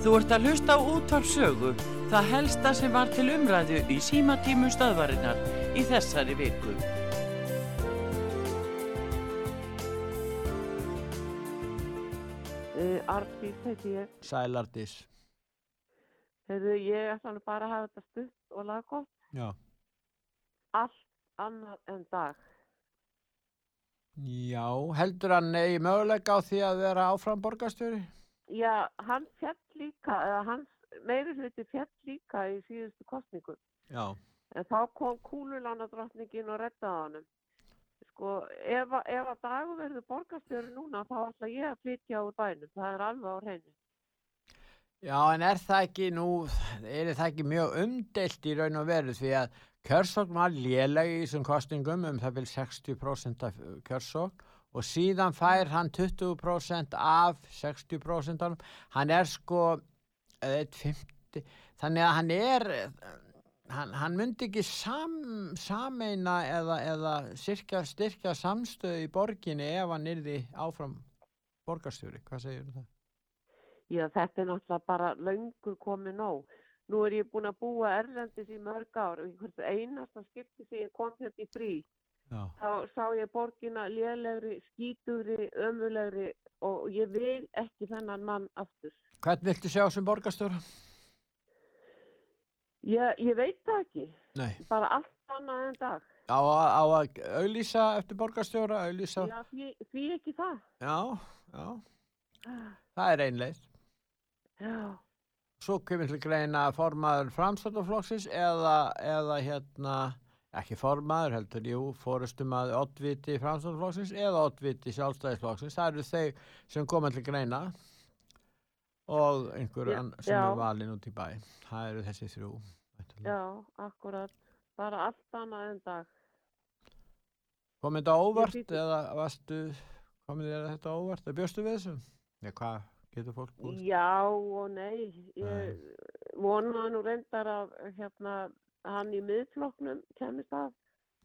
Þú ert að hlusta á útvarpsögu, það helsta sem var til umræðu í símatímu stöðvarinnar í þessari viku. Uh, Arndís heiti ég. Sælardís. Heyrðu, ég ætla nú bara að hafa þetta stutt og laggótt. Já. Allt annað en dag. Já, heldur hann eigi möguleika á því að vera áfram borgarstjóri? Já, hann fjall líka, eða hans meiri hluti fjall líka í síðustu kostningu. Já. En þá kom kúlulánadrottningin og reddaði honum. Sko, ef, ef að dagu verður borgarstjóri núna, þá ætla ég að flytja úr bænum. Það er alveg á hreinu. Já, en er það ekki nú, er það ekki mjög umdelt í raun og veru því að kjörsókn var léleg í þessum kostningum um það vil 60% af kjörsókn og síðan fær hann 20% af 60% hann er sko eh, 1,50 þannig að hann er hann, hann myndi ekki sam, sameina eða, eða styrkja, styrkja samstöðu í borginni ef hann yrði áfram borgarstjóri, hvað segir það? Já, þetta er náttúrulega bara löngu komið nóg. Nú er ég búin að búa Erlendis í mörg ár og hvert einasta skipti ég kom þetta í frí Já. þá sá ég borgina lélegri, skítugri, ömulegri og ég vil ekki þennan mann aftur. Hvern viltu sjá sem borgarstjóra? Ég, ég veit það ekki, Nei. bara allt annað en dag. Á, á að auðlýsa eftir borgarstjóra, auðlýsa? Já, því, því ekki það. Já, já. Það er einleið. Já, Svo kemur til greina formaður framstættaflokksins eða, eða hérna, ekki formaður heldur, jú, fórustum að oddviti framstættaflokksins eða oddviti sjálfstæðisflokksins. Það eru þeir sem koma til greina og einhver Já, ann- sem er valinn út í bæ. Það eru þessi þrjú. væntanlega. já, akkurat, bara allt annað en dag. Kom þetta óvart hlýt- eða varstu, komið þetta óvart eða bjóstu við þessu? Já, hvað getur fólk búist? Já og nei, ég vonaði nú reyndar að hérna, hann í miðflokknum kemist að.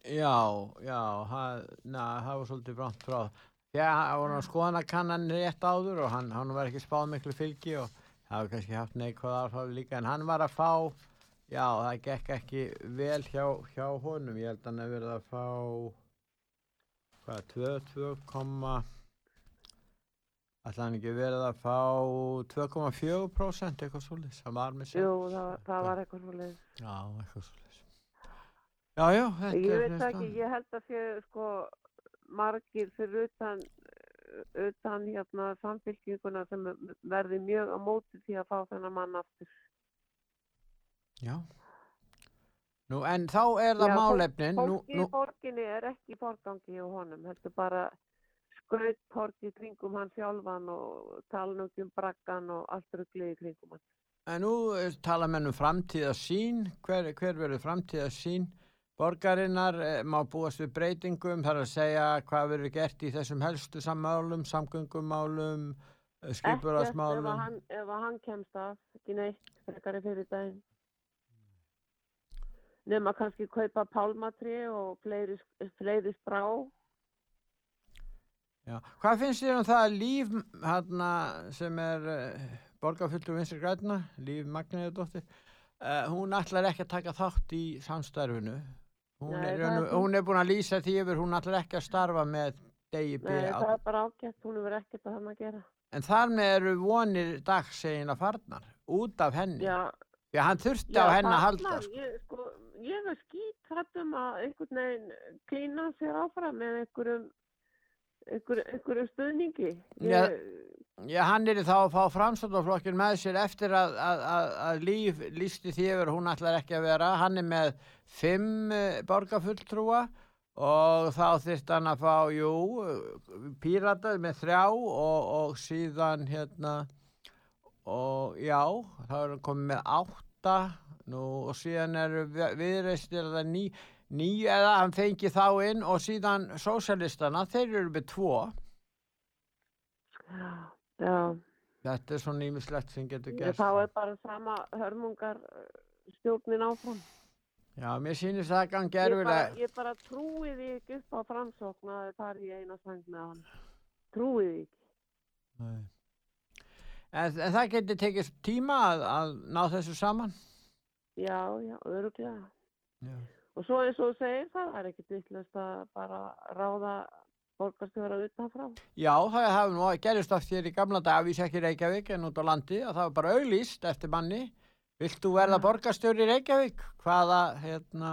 Já, já, það, var svolítið bránt frá. Já, það voru að skoðana kannan rétt áður og hann, hann var ekki spáð miklu fylgi og það var kannski haft neikvæð áhrif líka en hann var að fá, já, það gekk ekki vel hjá, hjá honum. Ég held að hann hefur verið að fá, hvað, 2, 2, ætla hann ekki verið að fá 2,4% eitthvað svolítið, það var með sér. Jú, það, það var eitthvað svo leið. Já, eitthvað svolítið. Já, já, þetta Ég er veit það þetta. ekki, ég held að sé sko margir fyrir utan, utan hérna samfélkinguna sem verði mjög á móti því að fá þennan mann aftur. Já. Nú, en þá er það Já, málefnin, Fólki í borginni er ekki í forgangi hjá honum, heldur bara skrauttorki kringum hann sjálfan og tala nú ekki um braggan og allt rugglið í kringum hann. en nú eh, tala menn um framtíðasín, hver, hver verður framtíðasín? Borgarinnar eh, má búast við breytingum, þar að segja hvað verður gert í þessum helstu sammálum, samgöngumálum, Ekkert ef skipurasmálum. að hann, ef að hann kemst að, ekki neitt, frekari fyrir daginn. Nefn að kannski kaupa pálmatri og fleiri sprá. Já. Hvað finnst þér um það að líf hana, sem er uh, borgarfullur vinstri græna, líf Magniðardóttir, uh, hún ætlar ekki að taka þátt í samstarfinu. Hún, Nei, er, það er hún, hún er búin að lýsa því yfir, hún ætlar ekki að starfa með degi B. Nei, á- það er bara ágætt, hún hefur ekkert að hann að gera. En þar með eru vonir dagsegin að farnar, út af henni. Já, að hann þurfti á henni að halda. Sko. Ég, sko, ég er skýt hrættum að einhvern veginn klína sér áfram með einhverjum, einhver, einhverjum stuðningi. Já. Ég, Já, hann er þá að fá framstofnaflokkin með sér eftir að, að, að, að líf lísti yfir, hún ætlar ekki að vera. Hann er með fimm uh, borgarfulltrúa og þá þyrst hann að fá, jú, píratað með þrjá og, og síðan hérna, og já, þá er hann komið með átta nú, og síðan eru viðreistir það ný, ný eða hann fengi þá inn og síðan sósjalistana, þeir eru með tvo. já, Þetta er svona ímislegt sem getur ég, gerst. þá er bara sama hörmungar eh, stjórnin áfram. Já, mér sýnist það Ég bara, erfilega. ég bara trúi því ekki upp á framsókn að það er í eina sæng með hann. Trúi því ekki. Nei. En, en það getur tekið tíma að, að ná þessu saman? Já, já, öruglega. Já. Og svo eins og þú segir það, það er ekkit vittlust að bara ráða borgarstjóra utanfrá. Já, það hefði nú gerist oft hér í gamla dag, við sér ekki Reykjavík en út á landi, að það var bara auglýst eftir manni. Vilt þú verða borgarstjóri í Reykjavík? Hvaða, hérna,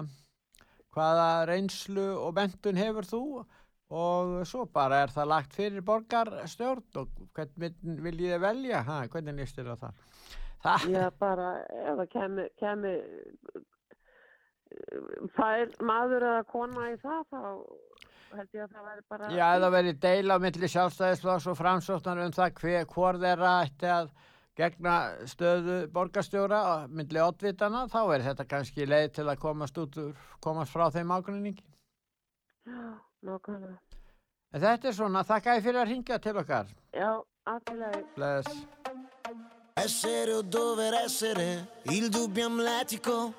hvaða reynslu og mentun hefur þú? Og svo bara er það lagt fyrir borgarstjórn og hvernig vil ég þið velja? Ha, hvernig líst þér á það? það? Já, bara ef það kemi, kemi fær maður eða kona í það, þá held ég að það væri bara... Já, það verið deila á milli sjálfstæðisflokks og framsóknar um það hver, hvor þeirra ætti að gegna stöðu borgarstjóra á milli oddvitana, þá er þetta kannski leið til að komast, út, úr- komast frá þeim ágruningi. Já. En þetta er svona, þakka ég fyrir að ringja til okkar. Já, afturlega. Bless. Essere o dover essere, il dubbio amletico,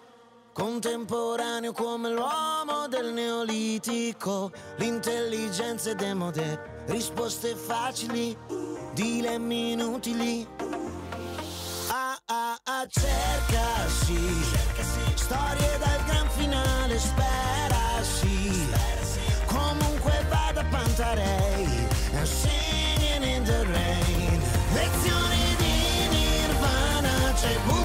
contemporaneo come l'uomo del neolitico, l'intelligenza è demode, risposte facili, dilemmi inutili. Ah ah ah, cercasi, storie dal gran finale, sperasi, comunque vada Pantarei, and singing in the rain. Lezioni di Nirvana, c'è Buddha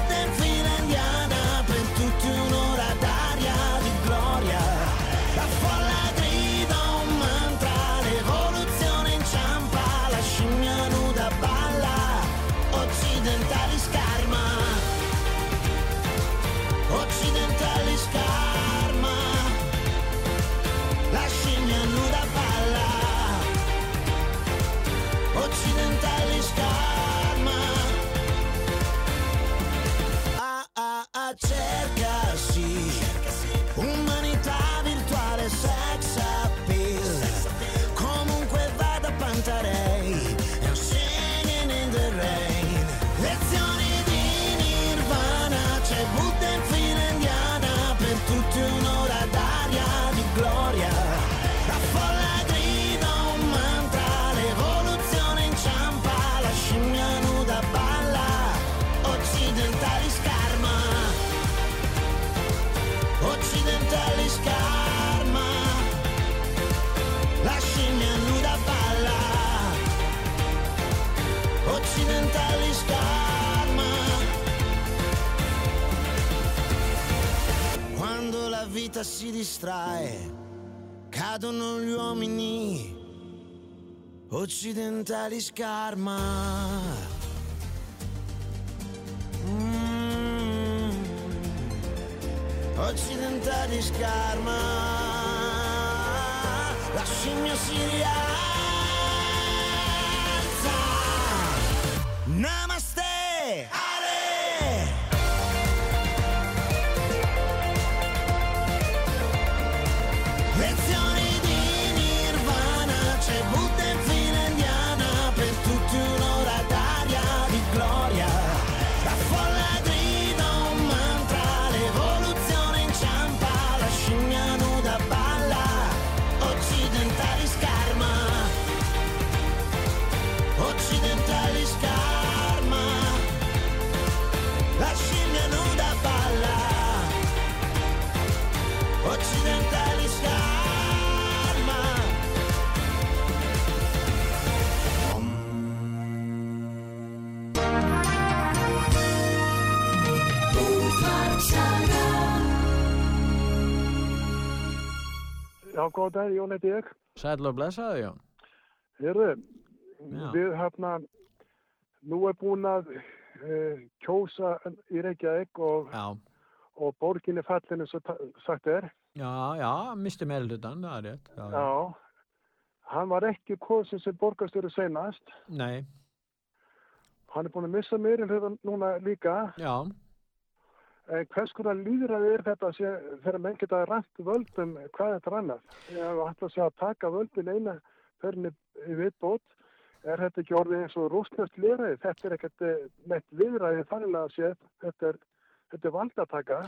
ah vita si distrae, cadono gli uomini, occidentali scarma. Mm. Occidentali scarma. La scimmia si. Já, góða dag, Jón heiti ég. Sæl og blessaðu, Jón. Já. við hérna, nú er búin að uh, kjósa í Reykjavík og, og borginni fallinu svo sagt er. já, já, misti meðlutan, það er rétt. Já, Já, hann var ekki kosin sem borgarstjóri senast. Nei, Hann er búin að missa meirinn hlutan núna líka. já, En hvers konar líðræði er þetta þegar menn geta rænt völdum hvað þetta er annað? Ég hef alltaf sé að taka völdin eina förinni í viðbót. Er þetta ekki orðið eins og rústnöft líðræði? Þetta er ekkert eh, neitt líðræði þannig að sé, þetta er, er valdataka.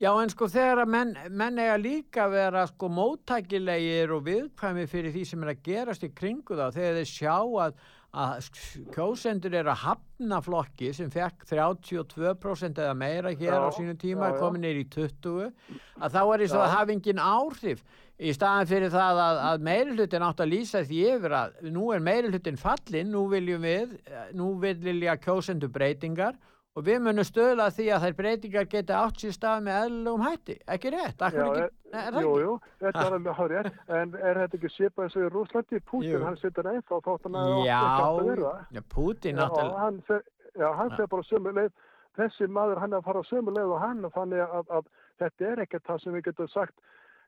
Já, en sko þegar að menn, menn eiga líka að vera sko móttækilegir og viðkvæmi fyrir því sem er að gerast í kringu þá, þegar þeir sjá að, að kjósendur eru að hafna flokki sem fekk 32% eða meira hér á Já, sínu tíma, komin neyri í 20, að þá er Já. að hafa engin áhrif í staðan fyrir það að, að meiri hlutin átt að lýsa því yfir að nú er meiri hlutin fallin, nú viljum við, eh, nú vilja kjósendur breytingar og við munum stöðla að því að þær breytingar geta átt sér stað með eðlugum hætti, ekki rétt? Já, ekki, er- Nei, er það Jú, jú, þetta er alveg hárið, en er þetta ekki svipað eins og í Rúslandi? Pútin, hann situr ennþá þótt hann hafi Já, átt að vera. já, Putin Já, náttúrulega, já, hann fer bara sömu leið. Þessi maður, hann er að fara sömu leið og hann, þannig að, að þetta er ekkert það sem við getum sagt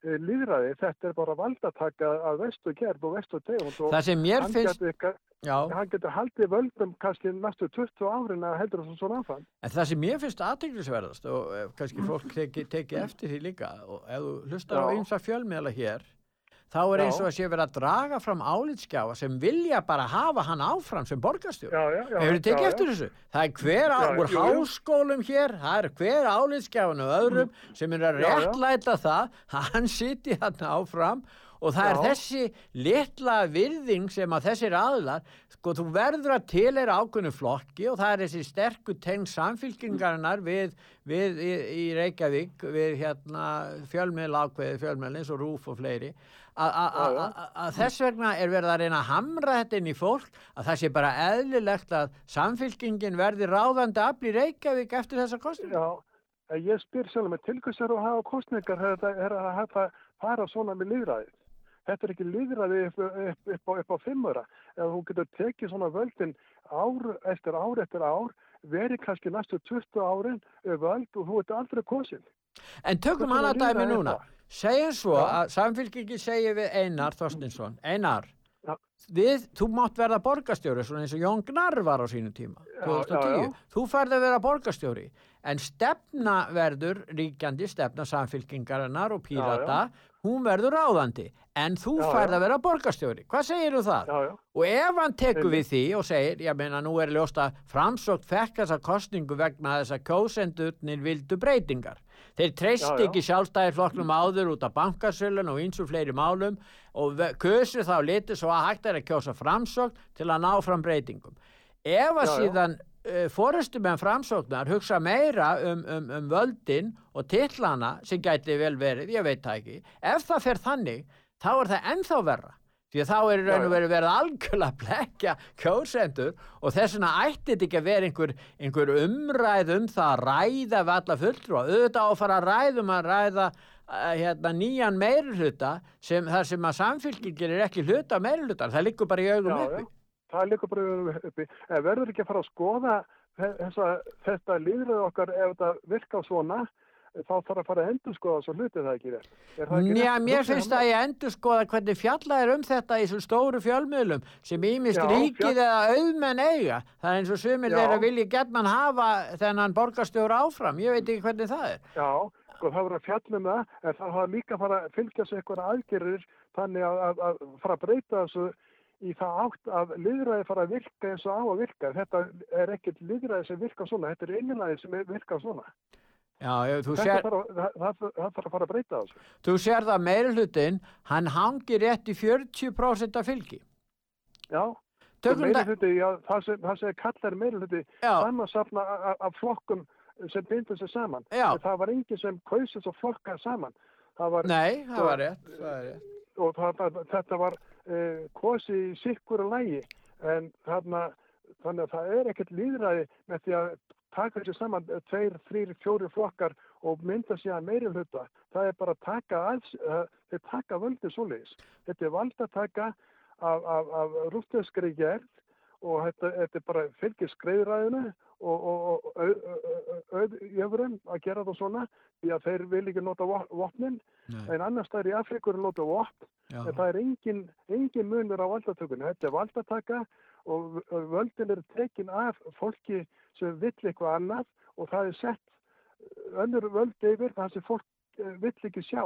líðræði. Þetta er bara valdataka að vestu gerð og vestu tegund og það sem mér hann finnst, getur, já, hann getur haldið völdum kannski næstu 20 árin að heldur þessum svona áfram. en það sem mér finnst aðteglisverðast og eh, kannski fólk teki, teki eftir því líka og ef þú hlustar á Já. ymsa fjölmiðla hér, þá er eins og að sé verið að draga fram álitskjáfa sem vilja bara hafa hann áfram sem já. Hefur þið tekið eftir þessu? Það er hver á, úr háskólum hér, það er hver álitskjáfan og öðrum sem er að réttlæta það. Að hann siti hann áfram og það er Já. þessi litla virðing sem að þessir aðlar, sko þú verður að tilera ákveðnu flokki og það er þessi sterku tengd samfylkingarinnar við, við í, í Reykjavík, við hérna fjölmiðl ákveði fjölmiðl eins og Rúf og fleiri, að- þess vegna er verið að reyna að hamra þetta inn í fólk að það sé bara eðlilegt að samfylkingin verði ráðandi afl í Reykjavík eftir þessa kostingu. Já, ég spyr sjálf með tilkvæmsar að hafa kostningar er þetta- er að hafa fara svona með líðræðið. Þetta er ekki líðræði upp, upp, upp, á, upp á fimmura. Ef þú getur tekið svona völdin ár eftir ár eftir ár, verið kannski næstu 20 árin völd og þú ert aldrei kosin. En tökum annað dæmi núna. Segjum svo Já. að samfylkingin segir við Einar Þorstinsson, Einar, Já. við, þú mátt verða borgarstjóri, svona eins og Jón Gnarr var á sínu tíma, Já, 2010. já, já. Þú færði að vera borgarstjóri, en stefna verður ríkjandi, stefna samfylkingarinnar og pírata, hún verður ráðandi, en þú já. að vera borgarstjóri. Hvað segir þú það? Já, já. Og ef hann tekur við því og segir, ég meina nú er ljóst að framsókn fekk þessa kostningu vegna þess að kjósendurnir vildu breytingar. Þeir treyst ekki sjálfstæðir flokknum áður út af bankasölun og eins og fleiri málum og kusu þá litið svo að hægt er að kjósa framsókn til að ná fram breytingum. Ef að síðan fórustumenn framsóknar hugsa meira um, um, um völdin og titlana sem gæti vel verið, ég veit það ekki, ef það fer þannig, þá er það ennþá verra. Því að þá er í raun og verið verið algjörlega að blekja kjósendur og þess vegna ætti þetta ekki að vera einhver, einhver umræð um það að ræða við alla fulltrúa. Auðvitað á að fara að ræðum að ræða uh, hérna, nýjan meirhluta sem þar sem að samfylkingin er ekki hluta meirhlutan. Það liggur bara í augum uppi. Það er líka bara uppi. En verður ekki að fara að skoða þe- þessa, þetta líðræði okkar ef þetta virkar svona, þá þarf að fara að endur skoða svo hluti það ekki. Er rétt? mér finnst það að ég endur skoða hvernig fjallað er um þetta í þessum stóru fjölmiðlum sem ímist ríkið fjall- eða auðmenn eiga. Það er eins og sumir þeirra vilji getman hafa þennan borgarstjóra áfram. Ég veit ekki hvernig það er. Já, sko það verður að fjalla um það, en það hafa líka að fara að fylgja sig eitthvað aðgerir þannig að, að, að fara að breyta þessu í það átt að liðræði fara að virka eins og á að virka. Þetta er ekkert liðræði sem virka svona, þetta er einlæði sem virka svona. Já, ég- sér, þarf, að- það, það, þarf að fara að breyta þessu. þú sér það meiri hlutin, hann hangir rétt í 40% af fylgi. Já, hluti, já, það sem, sem kallar meiri hluti já, samansafna a- a- af flokkum sem bindur sig saman. Það var enginn sem kausið svo flokka saman. Það var, nei, það var rétt, það er rétt. og það, þetta var uh, kosi í sikkuru lægi en þarna, þannig að það er ekkert líðræði með því að taka þessi saman eh, tveir, þrýr, fjóri flokkar og mynda sér að meiri hluta. Það er bara að taka alls, uh, þeir taka völdið svoleiðis. Þetta er valdataka af, af, af rúfteskri gerð og þetta, þetta er bara fylgir skreiðræðinu og, og, og auðjöfurum að gera það svona því að þeir vil ekki nota vo- vopnin Nei, en annars það er í Afrikur að nota vopn já. en það er engin, engin munur á valdatökunni. Þetta er valdataka og völdin eru tekin af fólki sem vill eitthvað annað og það er sett önnur völd yfir það sem fólk eh, vill ekki sjá.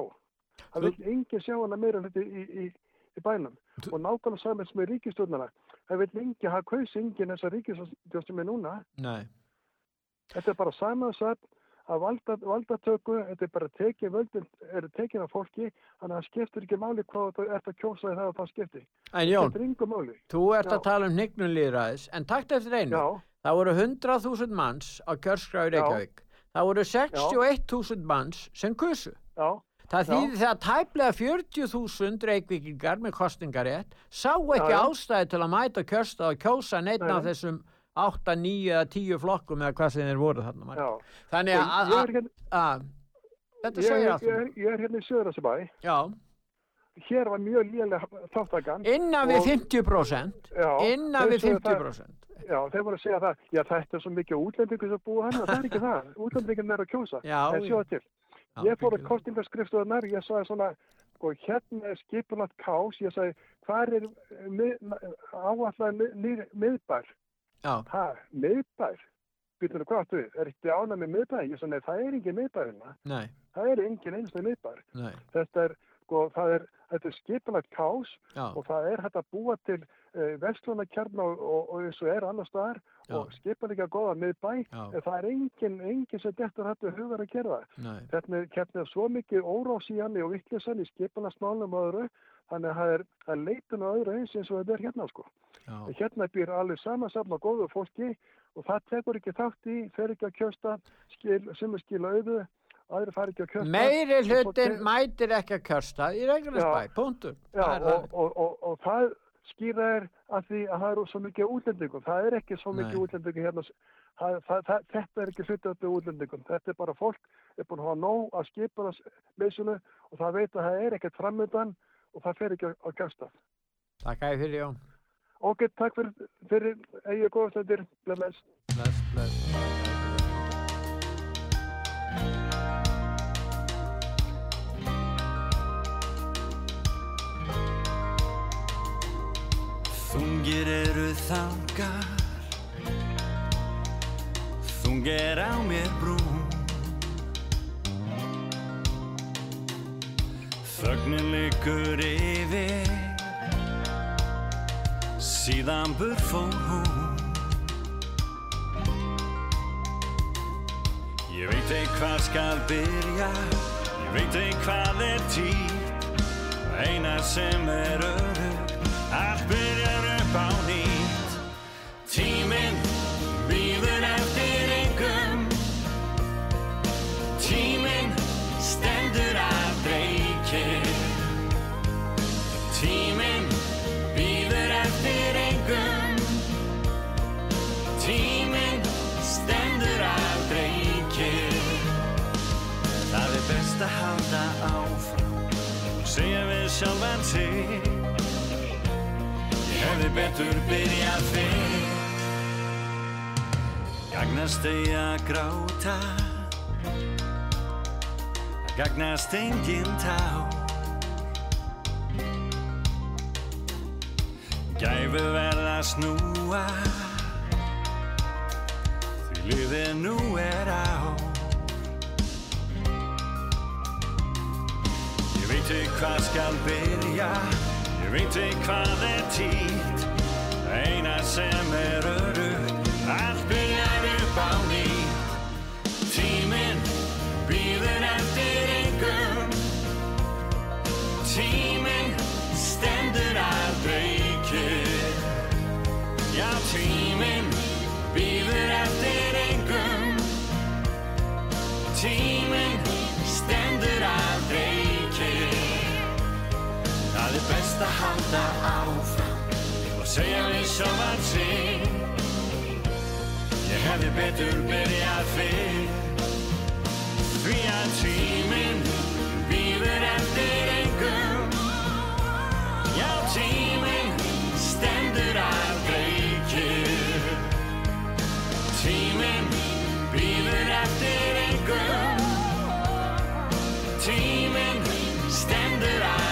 Það vill engin sjá hana meira hluti í, í, í bænum. Þú- Og nákvæmlega saman sem er ríkistjórnana. Það vill engin, það kaus engin þessa ríkistjórn sem er núna. Nei, Þetta er bara samansat að valda, valdatöku, þetta er bara tekið völdin, eru tekin af fólki, þannig að það skiptir ekki máli hvað þú ert að kjósa í það skiptir. En Jón, er þú ert Já. að tala um hnignunlýðræðis, en takt eftir einu, Já, það voru 100.000 manns á kjörskrá í Reykjavík. Það voru 61.000 manns sem kusu. já, Það Já. þýðir þegar tæplega 40.000 reykvíkingar með kostingarétt sá ekki Já, ástæði til að mæta kjörsta og kjósa neitt Nei, af þessum 8, 9 eða 10 flokkum eða hvað sem þeir voru þarna. já. Þannig Og að, hérna, þetta segir er, allt. ég, um- er, ég er hérna í Söðrasabæ. Já, Hér var mjög lélega þáttakann. innan við Og- 50%, Já, innan við sögðu það- 50%. Já, þeir voru að segja það, já þetta er svo mikið útlendingur sem búa hann, það er ekki það, útlendingin er að kjósa, Já, en sjóða til. Ég fór að byggjum. kostingarskrifstofunar, ég sagði svona, sko, hérna er skipulagt kás, ég sagði, hvað er áallega mið, miðbær? Já, Ha, miðbær? Býtum við hvað við? Er ekki ánað með miðbær? Ég sagði, það er engin miðbær hérna. nei, Það er engin einstu miðbær. nei, Þetta er, sko, það er, þetta er skipulagt kás já, og það er hægt að búa til uh, verslunarkjarn og, og, og eins og er annar staðar Já. og skipa líka góða miðbæ en það er engin, engin sem dettur hættu hugar að gera Þetta hérna er svo mikið órás í hann og vittlisann í skipanasmálum og öðru þannig að það er, er leitun og öðru eins eins og þetta er hérna sko. já, Hérna býr alveg samansafn og góðu fólki og það tekur ekki þátt í, fer ekki að kjösta, skil, sem er skila auðu, aðri fari ekki að kjösta. Meiri hlutin mætir ekki að kjörsta í Reykjanesbæ, er og, og, og, og það skýra er að því að það eru svo mikið útlendingum. Það er ekki svo mikið útlendingum hérna. Það, það, það, þetta er ekki hluti af útlendingum. Þetta er bara fólk er búin að hafa nóg að skipa leysunu og það veit að það er ekkert framöndan og það fer ekki að, að gæsta. Takk að fyrir Jón. Ok, takk fyrir, fyrir eigi góðstöndir. Bless. Bless, bless. Eru þangar Þungir á mér brún. Þögnin liggur yfir. Síðan bur fór hún. Ég veit ei hvað skal byrja. Ég veit ei hvað er tíð. Eina sem er örug sjálfan sig. Ég hefði betur byrjað fyrr. Gagnast eigi að gráta. Gagnast engin tá. Gæfu verða snúa. Því lífið nú hvað skal byrja? Ég veit ekki hvað er títt. Eina sem er örug best að halda áfram. Og segja við sjálfan sig Ég hefði betur byrjað fyrr. Því að tíminn býður eftir engum Já, tíminn stendur aldrei kyrr. Tíminn býður eftir engum Tíminn stendur aldrei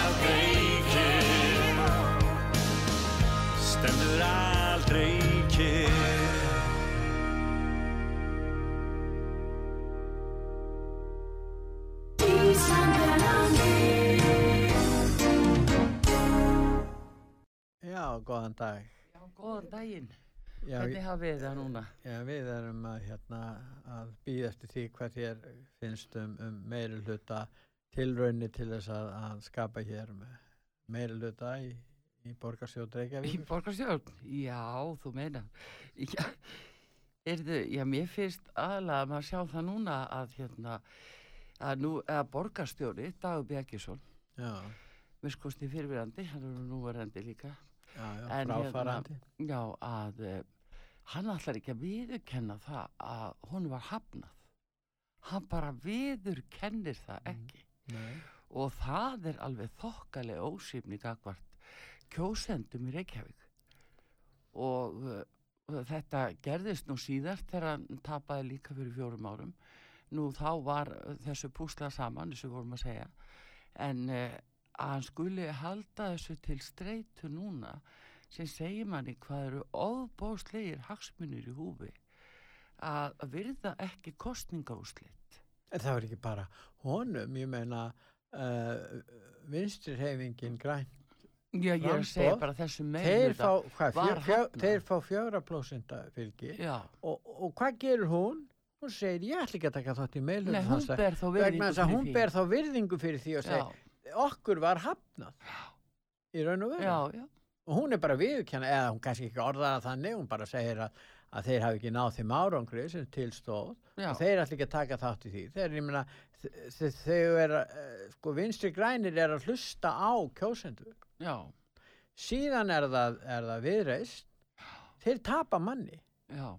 góðan dag. Já, góðan daginn. Já, Hvernig hafa við það núna? Já, við erum að, hérna, að býða eftir því hvað þér finnst um, um meiri hluta tilraunni til þess að, að skapa hér meiri hluta í, í borgarsjóð Í Reykjavík. borgarstjórn? Já, þú meina. Já, erðu, já, mér finnst aðalega að maður sjá það núna að hérna, að nú, að borgarstjóri, Dagur Bjarkisson, Já, miskosti fyrirverandi, hann er nú verandi líka, já, já, En hérna- já, að uh, hann ætlar ekki að viðurkenna það að hún var hafnað. Hann bara viðurkennir það ekki. Nei, og það er alveg þokkalega ósýfni gagvart kjósendum í Reykjavík. Og uh, þetta gerðist nú síðast þegar hann tapaði líka fyrir fjórum árum. Nú þá var þessu púsla saman þessu vorum að segja. En uh, að hann skuli halda þessu til streitu núna sem segir manni hvað eru óbóðslegir hagsmunir í húfi að að virða ekki kostningaúslit en það var ekki bara honum, ég meina uh, vinstri reyfingin græn, Já, ég er að segja bara þessu fá, hvað, var fjö, fjö, hafnað. þeir fá fjögra plósinda fylgi og, og hvað gerur hún? Hún segir, ég ætla ekki að taka þátt í meilum Nei, hún ber þá virðingu að fyrir hún því. ber þá virðingu fyrir því og segir, okkur var hafnað í raun og veru. Og hún er bara viðurkenna, eða hún kannski ekki orðaða þannig, hún bara segir að, að þeir hafi ekki náð þeim árangri sem tilstóð já, og þeir ætla ekki að taka þátt í því. Þeir, ég meina, þ- þ- þau er að, eh, sko, vinstri grænir er að hlusta á kjósendur. Já, síðan er það, er það viðreist þeir tapa manni. Já,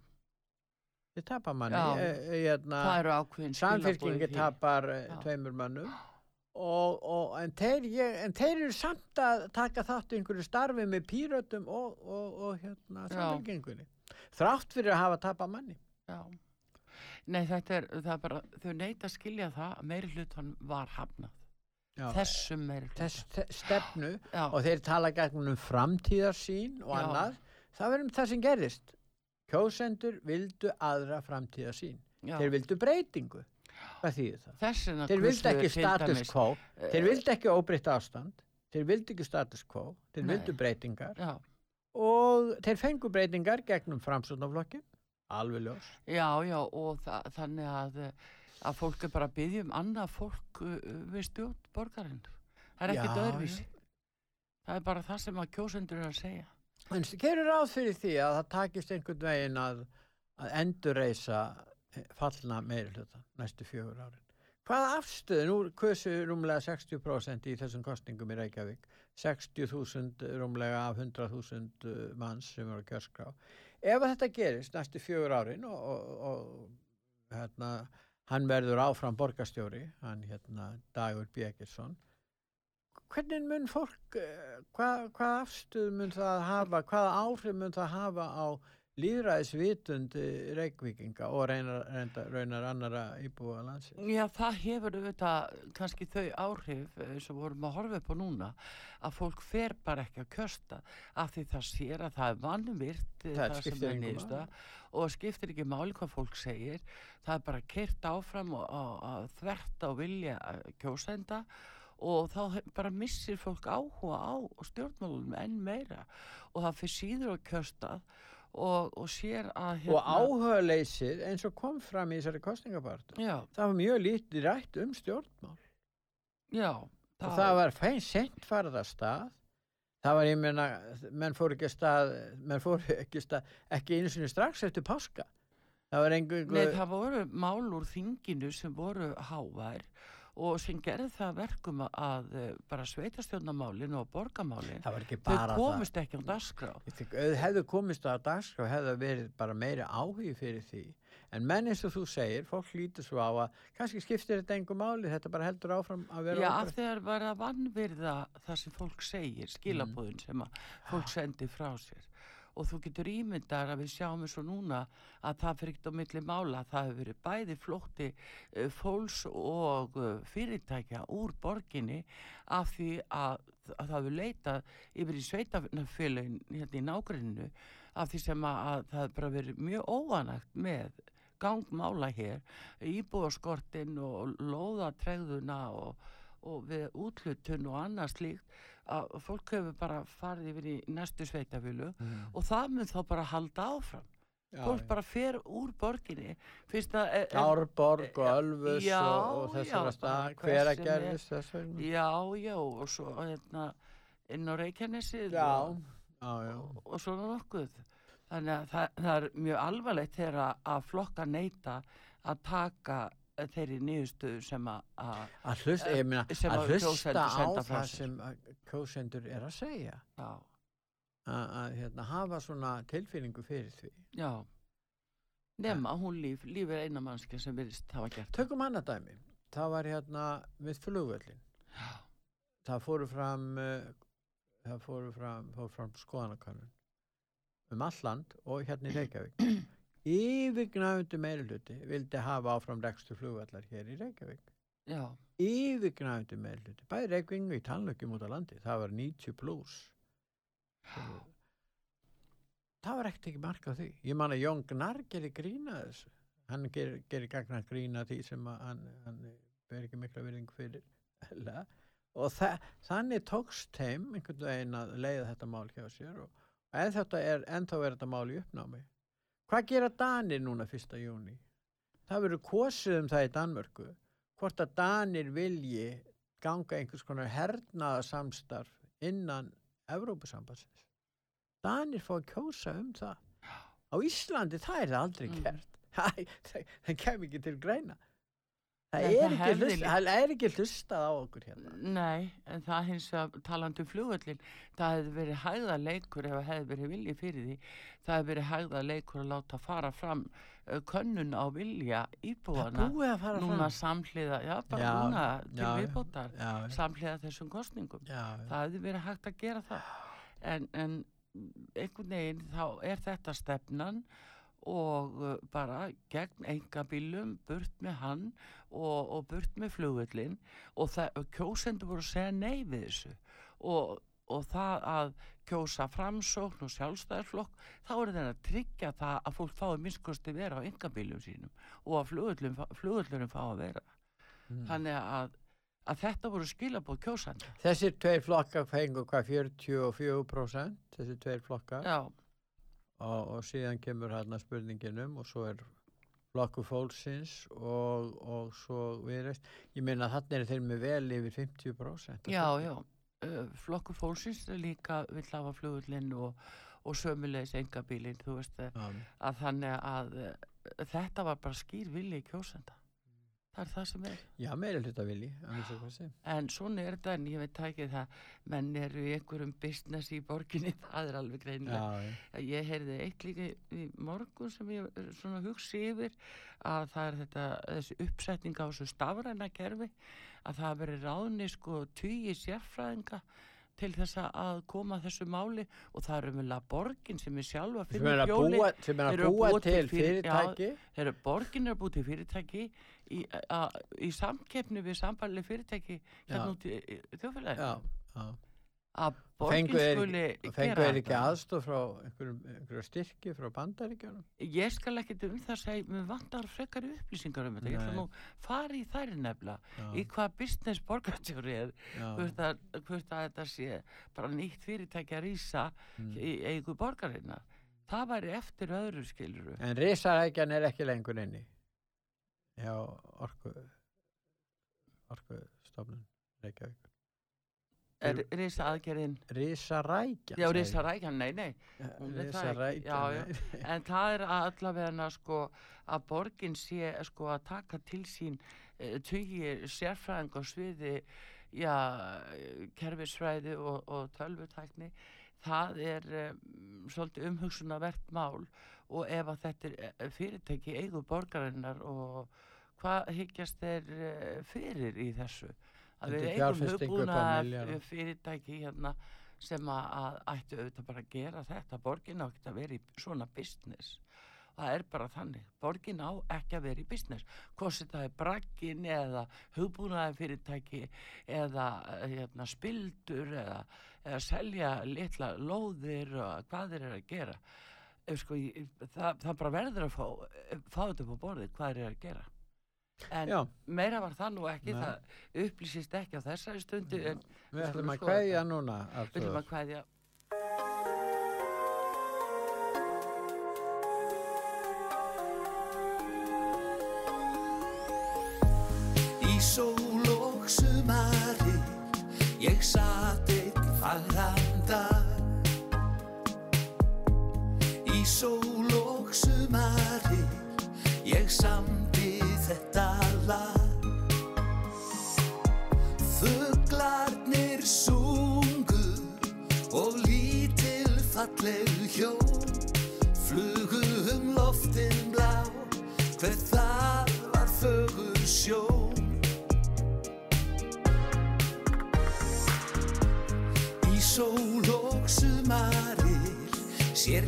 þeir tapa manni. E, e, hérna, það eru ákveðin samfélkingi tapar. Já. tveimur mönnum og, og, en, þeir, ég, en þeir eru samt að taka þátt í einhverju starfi með pírötum og, og, og hérna, Já. samfélkingunni þrátt fyrir að hafa tapað manni. Já, nei þetta er, er bara, þau neita að skilja það að meiri hlutan var hafnað, já, þessum meiri hlutan. þess te- stefnu. Já, og þeir tala gegnum um framtíðarsýn og annað. Það verðum það sem gerist kjósendur vildu aðra framtíðarsýn. Þeir vildu breytingu hvað þýðir það? þeir vildu ekki status quo eh, þeir vildu ekki óbreytt ástand þeir vildu ekki status quo þeir Nei. vildu breytingar Já, og þeir fengu breytingar gegnum framsóknarflokkin alveg ljós já, já, og þa þannig að, eh, að fólk er bara að byggja um annað fólk uh, við stjórn borgarinn. Það er ekkert Já, öðruvísi. Það er bara það sem að kjósendur er að segja. en gerur ráð fyrir því að það takist einhvern veginn að, að endurreisa fallna meiri hluta næstu fjögur árin. Hvaða afstöðu, nú kursu rúmlega 60% í þessum kostningum í Reykjavík 60.000 rúmlega af 100.000 manns sem eru að kjörskrá. Ef þetta gerist næstu fjögur árin og, og, og hérna, hann verður áfram borgarstjóri hann hérna Dagur Bjegilsson hvernig mun fólk eh, hvað, hvað afstöð mun það hafa hvaða áhrif mun það hafa á líðræðisvitund eh, reykvíkinga og reynar, reynar, raunar annara íbúa landsins? Já, það hefur auðvitað kannski þau áhrif eh, sem vorum að horfa upp á núna að fólk fer bara ekki að kjösta af því það sér að það er vannvirt eh, Það skiptir engu niðurstaða og skiptir ekki máli hvað fólk segir. Það er bara kert áfram og, og, og þvert á vilja kjósenda og þá bara missir fólk áhuga á stjórnmálunum enn meira og það fyrir síður að kjösta og, og sér að hérna, og áhuga leysið eins og kom fram í þessari kostningabartu það var mjög lítið rætt um stjórnmál. Já, og það var fein sent farið að stað. Það var, ég meina, menn fór ekki að stað menn fór ekki að stað ekki einu sinni strax eftir páska. Það var einhver Nei, það voru mál úr þinginu sem voru hávær og sem gerði það að verkum að eh, bara sveitarstjórnamálin og borgamálin, þau komist ekki á dagskrá. Hefðu komist á dagskrá hefðu verið bara meiri áhugi fyrir því. En menn eins og þú segir, fólk lítur svo á að kannski skiptir þetta engu máli þetta bara heldur áfram að vera Já, af þegar var að vannvirða það sem fólk segir, skilabóðin sem að fólk sendi frá sér. Og þú getur ímyndar að við sjáum eins og núna að það fyrir ekkert á milli mála. Að það hefur verið bæði flótti uh, fólks og uh, fyrirtækja úr borginni af því að, að það hefur leitað yfir í sveitafélagin hérna í nágruninu af því sem að, að það hefur bara verið mjög óanægt með gangmála hér, íbúðaskortin og lóðatregðuna og, og við útlutun og annað slíkt að fólk hefur bara farið yfir í næstu sveitafjölu Mm. og það mun þá bara halda áfram Já, fólk já. bara fer úr borginni fyrst að e- e- Árborg og Ölfus Já, og, og þessara já, stað, hver að gerðist þess vegna? já, já, og svo hérna, inn á Reykjanesið Já, og, já, já. og, svona nokkuð þannig að það, það er mjög alvarlegt þegar að- að flokka neyta að taka þeirri niðurstöðu sem að, að Að hlusta, ég meina, að að hlusta á það sem að kjósendur er að segja. Að, að hérna, hafa svona tilfinningu fyrir því. já nema hún líf, líf er eina mannskja sem virðist hafa gert. Tökum annað dæmi. Það var hérna við flugvöllin. já, Það fóru fram, uh, það fóru fram, fóru fram skoðanakönnun um all land og hérna í Reykjavík. Yfirgnæfundu meiruluti vildi hafa áfram rekstur flugvallar hér í Reykjavík. já, Yfirgnæfundu meiruluti. Bæði Reykjavík í talnökjum út á landi. Það var 90 pluss. Það var ekkert ekki mark á því. Ég man að Jón Gnarr gerir grína þessu. Hann gerir, gerir gagna grína því sem hann, hann ber ekki mikla virðing fyrir. Og þa þannig tókst þeim einhvern veginn að leiða þetta mál hjá sér og en þetta er, ennþá er þetta mál í uppnámi. Hvað gera Danir núna 1. júni? Það verður kosið um það í Danmörku hvort að Danir vilji ganga einhvers konar hernaða samstarf innan Evrópusambansins. Danir fá að kjósa um það. Á Íslandi það er það aldrei Mm. gert. Það, það, það kem ekki til greina. Það er, það ekki hefði hlust, lí- það er ekki hlustað á okkur hérna. Nei, en það hins vegar talandi um flugvöllin, það hefði verið hægða leikur ef það hefði verið vilji fyrir því. Það hefði verið hægða leikur að láta fara fram uh, könnun á vilja íbúana. að Núna fram. samhliða, já bara Já, núna til viðbótar, samhliða þessum kostningum. já. Það hefði verið hægt að gera það. En, en einhvern veginn þá er þetta stefnan og uh, bara gegn engabílum, burt með hann og, og burt með flugvöllin og kjósendur voru að segja nei við þessu. Og, og það að kjósa framsókn og sjálfstæðarflokk þá er það að tryggja það að fólk fái minnskosti vera á engabílum sínum og að flugvöllin, flugvöllurinn fá að vera. Mm. þannig að, að þetta voru skilabóð kjósandi Þessir tveir flokkar fengu hvað 44% þessir tveir flokkar? Og, og síðan kemur hérna spurningin um og svo er flokku fólksins og, og svo viðreist. Ég meina þannig er þeir með vel yfir 50%. Já, já, uh, flokkur fólksins líka vill hafa flugullinn og, og sömulegis engabílinn, þú veist að þannig að uh, þetta var bara skýr vilji kjósenda. Það er það sem er. já meira hluta vilji. En svona er þetta, en ég veit ekki það, menn eru í einhverjum business í borginni, það er alveg greinilega. já. Ég heyrði eitt líka í morgun sem ég svona hugsi yfir að það er þetta, þessi uppsetning á þessu stafræna kerfi, að það veri ráðni sko tugi sérfræðinga til þess að koma að þessu máli og það er umvel að borgin sem er sjálfa pjóli, búa, sem er að eru búa búa til fyrir- fyrirtæki. þegar borgin er að búið til fyrirtæki í, í samkeppni við sambarli fyrirtæki hérna út í, já. Að borgin Fengu þeir skuli Fengu gera þeir ekki þetta. aðstof frá einhverjum styrki frá bandaríkjunum? Ég skal ekkert um það að segja, mér vantar frekari upplýsingar um þetta, ég ætla Nei. nú fara í þær nefnilega, í hvað business borgarstjóri er, hvort að, hvort að þetta sé bara nýtt fyrirtæki að rýsa mm. í eigu borgarinnar. Það væri eftir öðru skiluru. En risarækjan er ekki lengur inni. Já, orku, orku stofnun, Reykjavík. Er rýsa aðgerðin, Risarækjan? já rýsa rækjan, nei, nei, já, já. en það er allavega sko að borgin sé sko að taka til sín uh, tugi sérfræðing á sviði já, kerfisfræði og, og tölvutækni. Það er um, svolítið umhugsunavert mál og ef að þetta er eh, fyrirtæki eigu borgarinnar og hvað hyggjast þeir uh, fyrir í þessu að við eigum hugbúna fyrirtæki hérna sem að, ættu auðvitað bara að gera þetta. Borgin á ekki að vera í svona business. Það er bara þannig. Borgin á ekki að vera í business. Hvort sem það er braggin eða hugbúnaði fyrirtæki eða eh, hérna, spildur eða, eða selja litla lóðir og hvað þeir eru að gera. Sko, það, það bara verður að fá, fá þetta upp á borðið hvað þeir eru að gera En Já, meira var það nú ekki, Nei. það upplýsist ekki á þessari stundu en við ætlum að þetta. núna, við ætlum að kveðja. Í sól þetta lag. Fuglarnir sungu Og lítil falleg hjón Flugu um loftin blá. Hver það var fögur sjón. Í sól og sumarir sér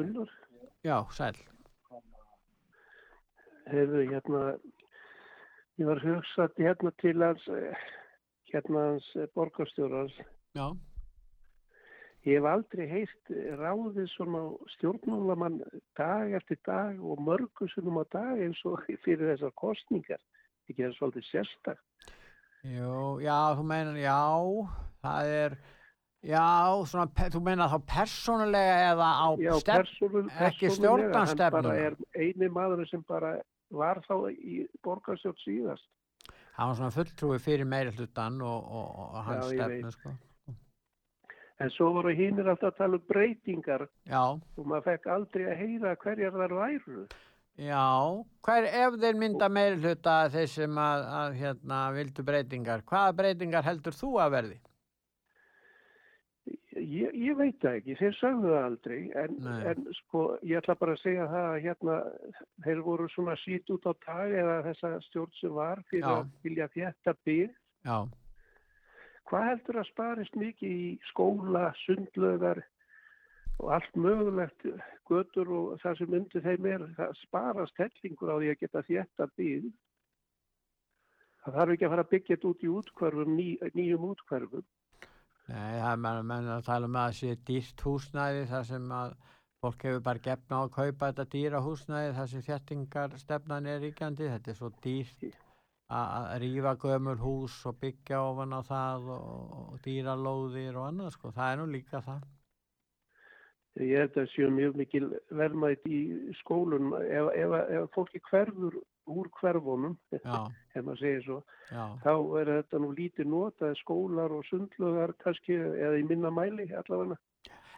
Gunnar. Já, sæl. Heyrðu, hérna, ég var hugsað hérna til hans, hérna hans borgarstjórans. Já, Ég hef aldrei heyrt ráðið svona stjórnmálamann dag eftir dag og mörgu sunnum á dag eins og fyrir þessar kostningar. Ekki það er svolítið sérstak. jú, já, þú meinar, já, það er, já, svona, þú meinar þá persónulega eða á Já, stefn, persónul, ekki persónulega, hann bara er eini maður sem bara var þá í borgarstjórn síðast. hann var svona fulltrúi fyrir meiri hlutan og, og, og hans Já, stefnu, sko. En svo voru hinnir alltaf að tala um breytingar Já, og maður fekk aldrei að heyra hverjar þar væru. já, hver, ef þeir mynda meiri hluta þeir sem að, að hérna, vildu breytingar, hvaða breytingar heldur þú að verði? Ég, ég veit það ekki, þeir sagðu það aldrei, en, en sko, ég ætla bara að segja það að hérna, þeir voru svona sít út á tag eða þessa stjórn sem var fyrir Já. að vilja þétta byggð. Já, Hvað heldur að sparist mikið í skóla, sundlögar og allt mögulegt götur og það sem undir þeim er, það sparast hellingur á því að geta þétta byggð. Það þarf ekki að fara að byggja þetta út í útkverfum, ný, nýjum útkverfum. Nei, það er menn, menn að tala um að það sé dýrt húsnæði þar sem að fólk hefur bara gefna á að kaupa þetta dýra húsnæði þar sem þjættingar stefnan er ríkjandi, þetta er svo dýrt að rífa gömul hús og byggja ofan á það og, og dýralóðir og annað sko, það er nú líka það. Ég held að séu mjög mikil verðmætt í skólunum. Ef, ef, ef fólki hverfur úr hverfunum, ef maður segir svo, já, þá er þetta nú lítið notað skólar og sundlugar kannski eða í minna mæli allavega.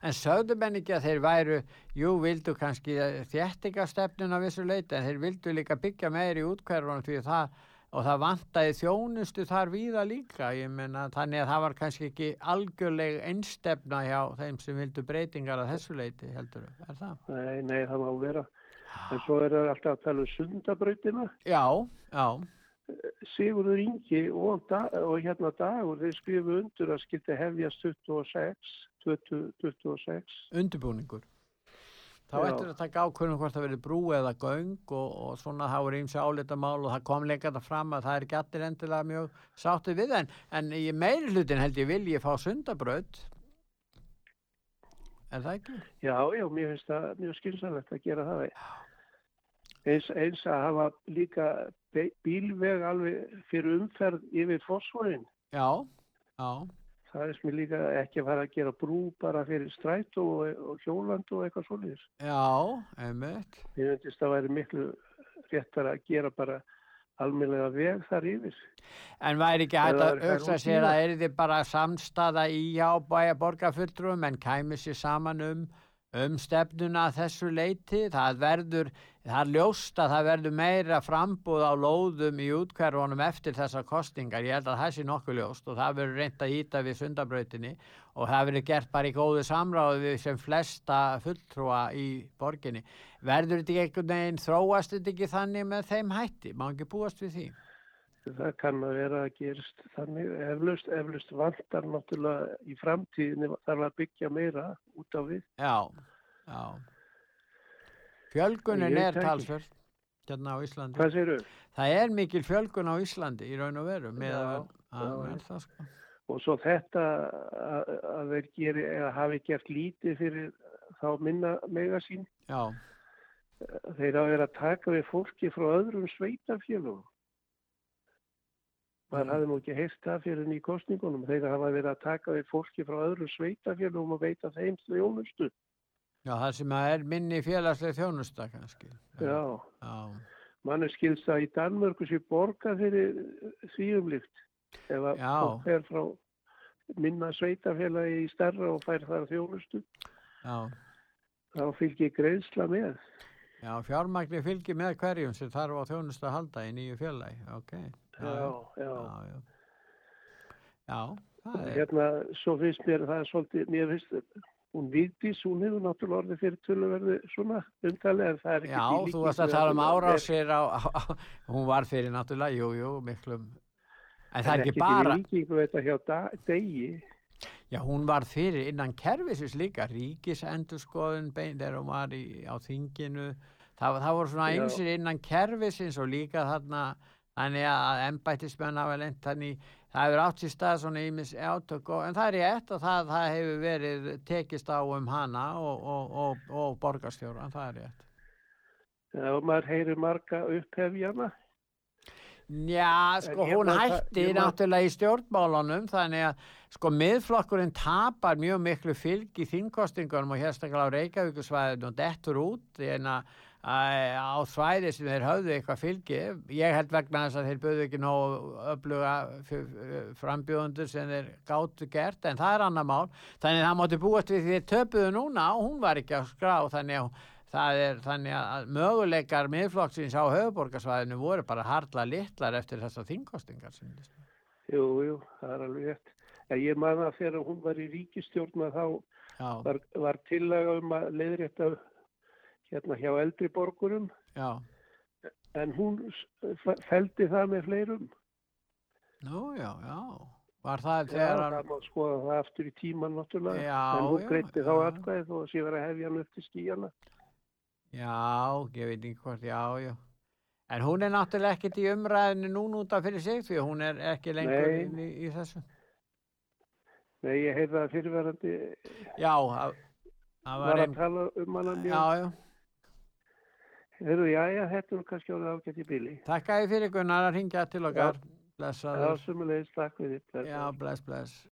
En sögðu menn ekki að þeir væru, jú, vildu kannski þjættingastefnun af þessu leiti, en þeir vildu líka byggja meiri í útkverfunum því það, og það vantaði þjónustu þar víða líka, ég menna, þannig að það var kannski ekki algjörleg einstefna hjá þeim sem vildu breytingar að þessu leiti, heldur er það? Nei, nei, það má vera. En svo er það alltaf að tala um sundabrautina. Já, já, Sigurður Ingi og, og hérna Dagur, þeir skrifu undur að skilti hefjast 26, 20, 26. undirbúningur. Þá ættir að taka ákvörðum hvort það verið brú eða göng og, og svona það voru ímsi álita mál og það kom lengur þetta fram að það er ekki allir endilega mjög sáttið við en, en í meiri hlutin held ég vilji fá sundabraut. Er það ekki? Já, já, mér finnst það mjög skynsalegt að gera það. Eins, eins að hafa líka bílveg alveg fyrir umferð yfir fósfórin. Já, já, Það er sem líka ekki að fara að gera brú bara fyrir stræt og, og hjóland og eitthvað svolítið. já, einmitt. Mér finnst það væri miklu réttar að gera bara almennlega veg þar yfir. En væri ekki hægt að auksa sér að er þið bara samstaða í já bæja borgarfulltrúum en kæmi sér saman um, um stefnuna þessu leiti. Það verður, það er ljóst að það verður meira frambúð á lóðum í útkverfunum eftir þessar kostingar. Ég held að það sé nokkuð ljóst og það verður reynd að íta við sundabrautinni og það verður gert bara í góðu samráðu við sem flesta fulltrúa í borginni. Verður þetta ekki einhvern veginn, þróast þetta ekki þannig með þeim hætti? Má ekki búast við því? Það kann að vera að gerist þannig. Eflust, eflust vantar náttúrulega í framtíðinni þarf að byggja meira út á við. Já, já. Fjölgunin er talsverð hérna á Íslandi. Það er mikil fjölgun á Íslandi í raun og veru með Já, að, að já, það sko. Og svo þetta að, að þeir geri, eða hafi gert lítið fyrir þá minna mega sín. Já, Þeir hafa verið að taka við fólki frá öðrum sveitarfélugum. Maður Mm. hafði nú ekki heyrt það fyrir í kostningunum. Þeir hafa verið að taka við fólki frá öðrum sveitarfélugum og veita þeim þjónustu. já, það sem að er minni félagslega þjónusta kannski. Já. Já, Mann er skilst að í Danmörku sé borga fyrir því umlikt. Ef að fólk fer frá minna sveitarfélagi í stærra og fær þar þjónustu, já, þá fylgir greiðsla með. já, fjármagni fylgir með hverjum sem þarf á þjónusta að halda í nýju félagi. Ok, já, Já, já. já, það er, Hérna, svo finnst mér það er svolítið, mér finnst, hún Vigdís, hún hefur náttúrulega orðið fyrir töluverði svona umtalið, en það er ekki já, þú varst að tala um árásir á, á, á, hún var fyrir náttúrulega, jú, jú, miklum, en það er ekki bara, líkingu við þetta hjá degi. Já, hún var fyrir innan kerfisins líka, ríkisendurskoðun bein þegar hún var í, á þinginu. Það, það voru svona einsir innan kerfisins og líka þarna, þannig að embættismenn hafa lent þannig, það hefur átt sér stað svona ímis átök og, en það er rétt og það, það hefur verið tekist á um hana og, og, og, og borgarstjóra, það er rétt. Já, maður heyrir marga upphefjana. Já, sko, ég hún hætti ég man- náttúrulega í stjórnmálunum þannig að sko miðflokkurinn tapar mjög miklu fylg í þingkostingunum og hérstaklega á Reykjavíkusvæðinu og dettur út en að á svæði sem þeir höfðu eitthvað fylgi ég held vegna þess að þeir böðu ekki nógu öfluga frambjóðundur sem þeir gáttu gert en það er annar mál þannig að það mátti búast við því þeir töpuðu núna og hún var ekki á skrá þannig að Það er þannig að möguleikar miðflokksins á höfuborgarsvæðinu voru bara harla litlar eftir þessar þingkostingar. Jú, jú, það er alveg rétt. Ég man að þegar hún var í ríkistjórna þá Já, var, var tillaga um að leiðrétta hérna hjá eldri borgurum Já. en hún feldi það með fleirum Nú, já, já. Var það þegar... Já, það má skoða það aftur í tíman náttúrulega. Já, já. En hún greitti þá atkvæði þó að sé verið að hefja hann upp til skíjana. Já, ég veit ekki hvort, já, já. En hún er náttúrulega ekkert í umræðinu núna út af fyrir sig því að hún er ekki lengur Nei. inn í, í þessu. Nei, ég heyrði það fyrirverðandi. Já, það var... Það var ein... að tala um hann að mjög. Já, já. Hörru, já, já, þetta er kannski alveg ágætt í bíli. Takk að þið fyrir Gunnar að ringja til okkar. Já. Blessaður. Já, sumulegist, takk fyrir. Já, bless, bless.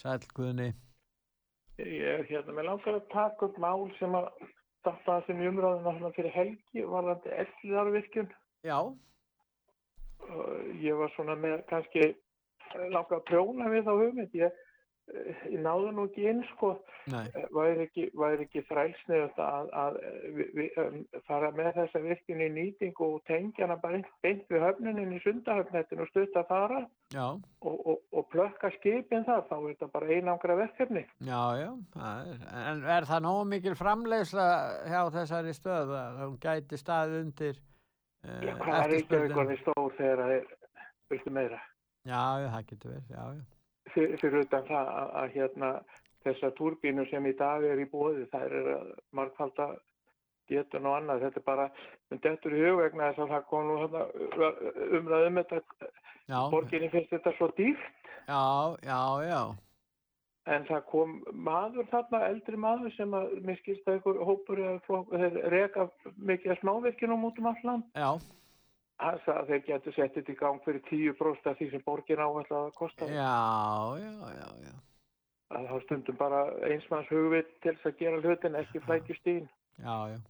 Sælguðni Ég er hérna, mér langar að taka upp mál sem að starta þessum umræðina hérna fyrir helgi, varðandi elliðarvirkjum Já. Ég var svona með kannski eh, langar að prjóna við þá hugmynd, ég ég náðu nú ekki inn sko eh, væri ekki, ekki þrælsnið að, að við, um, fara með þessa virkinu í nýtingu og tengja hana bara beint við höfnunin í sundahöfnetin og stutta þara og, og, og plökka skipin þar þá er þetta bara einangra verkefni. Já, já, er, en er það nóg mikil framlegsla hjá þessari stöð að hún gæti stað undir uh, Já, hvað er eitthvað stóð þegar það er, viltu meira? Já, það getur verið, já, já fyrir utan það að, að hérna þessar túrbínu sem í dag er í bóði, þær er að margfalda getun og annað. Þetta er bara, þetta er hugvegna þess að það kom nú þarna umræðum þetta, Já, borginni finnst þetta svo dýrt. já, já, já. En það kom maður þarna, eldri maður sem að miskist að einhver hópur eða flokk, þeir reka mikið að smávirkjunum út um allan. Já, Hann sagði að þeir getur sett þetta í gang fyrir 10% af því sem borgin áherslu að kosta. já, já, já, já. Að þá stundum bara einsmanns hugvit til þess að gera hlutin, ekki flækjust ín. Já, já.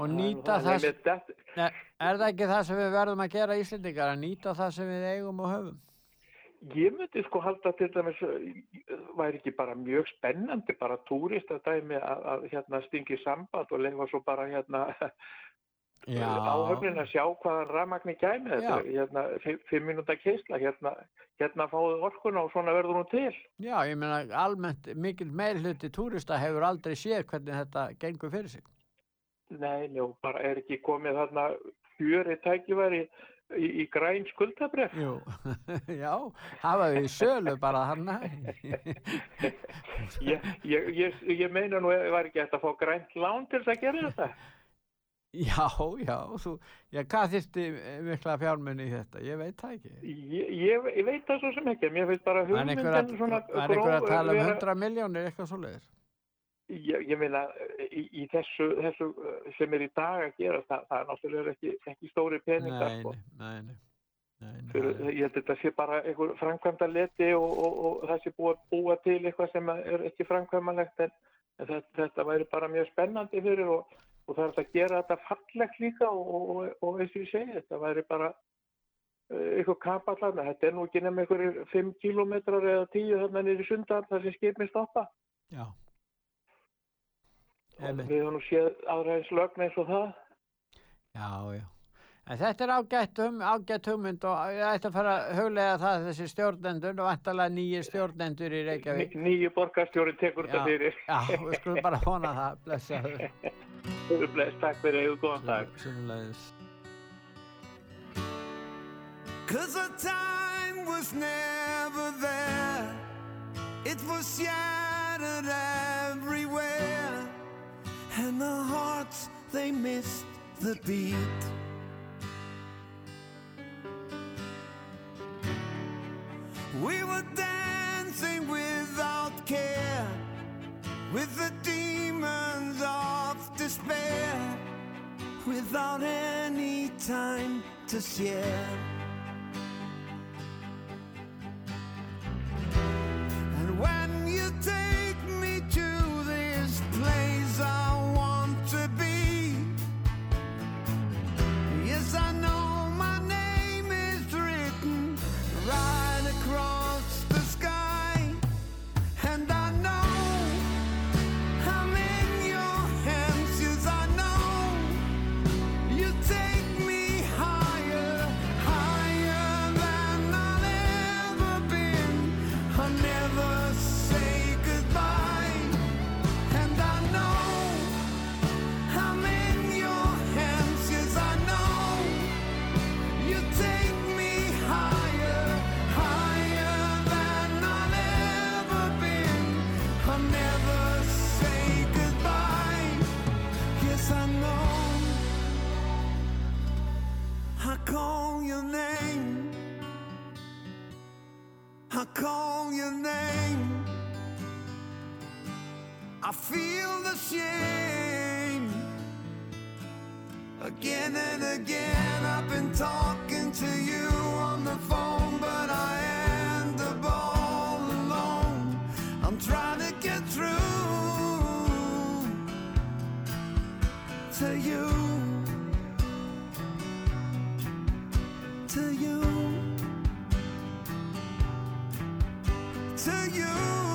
Og nýta það, það. Nei, er það ekki það sem við verðum að gera Íslendingar, að nýta það sem við eigum og höfum? Ég myndi sko halda til dæmis, væri ekki bara mjög spennandi, bara túristadæmi að, að hérna stingi samband og leifa svo bara hérna. Áhöfnin að sjá hvaðan rafmagni gæmi þetta, hérna fimm, mínúta keisla, hérna, hérna fáðu orkuna og svona verður hún til. Já, ég meina almennt mikil meirhluti túrista hefur aldrei séð hvernig þetta gengur fyrir sig. Nei, njó, bara er ekki komið þarna fjöri tækifæri í, í græn skuldabref. Jú, já, hafa við í sölu bara hann. Ég, ég, ég, ég meina nú, var ekki hægt að fá grænt lán til þess að gera þetta? Já, já, þú, já, hvað þyrfti mikla fjármunni í þetta? Ég veit það ekki. Ég, ég, ég veit það svo sem ekki, mér finnst bara hugmyndin svona var einhver að tala um vera- 100 miljónir eitthvað svo leiðir? Ég, ég meina, í, í þessu, þessu uh, sem er í dag að gera, það, það er náttúrulega ekki, ekki stóri peningar. Nei, sko. nei, nei, nei. nei, nei það er- ég held að þetta sé bara einhver framkvæmda leti og, og, og það sé búið að búa til eitthvað sem er ekki framkvæmalegt en, en þetta, þetta væri bara mjög spennandi fyrir og, og það er að gera þetta fallegt líka og, og, og eins og ég segi, þetta væri bara uh, eitthvað kapallarna, þetta er nú ekki nefn einhverjir 5 kilometrar eða 10 þarna niður í sundar þar sem skipin stoppa Já. við höfum nú séð aðra eins lögn eins og það Já, já. En þetta er ágætt, um, ágætt hugmynd og ég ætti að fara að huglega það þessi stjórnendur og vantalega nýju stjórnendur í Reykjavík. Ný- nýju borgarstjóri tekur þetta fyrir Já, við skulum bara vona það, blessaður. Bless, takk fyrir, hefur góðan dag Sumulegis. Cause the time was never there. It was shattered everywhere. And the hearts, they missed the beat. We were dancing without care. With the demons of despair. Without any time to share. And when you take call your name. I feel the shame. Again and again, I've been talking to you on the phone, but I end up all alone. I'm trying to get through to you. To you. To you.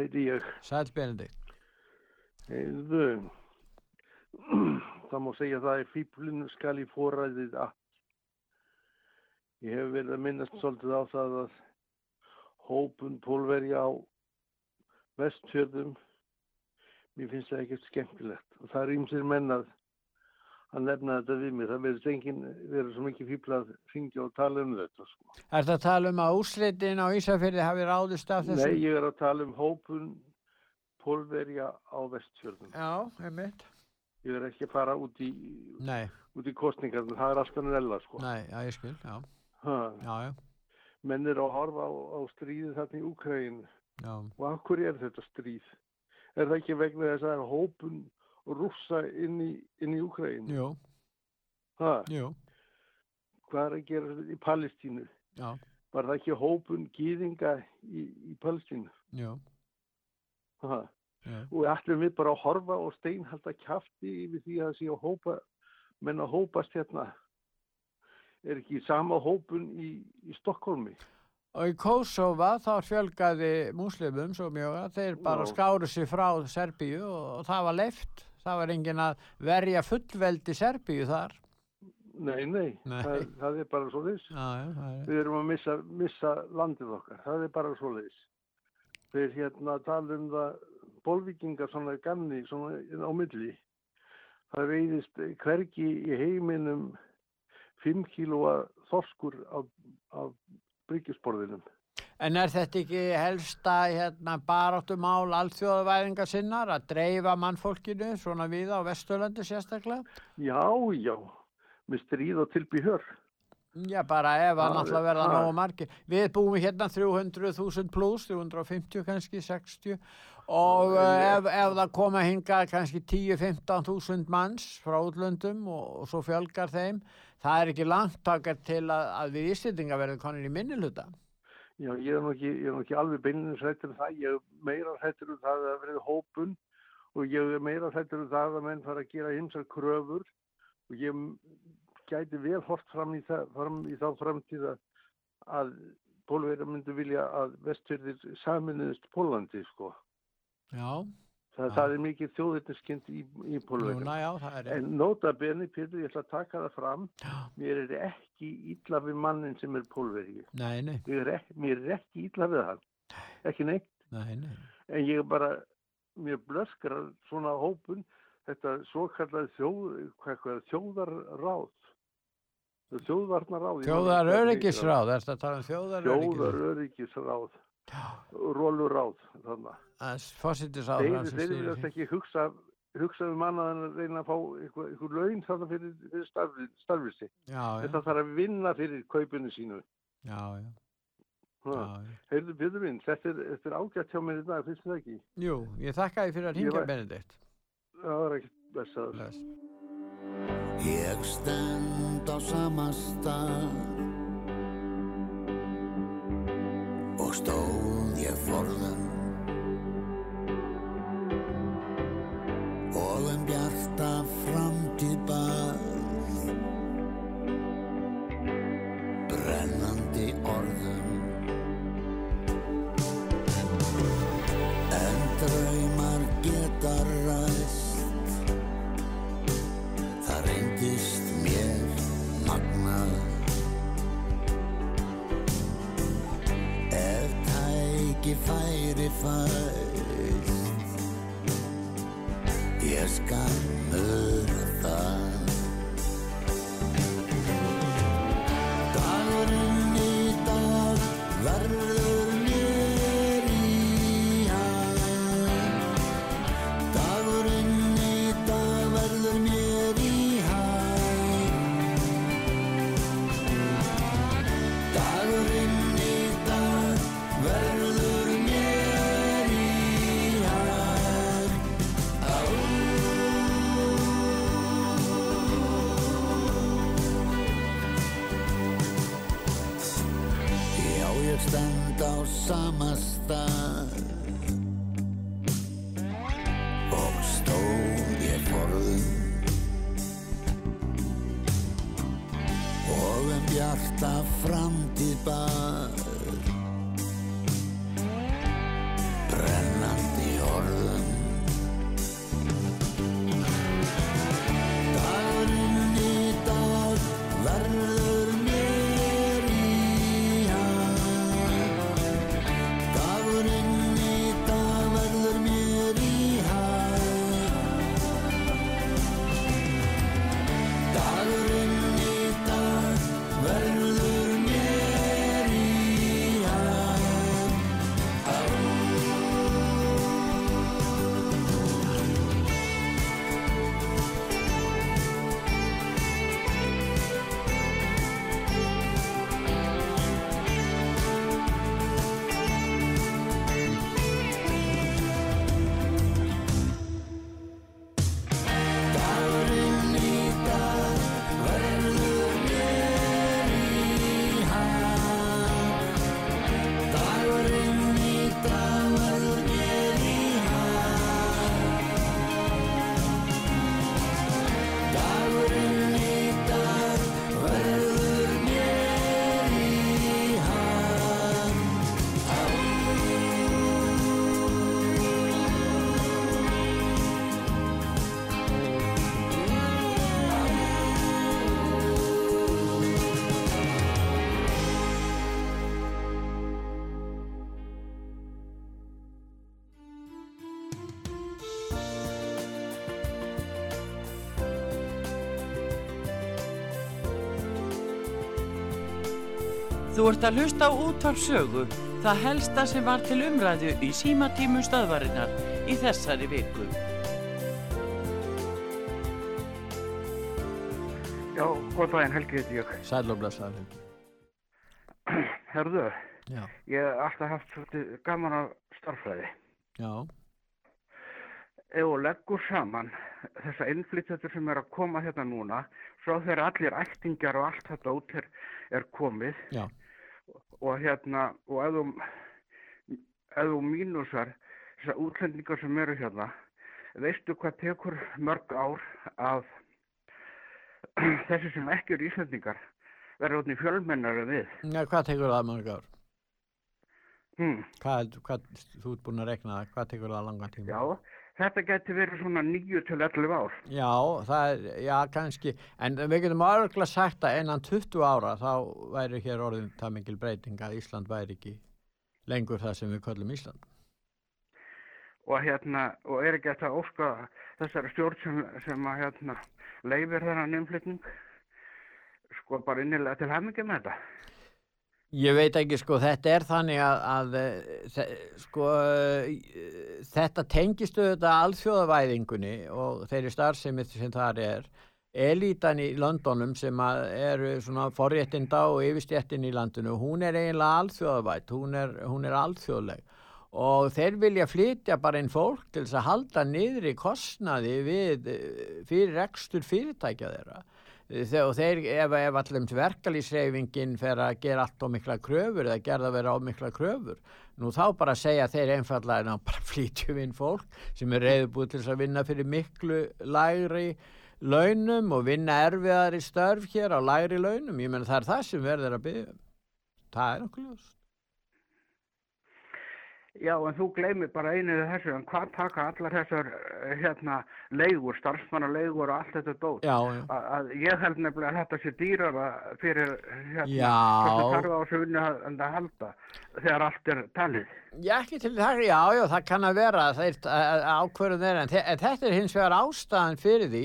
Heiti ég. Sæl Benedikt. Heyrðu, það má segja að það er fíblinu skal í forræðið að. Ég hef verið að minnast svolítið á það að hópun pólverja á vestfjörðum, mér finnst það ekkert skemmtilegt. Og það er ýmsir menn að nefna þetta við mig. Það verður enginn verið svo mikið fíbla að ringja og tala um þetta. Sko. Er það að tala um að úrslitin á Ísafirði hafi ráðist af þessu? Nei, ég er að tala um hópun pólverja á vestfjörðum. Já, einmitt. Ég er ekki að fara út í, í kostningar, það er alls konar ella, sko. nei, já, ég skil, já, já, já, menn er að horfa á, á stríðið þarna í Úkræðinu. já, Og af hverju er þetta stríð? Er það ekki vegna þess að er hópun rússa inn í, inn í Úkræðinu? jú, jú, hvað er að gera í Palestínu? já, Var það ekki hópun gýðinga í, í Palestínu? og ætlum við bara að horfa og steinhalda kjafti yfir því að það sé að hópa, menn að hópast hérna. Er ekki sama hópun í, í Stokkólmi? Og í Kósova þá fjölgaði múslimum svo mjög að þeir bara Já. skáru sig frá Serbíu og það var leift. Það var engin að verja fullveldi Serbíu þar. Nei, nei, Nei. Það, það er bara svo er. Við erum að missa, missa landið okkar, það er bara svo þess. Þeir hérna tala um það, bolvíkingar svona ganni, svona á milli. Það veiðist hvergi í heiminum 5 kílóa þorskur á, á bryggjusporðinum. En er þetta ekki helsta hérna, baráttumál alþjóðavæðinga sinnar að dreifa mannfólkinu svona við á Vesturlandi sérstaklega? Já, já, með stríð og tilby hör. Já, bara ef að náttúrulega verða það- nógu margir. Við búum hérna 300.000 pluss, 350 kannski, 60 og ég- ef, ef það koma hinga kannski 10-15.000 manns frá útlöndum og, og svo fjölgar þeim, það er ekki langt takar til að, að við Íslendinga verðum konir í minnilhuta. Já, ég er nú ekki, er nú ekki alveg beinins hrættur um það, ég er meira hrættur um það að verið hópun og ég er meira hrættur um það að menn fara að gera hinsar kröfur og ég gæti vel hort fram í, það, fram í þá framtíð að, pólverja myndu vilja að vestfyrðir saminuðist Pólandi, sko. Já, Það, Já. það er mikið þjóðirniskind í, í er rétt. En nota beni, Pétur, ég ætla að taka það fram, mér er ekki illa við mannin sem er pólverji. Nei, nei, Mér er, mér er ekki illa við hann. Ekki neitt. nei, nei. En ég er bara, mér blöskrar svona hópun, þetta svo kallaði þjóð, þjóðarráð. Þjóðvarnaráð. ég man ekki Þjóðar hvað það heitir. öryggisráð, er þetta að tala um þjóðar öryggisráð? Þjóðaröryggisráð. Róluráð, þannig. Það er fósittisáð Þeir, hans þeir viljast ekki hugsa, hugsa um annað en að reyna að fá eitthvað, eitthvað laun þarna fyrir, fyrir starfi, starfi sitt. Já, já, Þetta þarf að vinna fyrir kaupinu sínu. já, já. Heyrðu, Björður minn, þetta er, þetta er ágætt hjá mér í dag, finnst þið ekki? Jú, ég þakka því fyrir að var- Benedikt. Það var ekkert blessaður. Bless. Ég stend á sama stað og stóð um bjarta framtíð bar Þú ert að hlusta á útvarpsögu, það helsta sem var til umræðu í símatímum stöðvarinnar í þessari viku. Já, góð daginn, Helgi heiti ég. Sæl og blessaður. Herðu, Já, ég hef alltaf haft svolítið gaman af starffræði. já, Ef þú leggur saman þessa innflytjadur sem er að koma hérna núna, svo þegar allir ættingjar og allt þetta út er, er komið já. Og hérna, og ef þú, ef þú mínusar þessar útlendingar sem eru hérna, veistu hvað tekur mörg ár að þessi sem ekki eru Íslandingar verður átni fjölmennari við. Já, hvað tekur það mörg ár? Hmm. Hvað, hvað, þú ert búin að rekna það, hvað tekur það langan tíma? Já, þetta geti verið svona 9 til 11 ár. Já, það er, já, kannski, en við getum örgla sagt að innan 20 ára þá væri hér orðin það mikil breyting að Ísland væri ekki lengur það sem við köllum Ísland. Og hérna, og er ekki þetta óska þessari stjórn sem, sem að hérna leifir þennan innflytning, sko bara innilega til hefningi með þetta. Ég veit ekki, sko, þetta er þannig að, að eh, sko, eh, þetta tengist auðvitað alþjóðavæðingunni og þeirri starfsemi sem þar er. Elítan í Londonum sem eru svona forréttinda og yfirstjettin í landinu, hún er eiginlega alþjóðavætt, hún er, hún er alþjóðleg og þeir vilja flytja bara inn fólk til þess að halda niður í kostnaði við, eh, fyrir rekstur fyrirtækja þeirra. Og þeir, ef, ef allum verkalýsreifingin fer að gera allt og mikla kröfur eða gerða vera á mikla kröfur, nú þá bara segja þeir einfallega en þá bara flýtjum inn fólk sem er reyðbúið til að vinna fyrir miklu lægri launum og vinna erfiðari störf hér á lægri launum. Ég menn það er það sem verður að byggja. um. Það er okkur ljós. Já, en þú gleymir bara einu við þessu, en hvað taka allar þessar eh, hérna leigur, starfsmannaleigur og allt þetta dót? Já, já. Að, að ég held nefnilega að þetta sé dýrara fyrir hérna, hvernig þarf á þessu vinnu að, en að halda þegar allt er talið. Já, ekki til það, já, já, það kann að vera þeir ákvörðun þeirra, en, þe- en þetta er hins vegar ástæðan fyrir því,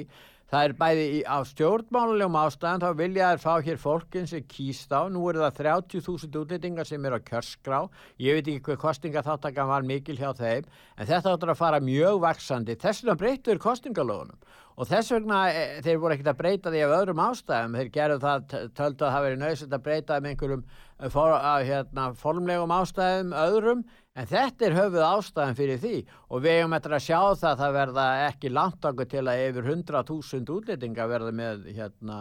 það er bæði í, á stjórnmálulegum ástæðan, þá vilja þær fá hér fólkin sem kýst á, nú eru það 30.000 útlendingar sem eru á kjörskrá, ég veit ekki hver kostingaþáttakan var mikil hjá þeim, en þetta áttur að fara mjög vaksandi, þess vegna breytur kostingalónum og þess vegna e, þeir voru ekkert að breyta því af öðrum ástæðum, þeir gerðu það, töldu að það veri nöðsett að breyta með einhverjum eh, for, að, hérna, formlegum ástæðum öðrum, en þetta er höfuð ástæðan fyrir því og við eigum eftir að sjá það að það verða ekki langt okkur til að yfir 100.000 útlendinga verða með hérna,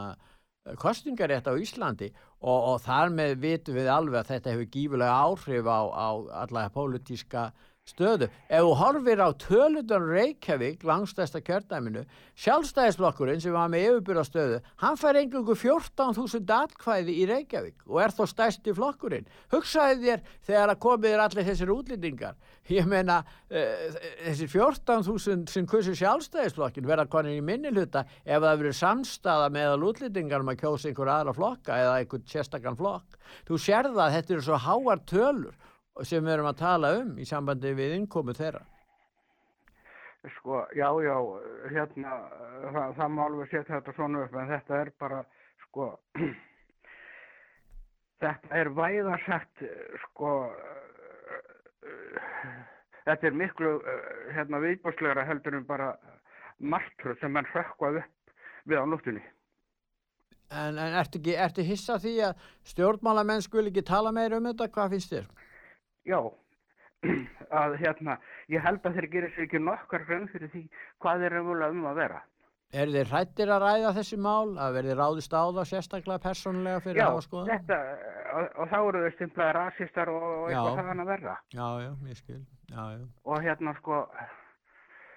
kostingarétt á Íslandi og, og þar með vitum við alveg að þetta hefur gífulega áhrif á, á alla pólitíska stöðu. Ef þú horfir á tölutan Reykjavík, langstæsta kjördæminu, sjálfstæðisflokkurinn sem var með yfirbyrðastöðu, hann fær engungu 14.000 atkvæði í Reykjavík og er þó stæsti flokkurinn. Hugsaði þér þegar að komið er allir þessir útlendingar. Ég meina, uh, þessir 14.000 sem kursi sjálfstæðisflokkin verða konin í minni hluta ef það verið samstaða meðal útlendingar um að kjósa einhver aðra flokka eða einhvern sérstakann flokk. Þú sérða að þetta eru svo háar tölur sem við erum að tala um í sambandi við innkomu þeirra. Sko, já, já, hérna, það, það má alveg setja þetta svona upp, en þetta er bara, sko, þetta er væðarsett, sko, þetta er miklu, hérna, viðbúrslegra heldur en bara martröð sem mann hrökkvað upp við á nóttunni. En, en ertu, ertu hissa því að stjórnmálamenn skul ekki tala meira um þetta? Hvað finnst þér? Já, að hérna, ég held að þeir gerir sér ekki nokkar raun fyrir því hvað eru múlega um að vera. Er þeir hrættir að ræða þessi mál? Að verði ráðist á það sérstaklega persónulega fyrir Já, að skoða? þetta, og, og þá eru þau stimplaði rasistar og, og eitthvað Já. þaðan að verða. Já, já, ég skil. Já, já. Og hérna sko,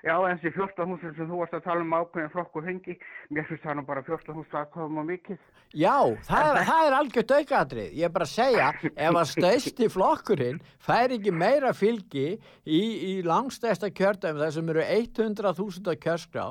já en þessi 14.000 sem þú varst að tala um ákveðin flokku hengi, mér finnst það nú bara 14.000 að koma mikið. Já, það er, það er algjört aukaðrið. Ég er bara að segja, ef að stöðsti flokkurinn fær ekki meira fylgi í, í langstæsta kjördæmi þar sem eru 100.000 á kjörskrá,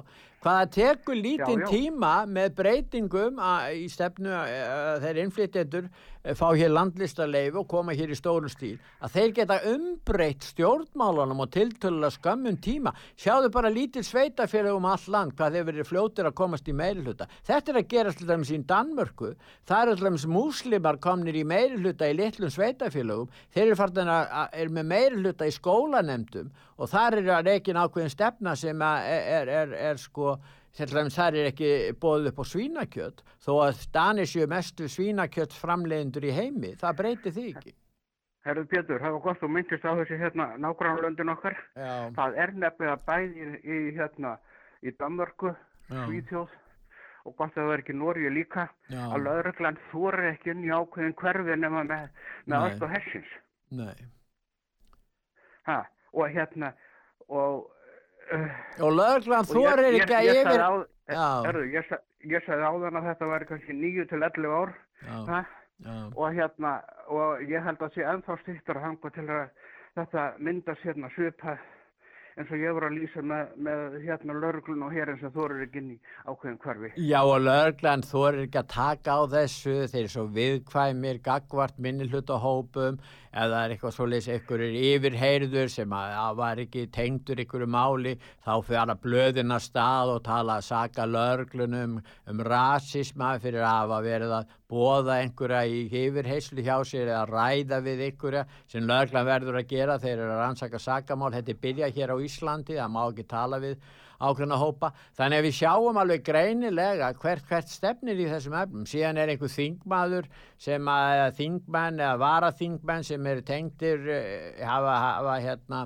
Hvaða tekur lítinn tíma með breytingum að, í stefnu að þeir innflytjendur eh, fá hér landlistarleif og koma hér í stórum stíl að þeir geta umbreytt stjórnmálunum og tiltölulega skömmun tíma. Sjáðu bara lítil sveitafélag um all land hvað þeir verið fljótir að komast í meirihluta. Þetta er að til dæmis í Danmörku. Það eru til dæmis múslimar komnir í meirihluta í litlum sveitafélagum þeir eru farin að, er með meirihluta í skólanemdum og þar er reikin ákveðin stefna sem er, er, er, er sko til dæmis þar er ekki bóðið upp á svínakjöt þó að Danir séu mestu svínakjöt framleiðendur í heimi það breytir því ekki Herðu Pétur, það var gott þú myndist á þessi hérna nágrannlöndin okkar. Já. Það er nefnilega bæði í, í hérna í Danmörku. Svíþjóð og gott að það er ekki Norge líka Já. að lögreglan þorir ekki inn í ákveðin hverfi nema með, með Nei. aðstof hersins. Nei. Ha, og hérna og og lögreglan og þorir ekki að yfir á-. Herðu, ég, ég sagði áðan að þetta væri kannski 9 til 11 ár Já. Já. og hérna og ég held að sé ennþá stýttur að hanga til að þetta myndast hérna svipað eins og ég voru að lýsa með, með hérna lörglun og hér eins og þorir ekki inn í ákveðin hverfi. Já og lögreglan þorir ekki að taka á þessu, þeir eru svo viðkvæmir, gagvart minnilhutahópum eða er eitthvað svoleiðis einhverjir yfirheyrður sem að, að var ekki tengdur einhverju máli, þá fyrir að blöðina stað og tala að saka löglunum um rasisma fyrir að hafa verið að bóða einhverja í yfirheyslu hjá sér eða ræða við einhverja sem löglan verður að gera. Þeir eru að rannsaka sakamál, þetta er byrja hér á Íslandi, það má ekki tala við ákveðna hópa, þannig að við sjáum alveg greinilega hvert, hvert stefnir í þessum efnum, síðan er einhver þingmaður sem að þingmenn eða varaþingmenn sem eru tengdir eh, hafa, hafa hérna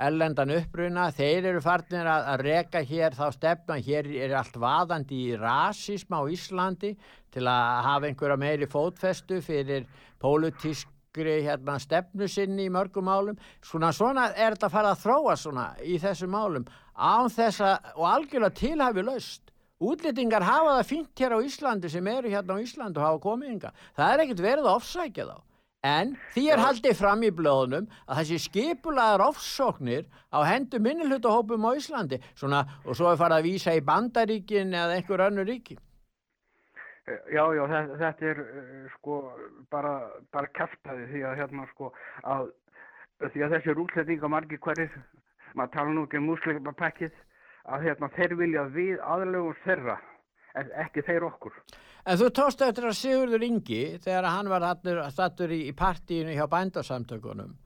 ellendan uppruna, þeir eru farnir að, að reka hér þá stefna, hér er allt vaðandi í rasisma á Íslandi til að hafa einhverja meiri fótfestu fyrir pólitískri hérna, stefnu sinni í mörgum málum, svona, svona er þetta að fara að þróa svona í þessum málum án þessa og algjörlega tilhafi laust. Útlendingar hafa það fínt hér á Íslandi sem eru hérna á Íslandi og hafa komið yngar. Það er ekkert verið að ofsækja þá. En því er haldið fram í blöðunum að þessi skipulaðar ofsóknir á hendur minnilhutahópum á Íslandi. Svona, og svo er farið að vísa í bandaríkin eða einhver önnur ríki. Já, já, þetta, er uh, sko bara, bara kæftæði því að hérna sko að því að þessi rútletninga margir hverjir, maður tala nú ekki um muslimapakkið, að hérna þeir vilja við aðlögum þeirra, en ekki þeir okkur. En þú tókst eftir að Sigurður Ingi þegar hann var stattur í, í partíinu hjá bændasamtökunum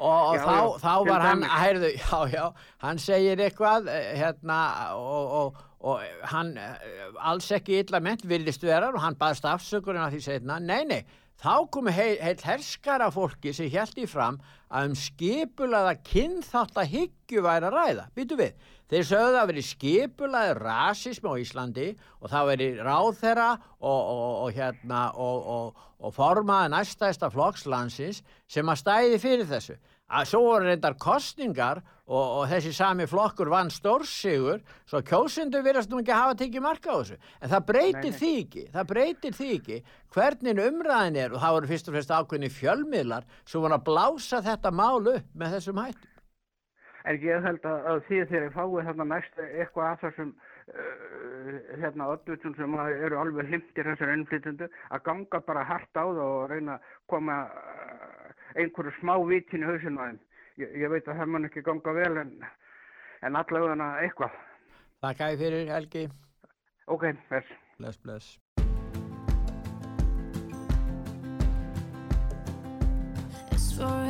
og, Já, þá, já, þá var hann, heyrðu, já, já, hann segir eitthvað eh, hérna og, og, og hann eh, alls ekki illa ment virðist vera og hann baðst afsökurinn að því setna, nei, nei, þá komi heil, heil herskara fólki sem held í fram að um skipulaða kynþátt að hyggju væri að ræða, býtu við. Þeir sögðu að veri skipulaði rasismi á Íslandi og það veri ráðherra og, og, og, hérna, og, og, og formaði næstæsta flokkslandsins sem að stæði fyrir þessu. Að svo voru reyndar kostningar og, og þessi sami flokkur vann stórsigur svo kjósundu virðast nú ekki hafa tekið marka á þessu. En það breytir því ekki, það breytir því ekki hvernig umræðin er og það voru fyrst og fremst ákveðni fjölmiðlar sem voru að blása þetta mál upp með þessum hættu. En ég held að, að því þegar ég fái þarna næst eitthvað að þessum uh, hérna öllutum sem að eru alveg hlimtir þessar innflytjendu að ganga bara hart á það og reyna að koma uh, einhverju smá vitin í hausinu á þeim. Ég, ég veit að það mun ekki ganga vel en, en allavega eitthvað. Þakka ég fyrir Helgi. Ok, þess. Bless, bless. It's 4 a.m. I can't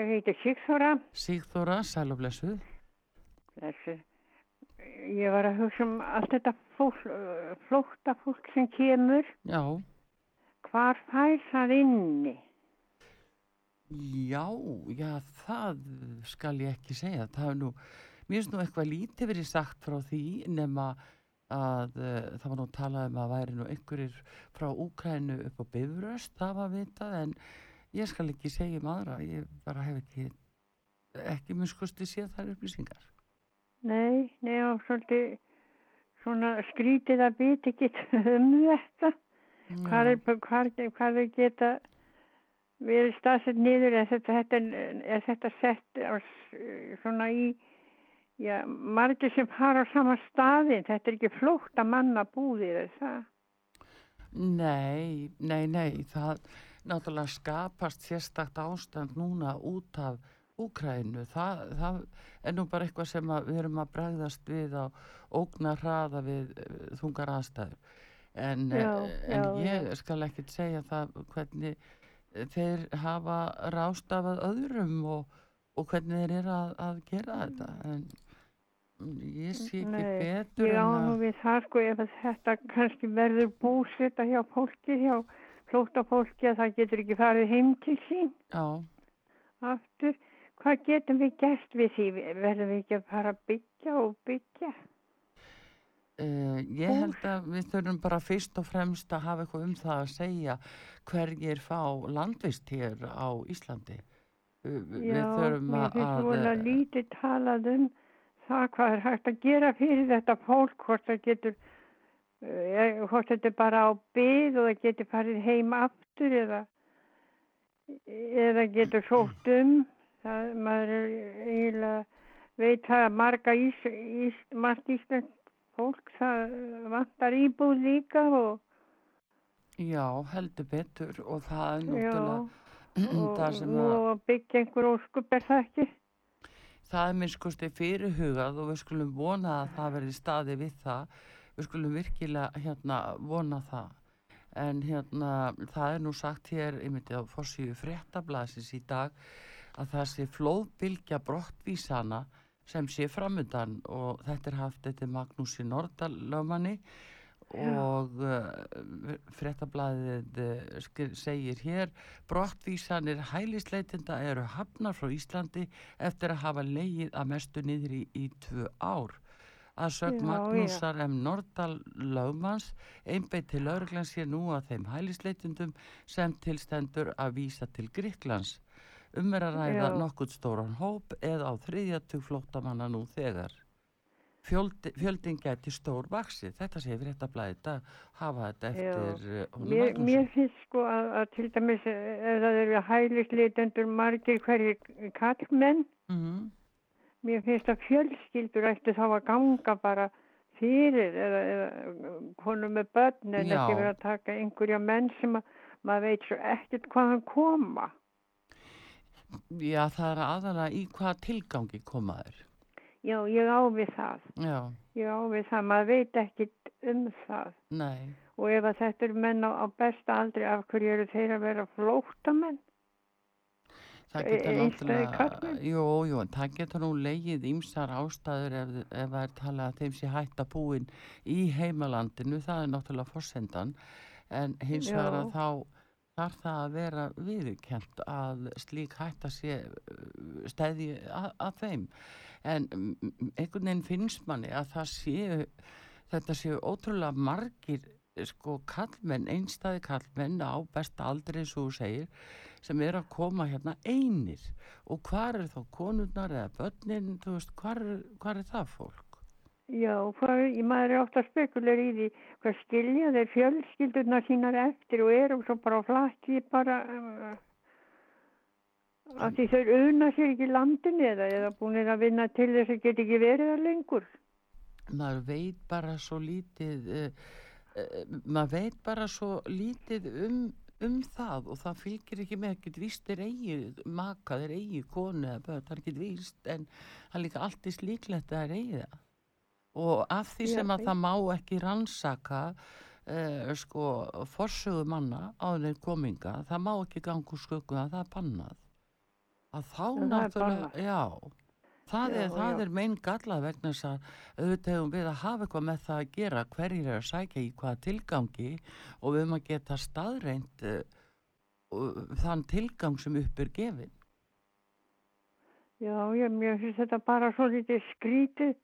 Ég heiti Sigþóra. Sigþóra, sæl og blessuð. Þessi, ég var að hugsa um allt þetta fólk, uh, flótta fólk sem kemur. Já, Hvar fær það inni? já, já, það skal ég ekki segja. Það er nú, mér finnst nú eitthvað lítið verið sagt frá því nema að uh, það var nú talað um að væri nú einhverjir frá Úkrænu upp á Bifröst, það var vitað, en ég skal ekki segja um aðra, ég bara hef ekki, ekki mjög skusti séð þær upplýsingar. Nei, nei, og svolítið svona skrítið að biti ekki um þetta. Hvað er, hvað, hvað er geta verið staðsett niður, er þetta, þetta, er þetta sett á, svona í, já, margir sem fara á sama staðin, þetta er ekki flótta manna búðir, það? Nei, nei, nei, það náttúrulega skapast sérstakt ástand núna út af Úkrænu. Það, það er nú bara eitthvað sem að við erum að bregðast við á ógna hraða við uh, þungar aðstæður. En, eh, Já, en já, ég skal ekkit segja það hvernig eh, þeir hafa rástafað öðrum og, og hvernig þeir eru að, að gera þetta. En ég sé ekki betur ég á en nú að... við það sko ef að þetta kannski verður búsetta hjá fólki, hjá flóta fólki að það getur ekki farið heim til sín Já. aftur. Hvað getum við gert við því? Verðum við ekki að fara að byggja og byggja? Uh, ég held að við þurfum bara fyrst og fremst að hafa eitthvað um það að segja hverjir fá landvist hér á Íslandi. Við Já, þurfum mér að, finnst að vola lítið talað um það hvað er hægt að gera fyrir þetta fólk, hvort það getur, hvort þetta er bara á byð og það getur farið heim aftur eða, eða getur sótt um. Það, maður er eiginlega, veit það að marga ís, ís, margt íslensk fólk, það vantar íbúð líka og já, heldur betur og það er náttúrulega það sem að og byggja einhver óskup er það ekki. það er minn skosti fyrirhugað og við skulum vona að það verði staði við það við skulum virkilega hérna vona það. En hérna það er nú sagt hér einmitt á fórsíu fréttablasins í dag að það sé flóðbylgja brottvísana sem sé framundan og þetta er haft þetta Magnúsi Nordal lögmanni og uh, fréttablaðið uh, skir- segir hér brottvísanir hælisleitinda eru hafnar frá Íslandi eftir að hafa leið að mestu niður í, í tvö ár að sögn Já, Magnúsar M. Nordal lögmanns einbeitt til lauruglan sér nú að þeim hælisleitundum sem tilstendur að vísa til Gríklands. Um er að ræða Já. nokkuð stóran hóp eða á þriðjatug flóttamanna nú þegar. Fjöldi, fjöldin gæti stór vaksið. Þetta sé við þetta blæðið að hafa þetta Já. eftir uh, honum Mér, Magnúsi. mér finnst sko að, að til dæmis eh, ef það eru hælisleitendur margir hverjir kallmenn, Mhm. Mér finnst að fjölskyldur ættu þá að ganga bara fyrir eða, eða konur með börn en ekki vera að taka einhverja menn sem að maður veit svo ekkert hvaðan koma. Já, það er aðalega í hvaða tilgangi komaður. Já, ég á við það. Já, Ég á við það, maður veit ekkert um það. nei. Og ef að þetta eru menn á, á besta aldri, af hverju eru þeir að vera flóttamenn? Það E- getur náttúrulega, jú, jú, það getur nú leigið ýmsar ástæður ef, ef það er talað að þeim sé hætta búin í heimalandinu, það er náttúrulega fórsendan, en hins vegar að þá þarf það að vera viðurkent að slík hætta sé stæði að, að þeim. En mm, einhvern veginn finnst manni að það séu, þetta séu ótrúlega margir sko kallmenn, einstæði kallmenn á besta aldri eins og þú segir sem eru að koma hérna einir og hvar er þá konurnar eða börnin, þú veist, hvar, er- er það fólk? Já, hvað, maður er ofta spekulir í því hvað skilja þeir fjölskyldurna sínar eftir og eru svo bara á flakki bara uh, að því þeir auðna sér ekki landinu eða eða búinir að vinna til þess að geta ekki verið það lengur. Maður veit bara svo lítið, uh, maður veit bara svo lítið um, um það og það fylgir ekki með ekkert víst þeir eigi maka, þeir eigi konu það er ekkert víst en það er líka allt í slíklegt að þeir eigi það. Og af því sem að það má ekki rannsaka uh, sko forsögu manna á þeir kominga, það má ekki skökkum að það er bannað. Að þá það er náttúrulega, já, það, Já, er, það já. er mein gallað vegna þess að auðvitað hefum við að hafa eitthvað með það að gera hverjir er að sækja í hvaða tilgangi og við höfum að geta staðreint uh, þann tilgang sem upp er gefin. Já, ég, mér finnst þetta bara svo lítið skrítið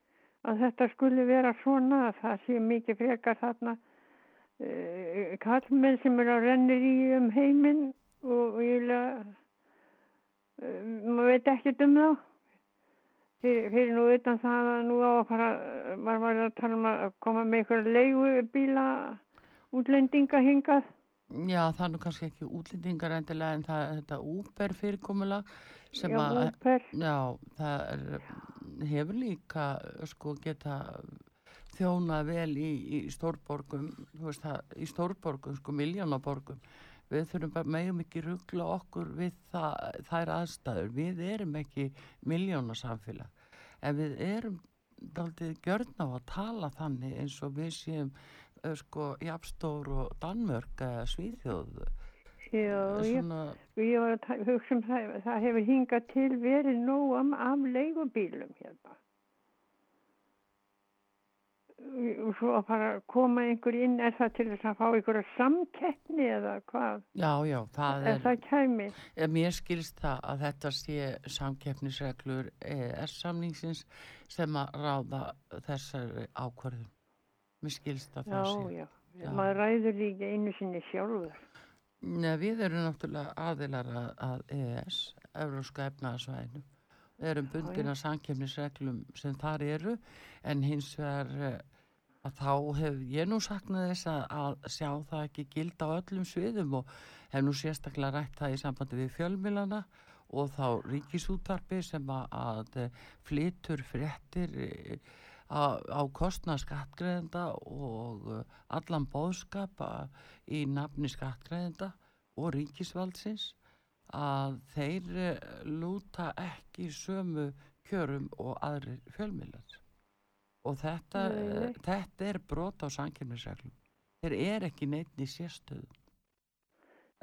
að þetta skulle vera svona að það sé mikið frekar þarna uh, kallmenn sem eru að rennir í um heiminn og eiginlega uh, maður veit ekkert um þá fyrir, fyrir nú utan það að nú á að fara maður var að tala um að koma með einhverja leigubíla útlendinga hingað Já, það er nú kannski ekki útlendingar endilega en það er þetta úber fyrirkomulag sem Já, að, Uber. já, það er, hefur líka sko geta þjónað vel í, í stórborgum, þú veist það, í stórborgum, sko miljónaborgum. Við þurfum bara megum ekki ruggla okkur við það, þær aðstæður. Við erum ekki miljónasamfélag. En við erum daldið gjörn á að tala þannig eins og við séum eh, sko jafnstór og Danmörk eða Svíþjóð. Já, ég, Svona, ég var að hugsa um það, það hefur hingað til verið nóg um af leigubílum hérna. Svo að fara að koma einhver inn, er það til þess að fá einhverja samkeppni eða hvað? já, já, það Er er, það kæmi? Eh, Mér skilst það að þetta sé samkeppnisreglur ES-samningsins sem að ráða þessari ákvörðum. Mér skilst að Já, það sé. já. Já. Maður ræður líka einu sinni sjálfur. Nei, við erum náttúrulega aðilar að, að ES, Evróska efnaðasvæðinu. Við erum bundin að samkeppnisreglum sem þar eru, en hins vegar eh, að þá hef ég nú saknað þess að, að sjá það ekki gilda á öllum sviðum og hef nú sérstaklega rætt það í sambandi við fjölmilana og þá ríkisúttarpi sem að, að eh, flytur fréttir eh, á, á kostnað skattgreðenda og allan bóðskap í nafni skattgreðenda og ríkisvaldsins að þeir eh, lúta ekki sömu kjörum og aðrir fjölmiðlar og þetta, Nei, nei. eh, þetta er brot á sankjörnisreglum þeir er ekki neitt í sérstöðu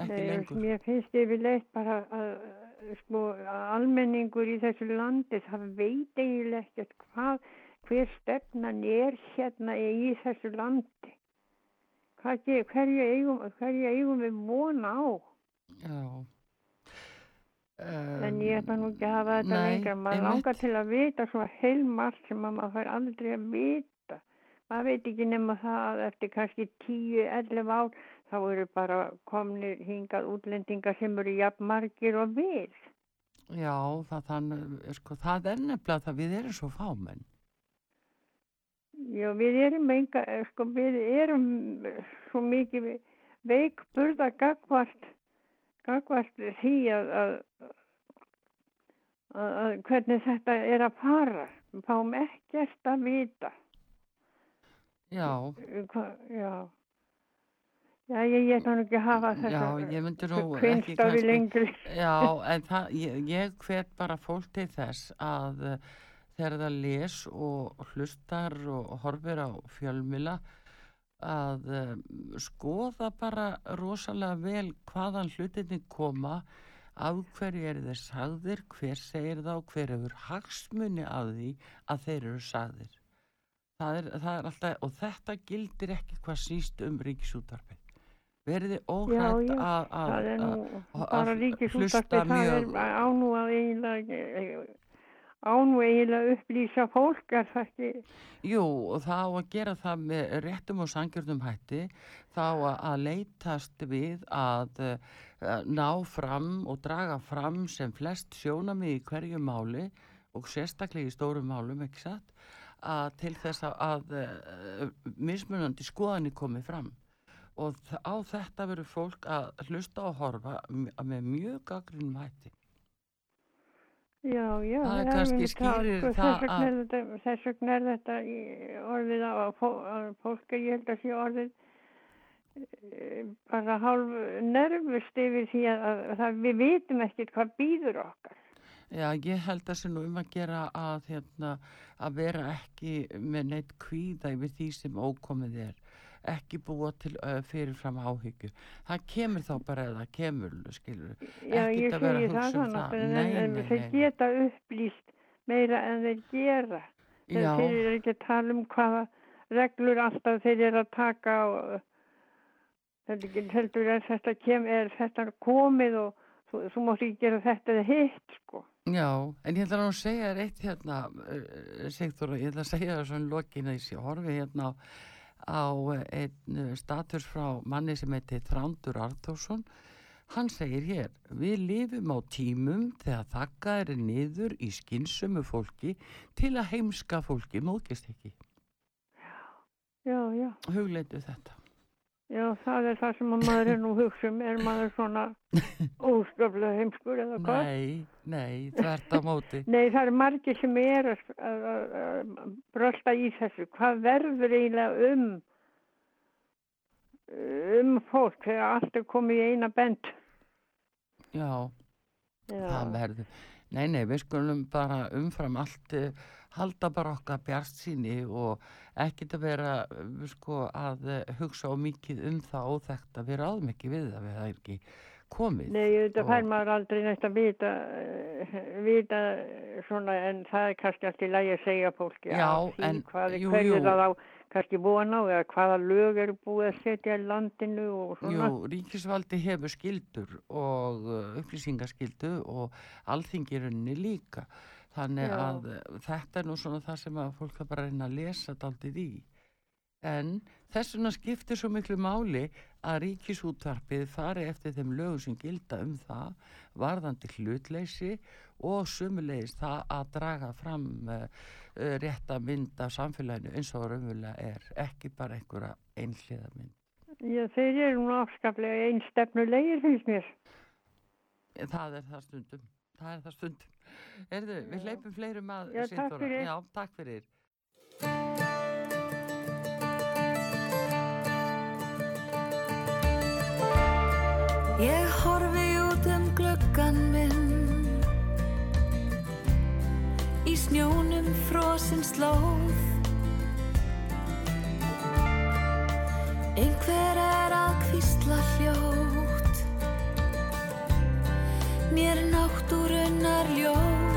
ekki Nei, lengur Mér finnst yfirleitt bara að, að, sko, að almenningur í þessu landi það veit eiginlega ekkert hvað, hver stefnan er hérna í þessu landi. Hvað, hverju, eigum, hverju eigum við vona á? Já. En ég ætla nú ekki að hafa þetta lengra. Maður langar til að vita svo heilmargt sem að maður fær aldrei að vita. Maður veit ekki nema það að eftir kannski 10-11 ár þá eru bara komnir hingað útlendingar sem eru jafn margir og við. Já, það, þannig, sko, það er nefnilega það við erum svo fámenn. Já, við erum enga, sko, við erum svo mikið veikburða gagvart, gagvart því að, að, að, hvernig þetta er að fara. Við fáum ekkert að vita. Já, Hva, já. Já, ég, ætla nú ekki að hafa þetta já, ég myndi nú ekki kvinnstafi lengri. Já, en það, ég, ég hvet bara fólk til þess að uh, þegar það les og hlustar og horfir á fjölmila að uh, skoða bara rosalega vel hvaðan hlutinni koma af hverju eru þeir sagðir, hver segir þá, hver hefur hagsmunni af því að þeir eru sagðir. Það er, það er alltaf, og þetta gildir ekki hvað síst um ríkisútarfið. Verði Já, óhrætt já, að, að, það er nú að- bara að ríkisúttarpi, hlusta það er mjög ánú að eiginlega, ánú eiginlega upplýsa fólk, er það ekki? Jú, og það á að gera það með réttum og sangjörnum hætti, þá að, að leitast við að uh, ná fram og draga fram sem flest sjónamið í hverju máli og sérstaklega í stórum málum, ekki satt, að til þess að, að uh, mismunandi skoðanir komi fram. Og á þetta verður fólk að hlusta og horfa með mjög gaggrinum hætti. Já, já. Það er kannski skýrir það að- þess vegna er þetta í orðið að fó- að fólk ég held að sé orðið eh, bara hálf nervust yfir því að, að, að við vitum ekkert hvað býður okkar. Já, ég held að sé nú um að gera að, hérna, að vera ekki með neitt kvíða yfir því sem ókomið er. Ekki búa til uh, fyrirfram áhyggju. Það kemur þá bara eða kemur, skilur. Já, ég Ekkert að vera að hugsa um það. en, Nei, en, nei, þeir nei. geta upplýst meira en þeir gera. Þeir, þeir eru ekki að tala um hvaða reglur alltaf þeir eru að taka og heldur er þetta, kem, er þetta komið og þú, þú mátt ekki gera þetta eða hitt, sko. Já, en ég ætla að segja þér eitt hérna, Sigþóra, ég ætla að segja það svona lokin að ég sé horfi hérna á, á eh, einn uh, status frá manni sem heiti Þrándur Artórsson. Hann segir hér, við lifum á tímum þegar þakka er niður í skynsömu fólki til að heimska fólki mókist ekki. Já, já, Hugleitu þetta. Já, það er það sem að maður er nú hugsa um, er maður svona óskaplega heimskur eða hvað? Nei, nei, þvert á móti. Nei, það eru margir sem er að, að, að, að brölda í þessu. Hvað verður eiginlega um um fólk þegar allt er komið í eina bend? Já, Já. það verður. Nei, nei, við skulum bara umfram allt eh, halda bara okkar bjart síni og ekkert að vera eh, sko að eh, hugsa á mikið um það óþekkt að við ráðum ekki við það við það er ekki komið. Nei, þetta Og- fær maður aldrei næst að vita, eh, vita svona, en það er kannski allt í lagi að segja fólki Já, af því en- hvað, jú, hverju það á kannski búin á eða hvaða lög eru búið að setja í landinu og svona. Jú, ríkisvaldi hefur skildur og upplýsingaskildu og alþingirunni líka. Þannig Já. að uh, þetta er nú svona það sem að fólk það bara að reyna að lesa daldið í. En þess vegna skiptir svo miklu máli að ríkisútvarpið fari eftir þeim lögum sem gilda um það, varðandi hlutleysi og sumulegis það að draga fram uh, uh, rétta mynd af samfélaginu eins og raunverulega er, ekki bara einhverja einhliða mynd. Já, þeir eru nú afskaplega einstefnulegir finnst mér. Það er það stundum. Það er það stundum. Erðu, við hleypum fleirum að Já, takk fyrir. Já, takk fyrir. Ég horfi út um gluggan minn. Í snjónum frosin slóð. Einhver er að hvísla hljótt Mér náttúrunnar ljóð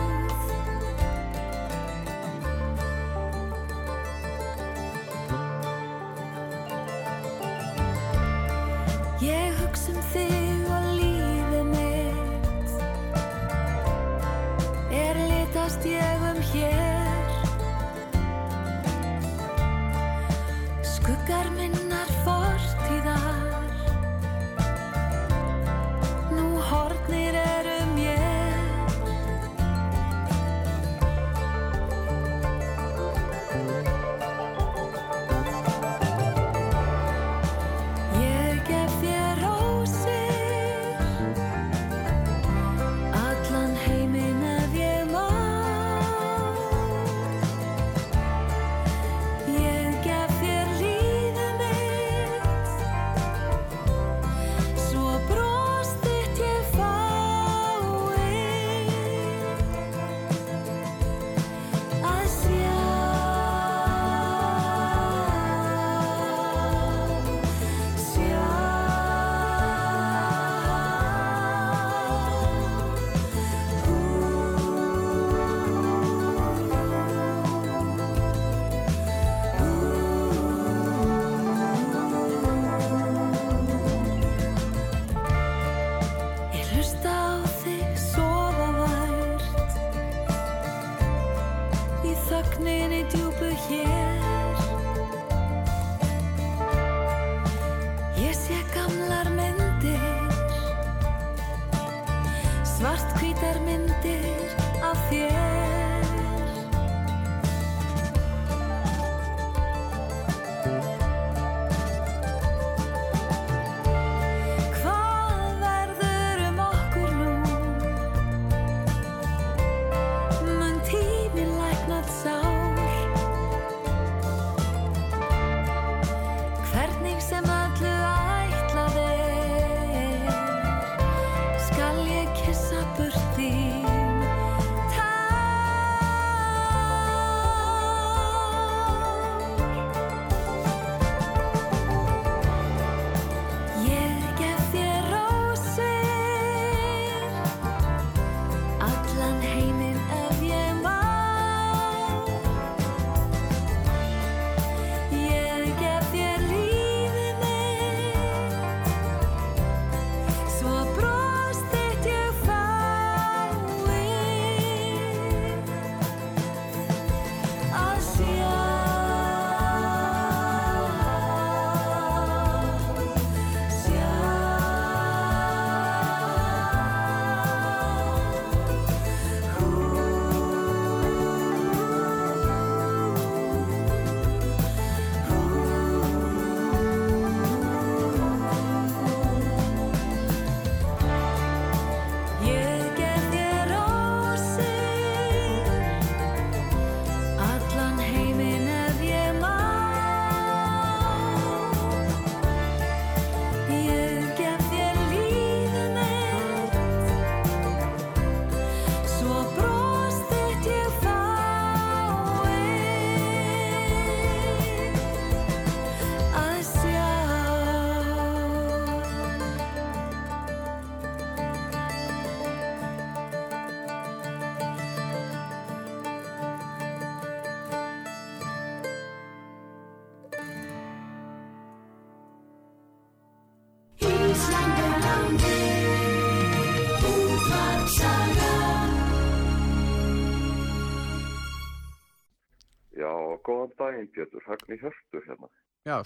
Högni Hjörtur hérna. Já.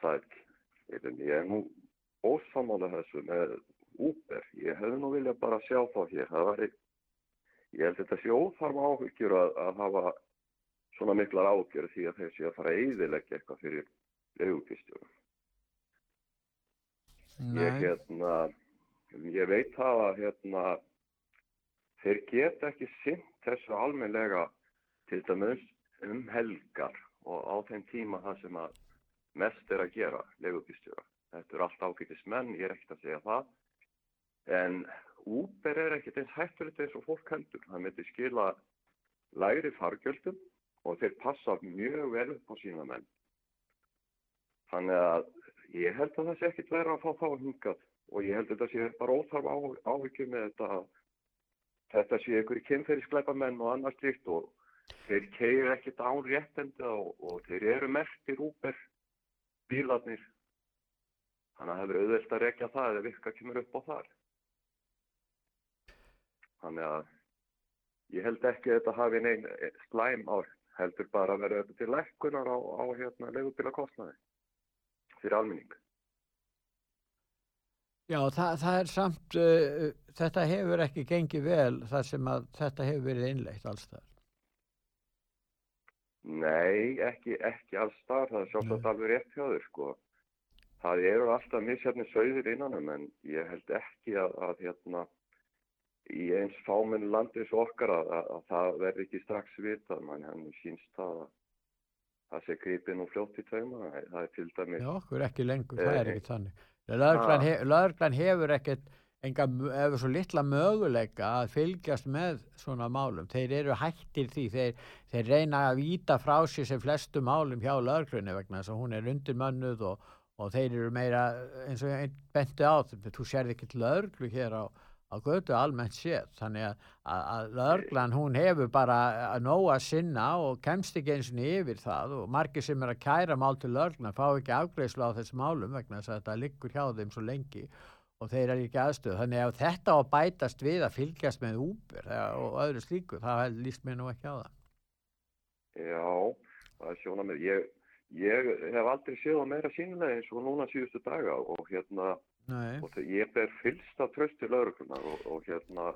Sæl, Heyrðu, ég er nú ósamála þessu með Uber. Ég hefði nú viljað bara sjá þá hér. Það væri, ég held þetta sé óþarfa áhyggjur að, að hafa svona miklar áhyggjur því að þeir sé að fara að eyðileggja eitthvað fyrir leigubílstjórum. Ég, hérna, ég veit það að hérna, þeir geta ekki sint þessu almennlega til dæmis um helgar og á þeim tíma það sem að mest er að gera leigubílstjóra. Þetta er allt ágætis menn, ég er ekkert að segja það. En Uber er ekkert eins hættulegt eins og fólk heldur. Það myndi skila lægri fargjöldum og þeir passa mjög vel upp á sína menn. Þannig að ég held að það sé ekkert verið að fá þá hingað og ég held að þetta sé bara óþarf áhyggjum með þetta að þetta sé einhverju kynferðiskleipa menn og annars líkt og þeir keir ekkert án réttenda og, og þeir eru merktir Uber bílarnir. Þannig að það er auðvelt að rekja það eða virka kemur upp á þar. Þannig að ég held ekki að þetta hafi neinn slæm á heldur bara að vera til lækkunar á, á hérna leigubíla kostnaði fyrir almenning. Já, það, það er samt, uh, þetta hefur ekki gengið vel þar sem að þetta hefur verið innleitt alls það. Nei, ekki, ekki alls þar, það er sjálfsagt alveg rétt hjá þér, sko. Það eru alltaf misjafni sögðir innanum, en ég held ekki að, að hérna, í eins fámenn landis okkar að, að, að það verði ekki strax vitað, mann. Henni sínst það að það sé gripið nú fljótt í tauma, það er til dæmis... Já, okkur ekki lengur, Eh, það er ekki þannig. Lögreglan hefur ekkert enga, hefur svo litla möguleika að fylgjast með svona málum. Þeir eru hættir því, þeir, þeir reyna að víta frá sér sem flestu málum hjá lögreglunni vegna þess að hún er undirmönnuð og, og þeir eru meira eins og einn benti á, þú sérði ekkert lögreglu hér á, á götu almennt séð. Þannig að, að, lögreglan hún hefur bara að nóga að sinna og kemst ekki eins og yfir það og margir sem er að kæra mál til lögreglan fá ekki afgreðslu á þessum málum vegna þess að þetta liggur hjá þeim svo lengi og þeir eru ekki aðstöð. Þannig að þetta á bætast við að fylgjast með eða- og öðru slíku, það líst mér nú ekki á það. Já, það er sjóna með. Ég, ég hef aldrei séð það meira sínilega eins og núna síðustu daga og hérna, Nei. og ég ber fylst af tröst til lauruglunar og, og hérna,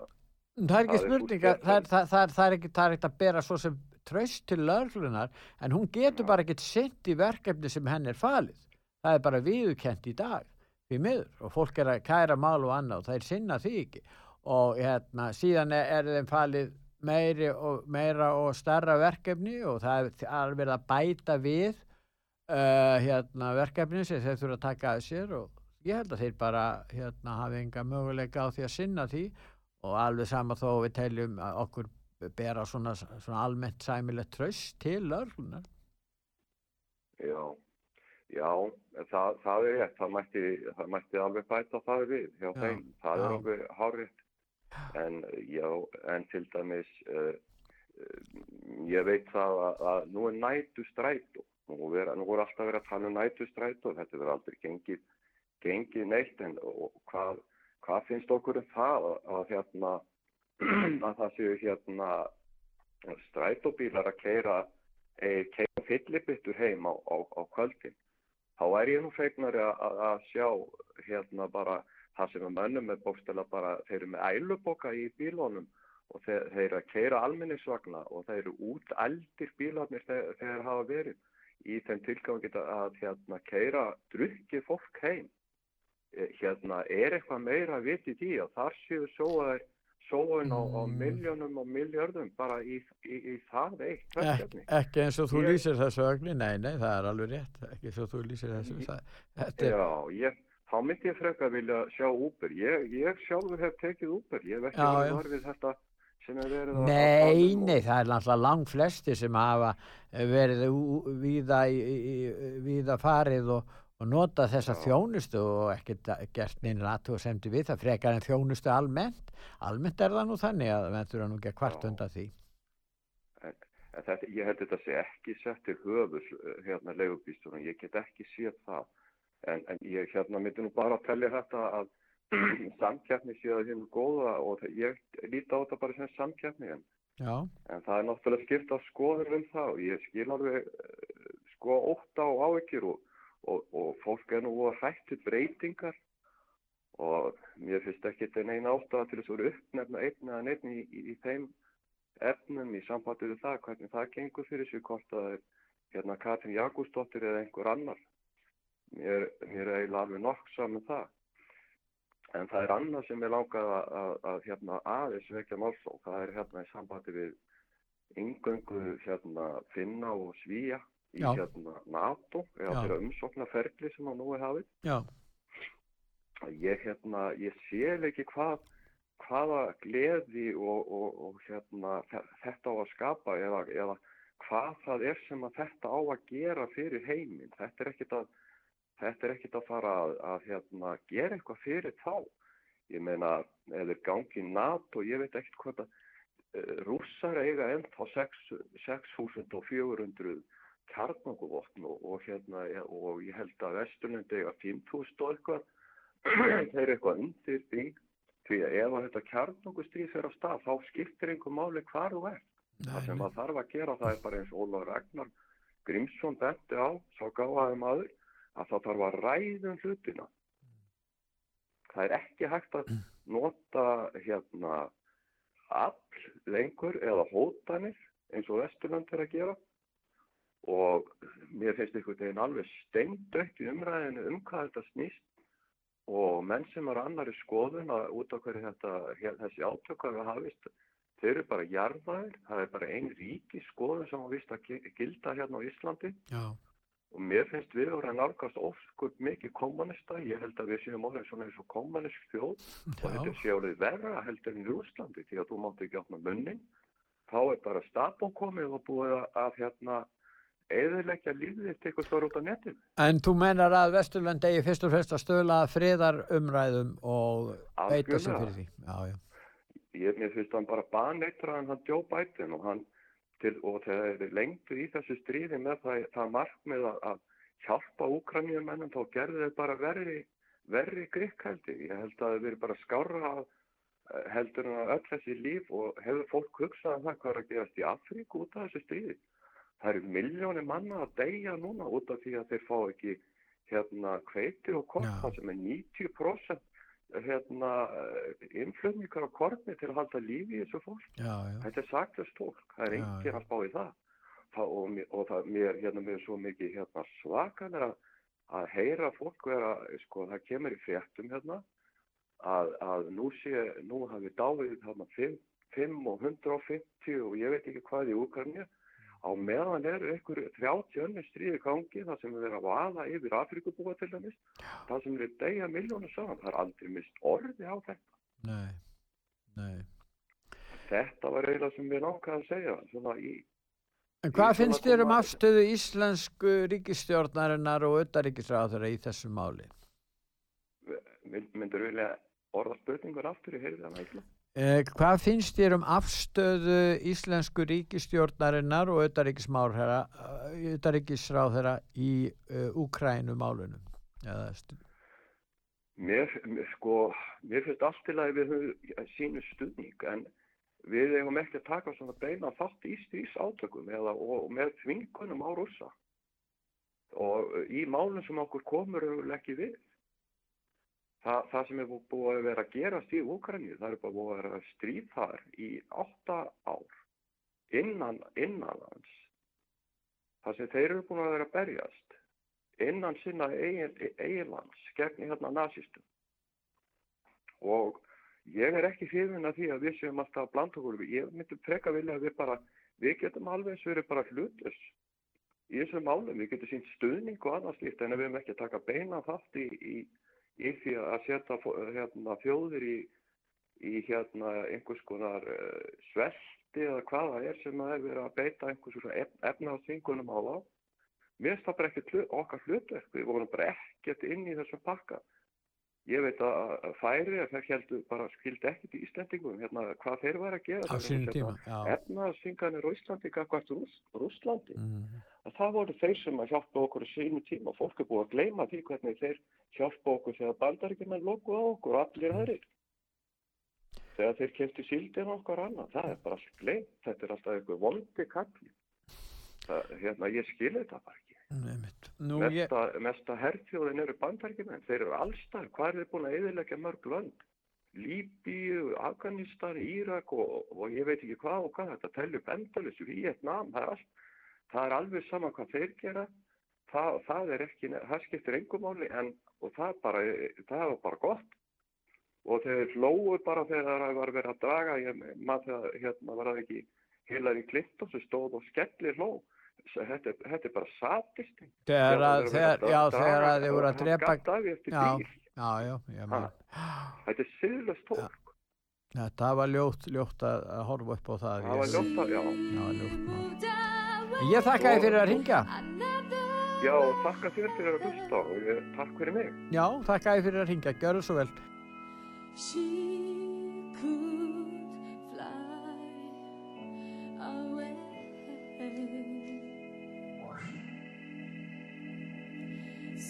Það er ekki Það er spurning, svo að- það, er- það, það, er- það er er ekki að bera svo sem tröst til löglunar, en hún getur bara ekkert sint í verkefni sem henn er falið. Það er bara viðurkent í dag, því miður, og fólk er að kæra mál og annað og það er sinna því ekki. Og hérna, síðan er, þeim falið meiri og, meira og starra verkefni og það er, er verið að bæta við uh, hérna, verkefni sem þeir þurfa að taka að sér og ég held að þeir bara hérna, hafi enga möguleika á því að sinna því og alveg sama þó við teljum að okkur bera svona, svona almennt sæmilegt tröst til löglunar. já, já, það, það er rétt, það mætti, það mætti alveg bæta það við hjá Já, þeim, það er já. alveg hárétt. En já, en til dæmis, uh, uh, ég veit það að, að nú er nætu strætó, nú, vera, nú er alltaf verið að tala um nætu strætó, þetta verður aldrei gengið, gengið neitt, en og, hvað, hvað finnst okkur um það að, að hérna, að það séu hérna strætóbílar að keira, e, keira fyllibittur heim á, á, á kvöldin. Þá er ég nú fegnari að, að, að sjá hérna bara það sem að mönnum er bókstæla bara, þeir eru með æluboka í bílónum og þeir, þeir eru að keira almennisvagna og þeir eru út eldir bílarnir þegar þeir hafa verið í þeim tilgangi að, að hérna keira drukkið fólk heim. Eh, Hérna er eitthvað meira að viti því að þar séu sóaðir sóun á, á Mm. miljónum og miljardum bara í, í, í það eitt Ek, ekki eins og þú Ég- lýsir þessu ögni, nei, nei, það er alveg rétt, ekki eins og þú lýsir þessu. Það, þetta er, Já, ég, þá myndi ég frekar vilja sjá Uber. Ég, ég sjálfur hef tekið Uber. Ég hef ekki verið já. var við þetta sem er verið að- að Nei, tala um nei, það er náttúrulega langt flesti sem hafa verið í- víða farið og, og nota þessa þjónustu og ekkert gert neina aðtúrsemdi við það frekar en þjónustu almennt. Almennt er það nú þannig að menn þurfa nú ekki að kvart undan því. En, en þetta, ég held þetta sé ekki sett til höfus eh, hérna leigubístunum. Ég get ekki séð það. En, en ég hérna myndi nú bara að tellja þetta að samkeppni sé að hérna góða og ég líti á þetta bara sem samkeppni en En það er náttúrulega skipt á skoður um það og ég skil alveg eh, sko ótta og áhyggjur og, og, og fólk er nú að hrættu breytingar og mér finnst ekki þetta neina áttaða til þess að vera uppnefna einn eða neitt í, í, í þeim efnum í sambandi við það, hvernig það gengur fyrir sig, hvort er hérna Katrin Jakobsdóttir eða einhver annar. Mér, mér er eiginlega alveg nokk saman það. En það er annað sem ég langað að, að, að hérna, aðeins vekja máls og það er hérna í sambandi við yngöngu hérna, Finna og Svíja í Já. hérna, NATO eða þeirra umsóknarferli sem að nú er hafið. já, Ég, hérna, ég sé ekki hvað, hvaða gleði og, og, og hérna, þe- þetta á að skapa eða, eða hvað það er sem að þetta á að gera fyrir heiminn. Þetta er ekkit að þetta er ekkit að fara að, að hérna, gera eitthvað fyrir þá. Ég meina, þeir gangi NATO, ég veit ekkert hvað það, uh, rússar eiga ennþá 6 6400 kjarnanguvopn og, og, hérna, og ég held að Vesturlund eiga 5000 og eitthvað, þeir eru eitthvað undir því Því að ef að þetta kjarnungustrýð fyrir á stað, þá skiptir einhver máli hvar þú ert. Það sem að þarf að gera það er bara eins Ólaf Ragnar Grímsson benti á, sá gáðaði maður, að það þarf að ræðum hlutina. Það er ekki hægt að nota hérna all lengur eða hótanir eins og Vesturland er að gera og mér finnst einhvern veginn alveg steindaukt í umræðinu um hvað þetta snýst. Og menn sem er annari skoðun að út af hverju þetta, þessi átök hafa hafist, þeir eru bara jarðaðir, það er bara ein ríki skoðun sem á vist að gi- gilda hérna á Íslandi. Já. og mér finnst við voru að nálgast ofskup mikið kommunista, ég held að við séum orðið svona eins og kommunist þjóð. Og þetta sé orðið verra heldur en í Rúslandi því að þú mátt ekki opna munnin þá er bara stapó komið og búið að hérna eðilegja lífið þitt eitthvað stór út á netinu. En þú menar að Vesturlönd eigi fyrst og fremst að stöðla friðar umræðum og beita sig fyrir því. Já, já. Ég, mér finnst hann bara baneittraðan hann Joe Biden og hann til, og þegar þeir lengtu í þessu stríði með það, það markmið að, að hjálpa úkranjumennum þá gerðu þeir bara verri, verri grikkældi. Ég held að þeir verið bara skárra að eh, heldur en að öll þessi líf og hefur fólk hugsað um það hvað er að gerast í Afríku út af þessu stríði. Það eru miljónir manna að deyja núna út af því að þeir fá ekki hérna kveiti og korta sem er 90% hérna innflutningar á korni til að halda lífi í þessu fólk. Já, já. Þetta er saklust fólk, það er enginn að spá í það. það og, og það, mér, hérna, mér er svo mikið hérna, svakalega að heyra fólk vera, sko, það kemur í fréttum hérna, að, að nú sé, nú hafi dáið hérna 5, 5 og 150 og ég veit ekki hvað í Úkarni, á meðan eru einhver 30 önnur stríði gangi, það sem er að vaða yfir Afrikubúa til dæmis, það sem eru deyja miljónu saman, það er aldrei mist orði á þetta. Nei, nei. Þetta var eiginlega sem við langaði að segja, svona í, En hvað finnst þér um afstöðu íslensku ríkistjórnarinnar og auðaríkisráðara í þessu máli? mynd, myndur vilja orða spurningur aftur, heyrði það næsla. Eh, hvað finnst þér um afstöðu íslensku ríkistjórnarinnar og auðaríkisráðara í uh, Úkrænu málunum? Eða, stu- Mér, mér, sko, mér finnst allt til að við höfum sínu stuðning, en við eigum ekki að taka svona beina þátt í stríðs átökum eða og með þvingunum á rússa. Og í málum sem okkur komur höfum ekki við. Þa, það sem er bú- búið að vera að gerast í Úkræni, það er bara búið að vera stríð þar í átta ár innan, innanlands. Það sem þeir eru búin að vera að berjast innan sinna eigin, eiginlands gegn hérna nazistum. Og ég er ekki hrifin að því að við séum alltaf að blanda okkur. Ég myndi freka vilja að við bara, við getum alveg eins verið bara hlutus í þessum málum. Við getum sínt stuðning og annað slíkt en við erum ekki að taka beina þátt í, í, í því að setja hérna, þjóðir í, í hérna einhvers konar uh, svelti eða hvað það er sem að er verið að beita einhvers svona ef, efnaðsvingunum á þá. Mér það bara ekki hlu, okkar hlutverk, við vorum bara ekkert inn í þessum pakka. Ég veit að færi að þeir heldur bara skildi ekkert í Íslandingum, hérna hvað þeir var að gera. Á sínum tíma, já. Efnaðsvinganir á Íslandi, gagvart Rúss, Rússlandi. Mm. Að það voru þeir sem að hjálpa okkur á sínu tíma. Fólk er búið að gleyma því hvernig þeir hjálpa okkur þegar bandaríkjumenn lokuð á okkur og allir aðrir. Þegar þeir kefti síldin okkar annað, það er bara allt gleymt. Þetta er alltaf eitthvað vondi kalli. Það, hérna, ég skil þetta bara ekki. Einmitt. Nú, ég, Mesta, mesta herrþjóðin eru bandaríkjumenn. Þeir eru allstað. Hvað er þeir búin að eðilegja mörg lönd? Líbíu, Afganistan, Írak og, og ég veit ekki hvað og hvað. Þetta telur bendalus, Vietnam, það er, allt, það er alveg sama hvað þeir gera. Það, það er ekki, það skiptir engum máli en og það bara, það var bara gott. Og þeir hlóðu bara þegar það var verið að draga, ég maður þegar hérna var það ekki Hillary Clinton sem stóð og skellir hló. Þetta, þetta er bara satisting. þegar að, þegar, já, þegar að þið voru að drepa, já, já, já, man. Þetta er siðlust fólk. Þetta var ljótt, ljótt að, að horfa upp á það. Það var ljótt að, já. Það var ljótt. Ég þakka þið fyrir að ringja. Já, þakka þér fyrir að hlusta og ég, takk fyrir mig. Já, þakka þið fyrir að ringja. Gjörðu svo vel.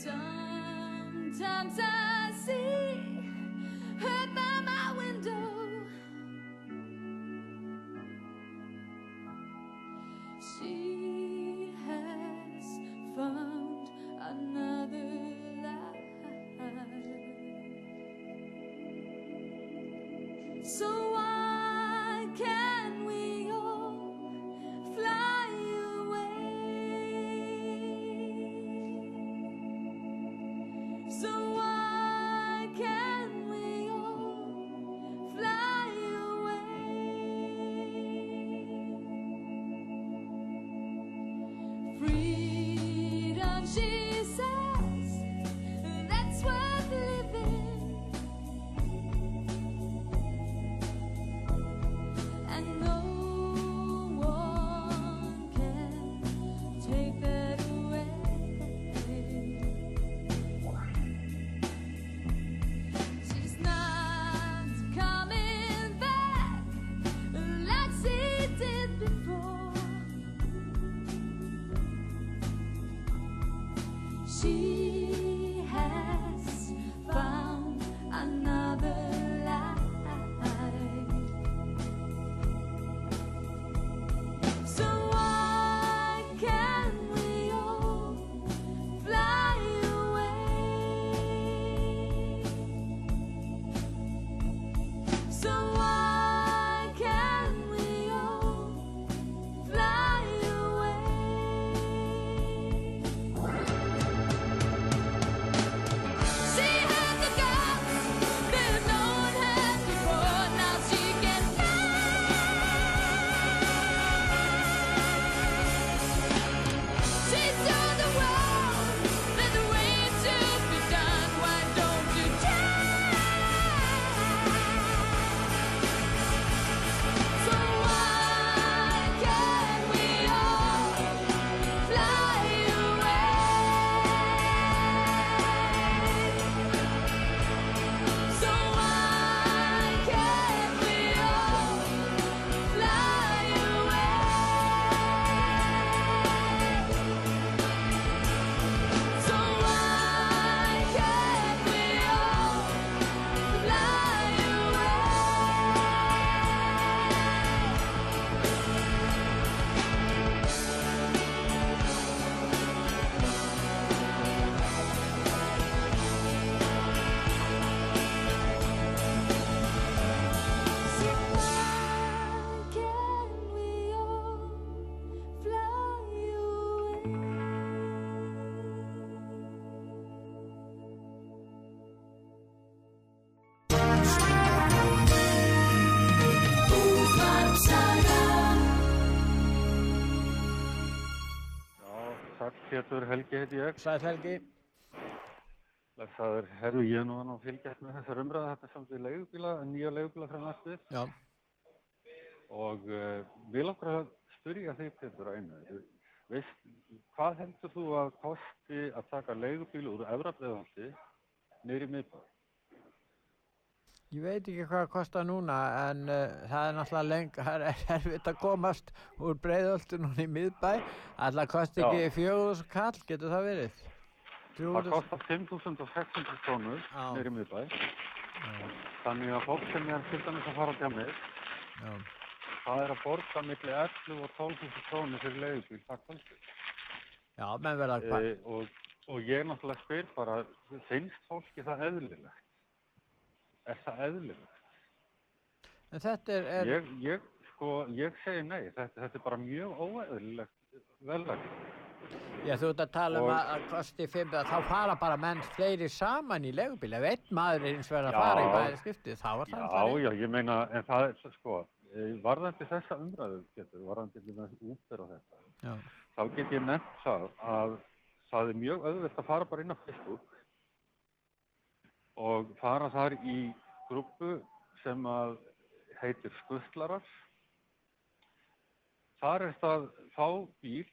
Sometimes I see Helgi. Sæll Helgi. Lesaður, herru, ég er nú að að fylgjast með þessar umræða, þetta er samt við leigubíla, nýja leigubíla frá næstu. Já. Og uh, vil okkur að spyrja þig, Pétur, að einu. Veist, hvað heldur þú að kosti að taka leigubíl úr Efrabreðhaldi niður í miðbæ? Ég veit ekki hvað það kostar núna en uh, það er náttúrulega leng, það er erfitt að komast úr breiðöldu núna í miðbæ. Alltaf kosti Já. ekki fjögur kall, getur það verið? Það kostar 5.600 krónur Já. í miðbæ. Þannig að fólk sem er til dæmis að fara á djamið, Já. það er að borga milli 11 og 12.000 krónur fyrir leigubíl, það kvöldur. Já, menn verða E, hvað. og, og ég náttúrulega spyr bara, finnst fólki það eðlilegt? Er það eðlilegt? En þetta er, er Ég, ég, sko, ég segi nei, þetta, þetta er bara mjög óeðlilegt velvægt. Já, þú ert að tala um Og- að, að kosti fimm, að þá fara bara menn fleiri saman í legubíl. Ef einn maður er eins og verið að Já. fara í bæði skiptið, þá er það Já, já, ég meina, en það er, sko, eh, varðandi þessa umræðu, getur, varðandi þess útber og þetta, Já. þá get ég nefnt það að það er mjög auðvelt að fara bara inn á Facebook og fara þar í grúpu sem að heitir Skuttlarar. Þar er það fá bíl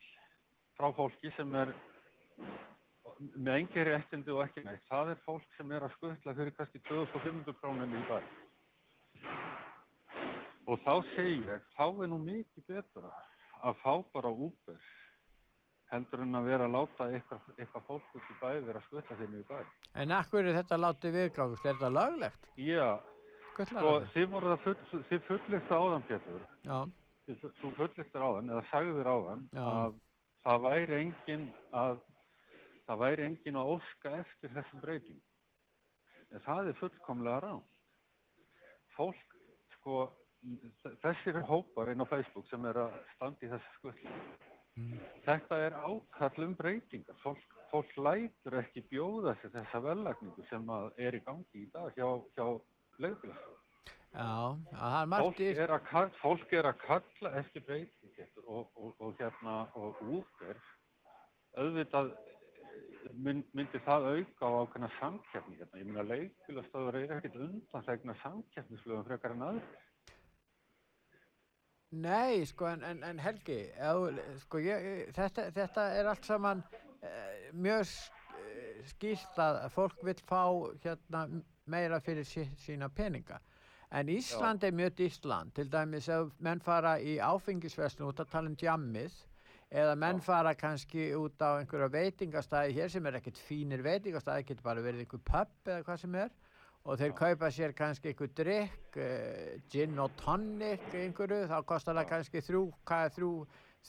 frá fólki sem er með engi réttindi og ekki neitt. Það er fólk sem er að skuttla fyrir kannski 2500 krónum í bæ. Og þá segi ég, þá er nú mikið betra að fá bara Uber heldur en að vera að láta eitthvað, eitthvað fólk út í bæ vera að skuttla þeim í bæ. En akkur er þetta látið viðgangast? Er þetta löglegt? Já, sko, þið full, þið fullist áðan, Pétur, Já. þið, þú fullistir áðan, eða sagðir áðan, Já. að það væri engin að, það væri engin að óska eftir þessum breyting. En það er fullkomlega rán. Fólk, sko, þessir hópar inn á Facebook sem er að standa í þessu skuttlu, þetta er ákall um breytingar. Fólk, fólk lætur ekki bjóða sér þessa vellagningu sem að er í gangi í dag hjá, hjá leigubílastofum. Já, það er margt í... að, fólk er að kalla eftir breyting Pétur, og, og, og hérna og útver auðvitað eh, mynd, myndi það auka á ákveðna samkeppni hérna. Ég meina leikbílastöður er ekkert undanþegna samkeppnislögum frekar en aður. Nei, sko, en, en, en Helgi, ef, sko, ég, þetta, þetta er allt saman eh, mjög eh, skýrt að fólk vil fá hérna meira fyrir sí, sína peninga. En Ísland er mjög dýrt land, til dæmis ef menn fara í áfengisverslun út að tala um djammið, eða menn fara kannski út á einhverja veitingastæði hér sem er ekkert fínir veitingastæði, getur bara verið einhver pub eða hvað sem er og þeir kaupa sér kannski einhver drikk, uh, gin og tonic einhverju, þá kostar það kannski þrjú, hvað er þrjú,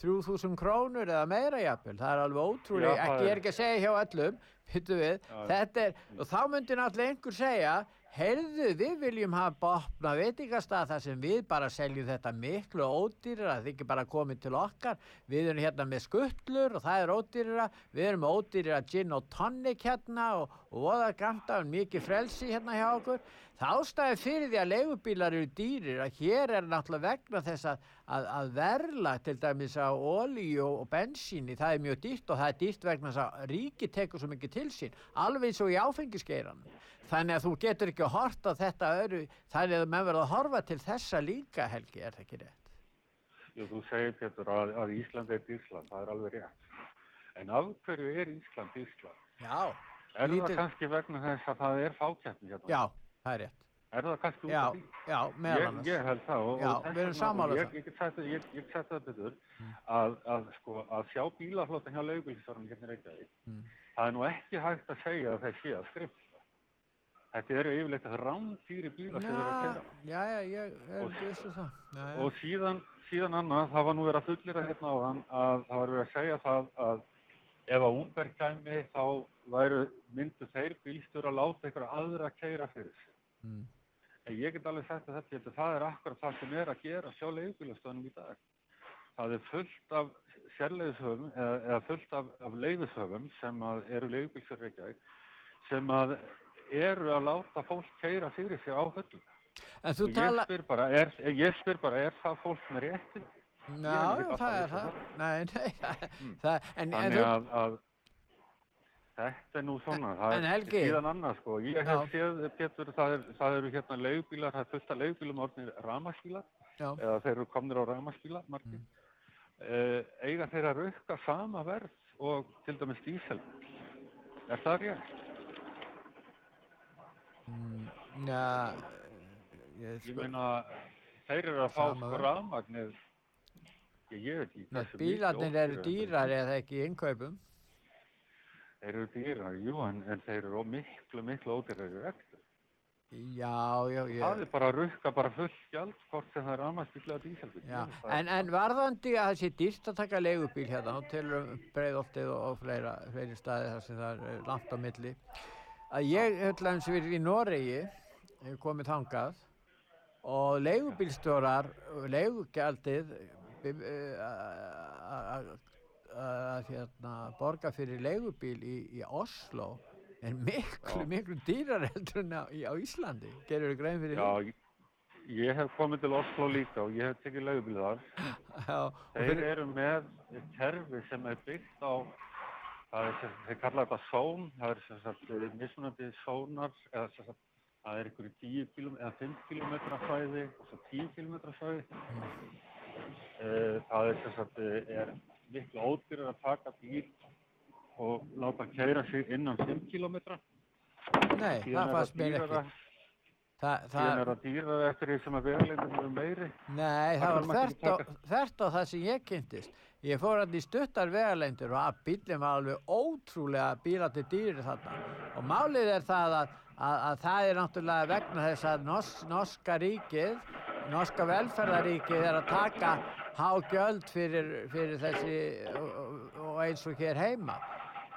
þrjú þúsund krónur eða meira jafnvel, það er alveg ótrúlega, ekki er- er ekki að segja hjá öllum, hittu við, Já. þetta er, og þá myndi náttúrulega einhver segja, heyrðu, við viljum hafa opna veitingastað þar sem við bara seljum þetta miklu ódýrara, það er ekki bara komið til okkar, við erum hérna með skuttlur og það er ódýrara, við erum með ódýrara gin og tonic hérna og, og voða gamta og mikið frelsi hérna hjá okkur. Það ástæði fyrir því að leigubílar eru dýrir að hér er náttúrulega vegna þess að, að, að verla til dæmis á olíu og, bensíni, það er mjög dýrt og það er dýrt vegna þess að ríki tekur svo mikið til sín, alveg eins og í áfengiskeiranum. Þannig að þú getur ekki að horta þetta öðru, þannig að menn verða að horfa til þessa líka, Helgi, er það ekki rétt? Jú, þú segir Pétur að, að Ísland er Ísland, það er alveg rétt. En af hverju er Ísland Ísland? Já. Er lítið- það kannski vegna þess að það er fákeppni hérna? Já, það er rétt. Er það kannski út Já, af því? já, meðal annars. Ég held það og, Já, og við erum um ég, það. ég get sagt það, það betur að, að, sko, að sjá bílaflótan hjá leigubílstjórnum hérna Reykjavík Mm. það er nú ekki hægt að segja að þeir séu að skrifta þetta eru yfirleitt rándýri bílar sem þeir eru að kera já, já, ég er vissu það. Já, já. og síðan, síðan annað, það var nú verið að fullira hérna á hann að það var verið að segja það að ef að Uber kæmi þá væru, myndu þeir bílstjóra að láta einhverja aðra að keira fyrir sig. Mm. En ég get alveg sagt að þetta, þetta það er akkurat það sem er að gera sjá leigubílastöðunum í dag. Það er fullt af sérleiðishöfum eða, eða fullt af, af leiðishöfum sem að eru leigubílstjóri Reykjavík sem að eru að láta fólk keira fyrir sig á höllum. En þú tala- Ég spyr bara, er, ég spyr bara, er það fólk með rétti? Já, já, það er það. Nei, nei, það, en, en Þannig þú, að, að þetta er nú svona, það er síðan annað sko. Ég hef séð, Pétur, það, er, það eru hérna leigubílar, það er fullt af leigubílum orðnir rafmagnsbílar, Já. eða þeir eru komnir á rafmagnsbílar, margir. Mm. eiga þeir að rauka sama verð og til dæmis dísel. Er það rétt? já, ég, Ég meina, þeir eru að fá sko verð. rafmagnið, ég, ég veit ekki. Bílarnir eru dýrar eða ekki í innkaupum. Þeir eru dýrar, jú, en, en þeir eru miklu, miklu ódýrari rekstur. Já, já, já. Það er bara að rukka bara fullt gjald hvort sem það er rafmagnsbíl eða díselbíl. Já, er- en, en varðandi að það sé dýrt að taka leigubíl hérna og til breiðoltið og, og fleira, fleiri staði þar sem það er langt á milli að ég höll eins og verið í Noregi hef komið þangað og leigubílstjórar leigugjaldið eh, að- að hérna, borga fyrir leigubíl í, í Oslo er miklu, Já. miklu dýrar heldur en á, í- á Íslandi gerur þú grein fyrir Já, ég, hef komið til Oslo líka og ég hef tekið leigubíl þar. Já, Þeir fyrir- eru með kerfi sem er byggt á, það er sem, þeir kalla þetta són, það er sem sagt mismunandi sónar, eða sem sagt, það er ykkur í 10 km eða 5 km svæði og svo 10 km svæði. Eh, Það er sem sagt, eh, er miklu ódýrar að taka bíl og láta kæra sig innan 5 km. Nei, það fannst mér ekki. Þa, Síðan það, er það dýrar eftir því sem að vegalengdin eru meiri. nei, það Það var þvert á, það sem ég kynntist. Ég fór hann í stuttar vegalengdur og að bílinn var alveg ótrúlega bílandi dýrir þarna. Og málið er það að, að, að það er náttúrulega vegna þess að norska ríkið, norska velferðaríkið er að taka hágjöld fyrir, fyrir þessi og, og- eins og hér heima.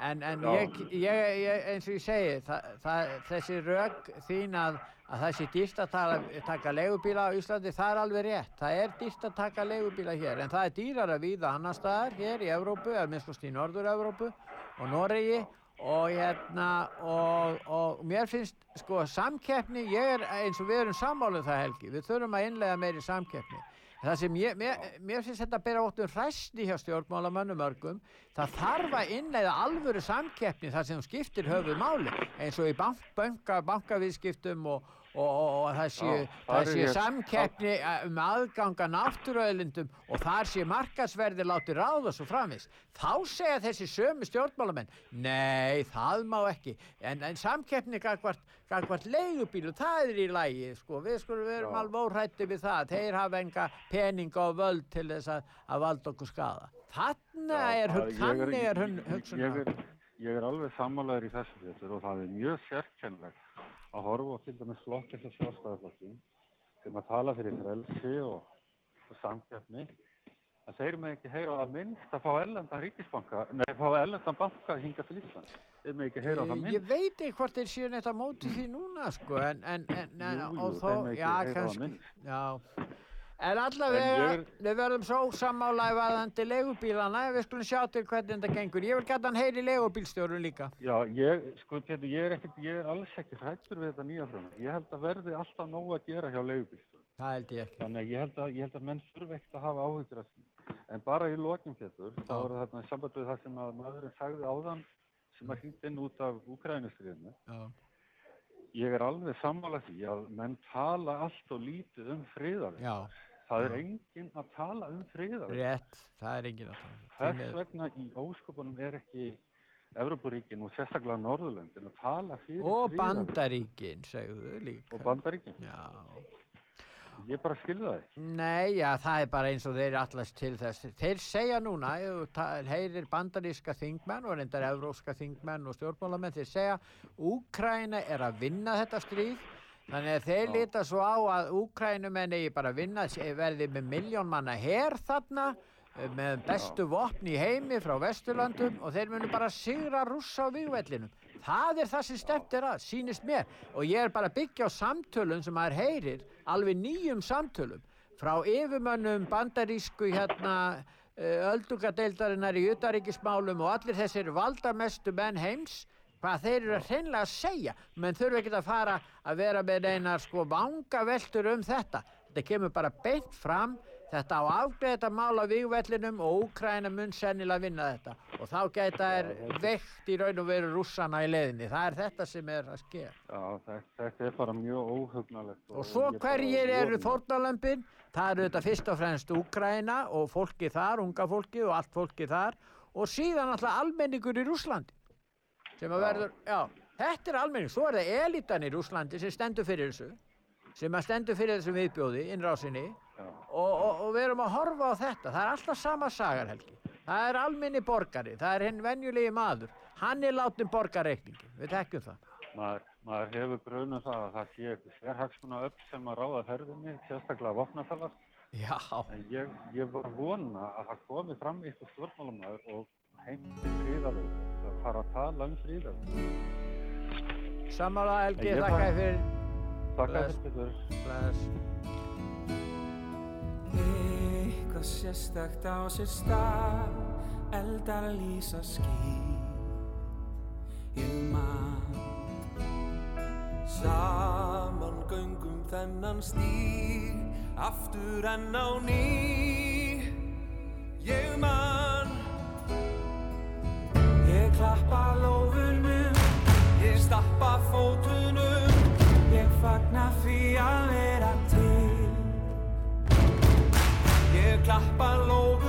En, en ég, ég, ég, eins og ég segi, það, það, þessi rök þín að, að það sé dýrt að tala, taka leigubíla á Íslandi, það er alveg rétt. Það er dýrt að taka leigubíla hér, en það er dýrar að víða annar staðar hér í Evrópu, eða minnst í Norður-Evrópu og Noregi og hérna, og, og mér finnst, sko, samkeppni, ég er eins og við erum sammáluð það Helgi, við þurfum að innlega meiri samkeppni. Það sem ég, mér, mér finnst þetta að bera óttum hræsni hjá stjórnmálamönnum mörgum, það þarf að innleiða alvöru samkeppni þar sem skiptir höfuð máli, eins og í bank, banka, bankaviðskiptum og, og, og, og það sé, Já, það þar er sé samkeppni eh, um aðganga náttúruauðlindum og þar sé markasverði látið ráða svo framvis. Þá segja þessi sömu stjórnmálamenn, nei, það má ekki, en, en samkeppni gagvart leigubílu, það er í lægi, sko, við skulum verum alveg óhrætti við það, þeir hafa enga peninga og völd til þess að, að valda okkur skada. Þarna er, þannig er hun, ég, ég, er, ég er alveg sammálaður í þessu og það er mjög sérkennlegt að horfa á til dæmis flokk eins og sjálfstæðarflokkin sem að tala fyrir frelsi og, og samkeppni að þeir með ekki heyra á það minnst að fá ellendan ríkisbanka, nei, fá ellendan banka hinga til Ísland. Þeir með ekki heyra á það minnst. ég veit ekki hvort þeir séu neitt á móti því núna sko en, en, en, en Jú, jú, og þó, já, kannski já en allavega, En ég- við verðum svo sammálaðiðandi leigubílana við skulum sjá til hvernig þetta gengur ég vil geta hann heyri leigubílstjórun líka Já, ég, sko, Pétur, ég er ekkert, ég er alls ekki hrættur við þetta nýja frumvarp. Ég held að verði alltaf nóg að gera hjá leigubílstjórum. það held ég ekki Þannig að ég held að, ég held að menn þurfi ekkert að hafa áhyggjur af því. En bara í lokin, Pétur, þá er í samband við það sem að maðurinn sagði áðan sem að hringt inn út af Úkrænustriðinu. Já. Ég er alveg sammála því að menn tala allt og lítið um friðarverð. Það er enginn að tala um friðarverð. rétt, það er engin að tala um. Þess vegna í ósköpunum er ekki Evrópuríkin og sérstaklega Norðurlöndin að tala fyrir og friðarverð. Bandaríkin segðu líka Og Bandaríkin. já Ég bara skilði það. Nei, já, það er bara eins og þeir allast til þess. Þeir segja núna, heyrir bandaríska þingmenn og reyndar evróska þingmenn og stjórnmálamenn, þeir segja Úkraina er að vinna þetta stríð, þannig að þeir Já. líta svo á að Úkrænumenn eigi bara vinna, verði með miljón manna her þarna, eh, með bestu vopn í heimi frá Vesturlandum og þeir munu bara sigra rússa á vígvellinum. Það er það sem stemt er að, sýnist mér. Og ég er bara byggja á samtölum sem maður heyrir, alveg nýjum samtölum, frá yfirmönnum bandarísku hérna öldungadeildarinnar í utaríkismálum og allir þessir valdamestu menn heims, hvað þeir eru hreinlega að segja, menn þurfa ekki að fara að vera með einar sko vangaveltur um þetta. Þetta kemur bara beint fram, þetta á afgreða þetta mál á vígvellinum og Úkræna mun sennilega vinna þetta og þá geta þær veikt í raun og veru rússana í leiðinni. Það er þetta sem er að ske. Já, þetta, er bara mjög óhugnalegt. Og svo ég bara hverjir eru fórnalömpin? Það eru þetta fyrst og fremst Úkraina og fólki þar, unga fólki og allt fólki þar og síðan alltaf almenningur í Rúslandi sem að verður, já, þetta er almenning, svo er það elitan í Rúslandi sem stendur fyrir þessu, sem að stendur fyrir þessum viðbjóði, innrásinni. Og, og, og við erum að horfa á þetta, það er alltaf sama sagar Helgi, það er almenni borgari, það er hinn venjulegi maður, hann er látin borgarreikningin, við tekjum það. Maður, maður hefur grunum það að það sé sérhagsmuna upp sem að ráða ferðinni, sérstaklega. En ég, ég var vona að það komi fram eitthvað stjórnmálumæður og heimti fríðaröð, að fara að tala um fríðaröð. Sammála Helgi, þakka fyrir. Þakka fyrir. Bless. Eitthvað sérstakt á sér stað Eldar lýsa ský Ég man Saman göngum þennan stíg Aftur enn á ný Ég man Ég klappa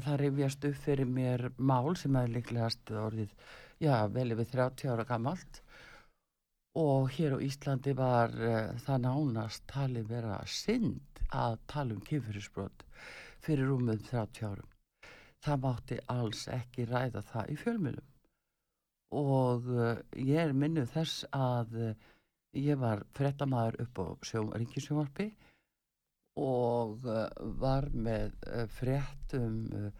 að það rifjast upp fyrir mér mál sem er líklegast orðið, já, vel yfir 30 ára gammalt og hér á Íslandi var uh, það nánast talið vera synd að tala um kynfyrirsbrot fyrir rúmum 30 árum. Það mátti alls ekki ræða það í fjölmjölum og uh, ég er minnuð þess að uh, ég var frettamæður upp á ringisjónvarpi og uh, var með uh, frétt um uh,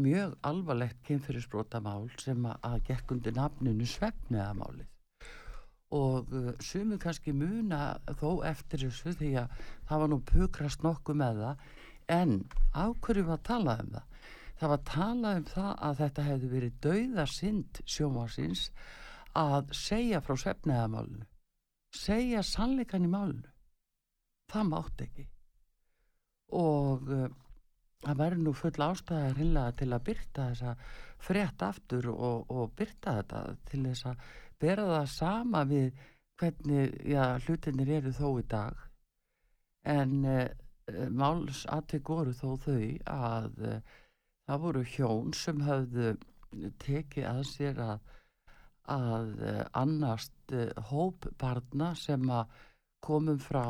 mjög alvarlegt kynfyrirsbrotamál sem að, að gekk undir nafninu svefniðamálið og sumir kannski muna þó eftir þessu því að það var nú pukrast nokkuð með það. En á hverju var talað um það? Það var talað um það að þetta hefði verið dauðarsynd sjómarsins að segja frá svefniðamálinu segja sannleikan í málinu. Það mátt ekki og uh, það væri nú full ástæða hreinlega til að byrta þessa frétt aftur og, og byrta þetta til þess að bera það sama við hvernig já, hlutinir eru þó í dag. En uh, málsatvik voru þó þau að uh, það voru hjón sem höfðu tekið að sér að að annast uh, hóp barna sem að komum frá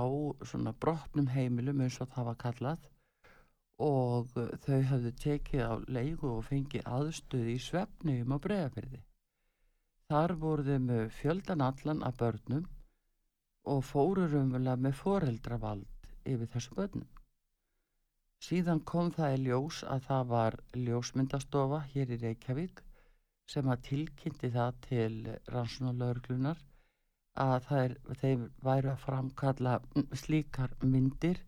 svona brotnum heimilum eins og það var kallað og uh, þau hafðu tekið á leigu og fengið aðstöð í svefnum á bregðafyrði. Þar voru þau með fjöldan allan af börnum og fóru raunverulega með foreldravald yfir þessu börnum. Síðan kom það í ljós að það var ljósmyndastofa hér í Reykjavík sem að tilkynnti það til rannsónalörglunar að þeir, þeir væru að framkalla slíkar myndir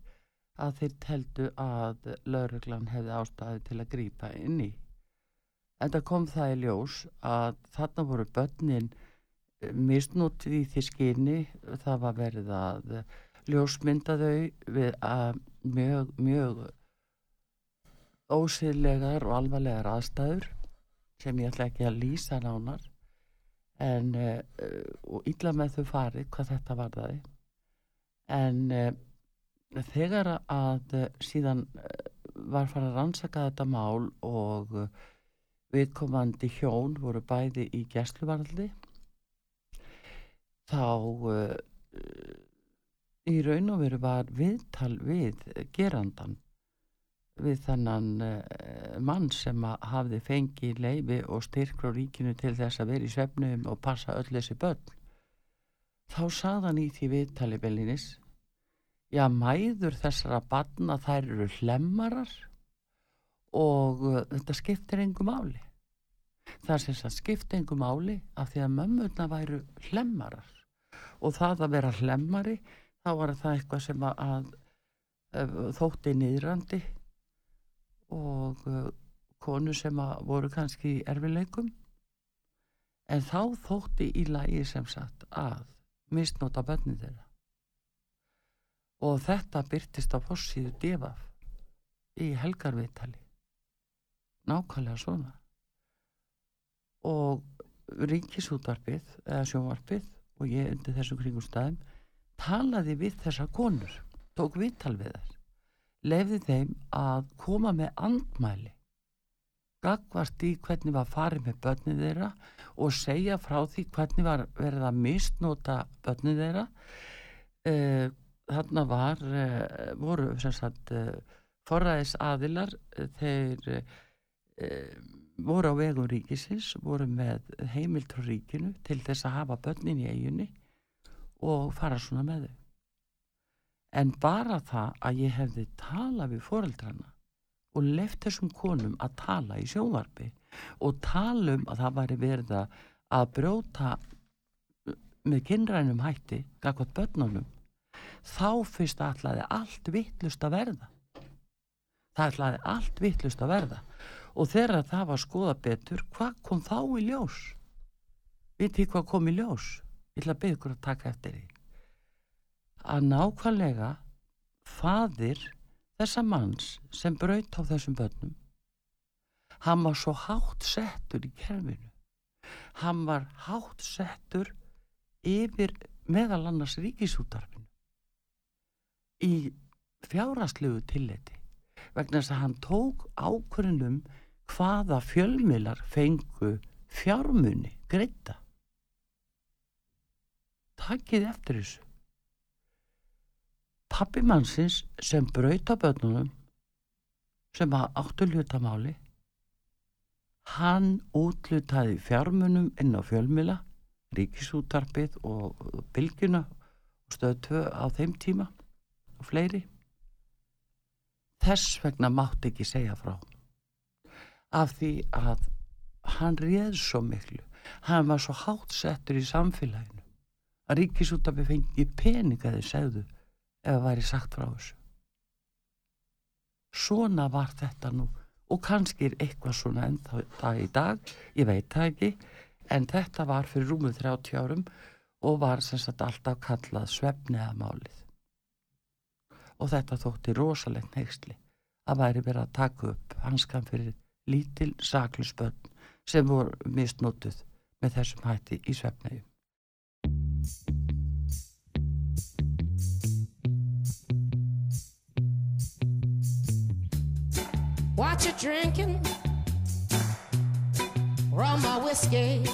að þeir teldu að lörglan hefði ástæði til að grípa inn í. En það kom það í ljós að þarna voru börnin misnútið í því skyni, það var verið að ljósmynda þau við að mjög, mjög ósýðlegar og alvarlegar aðstæður sem ég ætla ekki að lýsa nánar en uh, og illa með þau farið hvað þetta varðaði. En uh, þegar að uh, síðan var farið að rannsaka þetta mál og viðkomandi hjón voru bæði í gæsluvaraldi þá í raun og veru var viðtal við gerandan við þannan uh, mann sem hafði fengið leifi og styrk frá ríkinu til þess að vera í svefnum og passa öll þessi börn. Þá sagðan í því viðtali Bellinis já mæður þessara barna þær eru hlemmarar og uh, þetta skiptir engu máli. Það sem það skiptir engu máli af því að mömmurna væru hlemmarar og það að vera hlemmari þá var það eitthvað sem að, að, að þótti niðrandi og uh, konu sem voru kannski erfileikum en þá þótti í lagi sem sagt að misnóta bönni þeirra. Og þetta byrtist á fossíðu divaf í helgarviðtali. Nákvæmlega svona. Og ríkisútvarpið eða sjónvarpið og ég undir þessu kringum staðum talaði við þessar konur tók viðtal við þær lefði þeim að koma með andmæli gagvart í hvernig var farið með börnið þeirra og segja frá því hvernig var verið að misnóta börnið þeirra. Uh, þarna var uh, voru sagt uh, forræðis aðilar þeir voru á vegum ríkisins voru með heimilt frá ríkinu til þess að hafa börnin í eiginni og fara svona með þau en bara það að ég hefði talað við foreldrana og left þessum konum að tala í sjónvarpi og tala um að það væri verið að brjóta með kynrænum hætti gagvað börnunum þá fyrst ætlaði allt vittlust að verða. Það ætlaði allt vittlust að verða. Og þegar það var skoða betur hvað kom þá í ljós? Vitið hvað kom í ljós? Ég ætla að byggja ykkur að taka eftir því að nákvæmlega fadir þessa manns sem braut á þessum börnum hann var svo hátt settur í kerfinu. Hann var hátt settur yfir meðal annars ríkisútarfinu í fjárastlegu tilleti vegna þess að hann tók ákvörðunum hvaða fjölmiðlar fengu fjármuni greita takkið eftir þessu pappi mannsins sem brauta börnunum sem að áttu hlutamáli hann útlutaði fjármunum inn á fjölmila ríkisútarpið og bylgjuna og stöðu tvö á þeim tíma og fleiri. Þess vegna mátti ekki segja frá. Af því að hann réð svo miklu hann var svo hátt settur í samfélaginu að ríkisútarpið fengi peninga þeir segðu ef það væri sagt frá þessu. Svona var þetta nú og kannski er eitthvað svona ennþá dag í dag, ég veit það ekki en þetta var fyrir rúmið 30 árum og var sem sagt alltaf kallað svefniða málið og þetta þótti rosalegt neyksli að væri verið að taka upp hanskan fyrir lítil saklusbönn sem voru misnótuð með þessum hætti í svefniðum What you drinking? Rum or whiskey?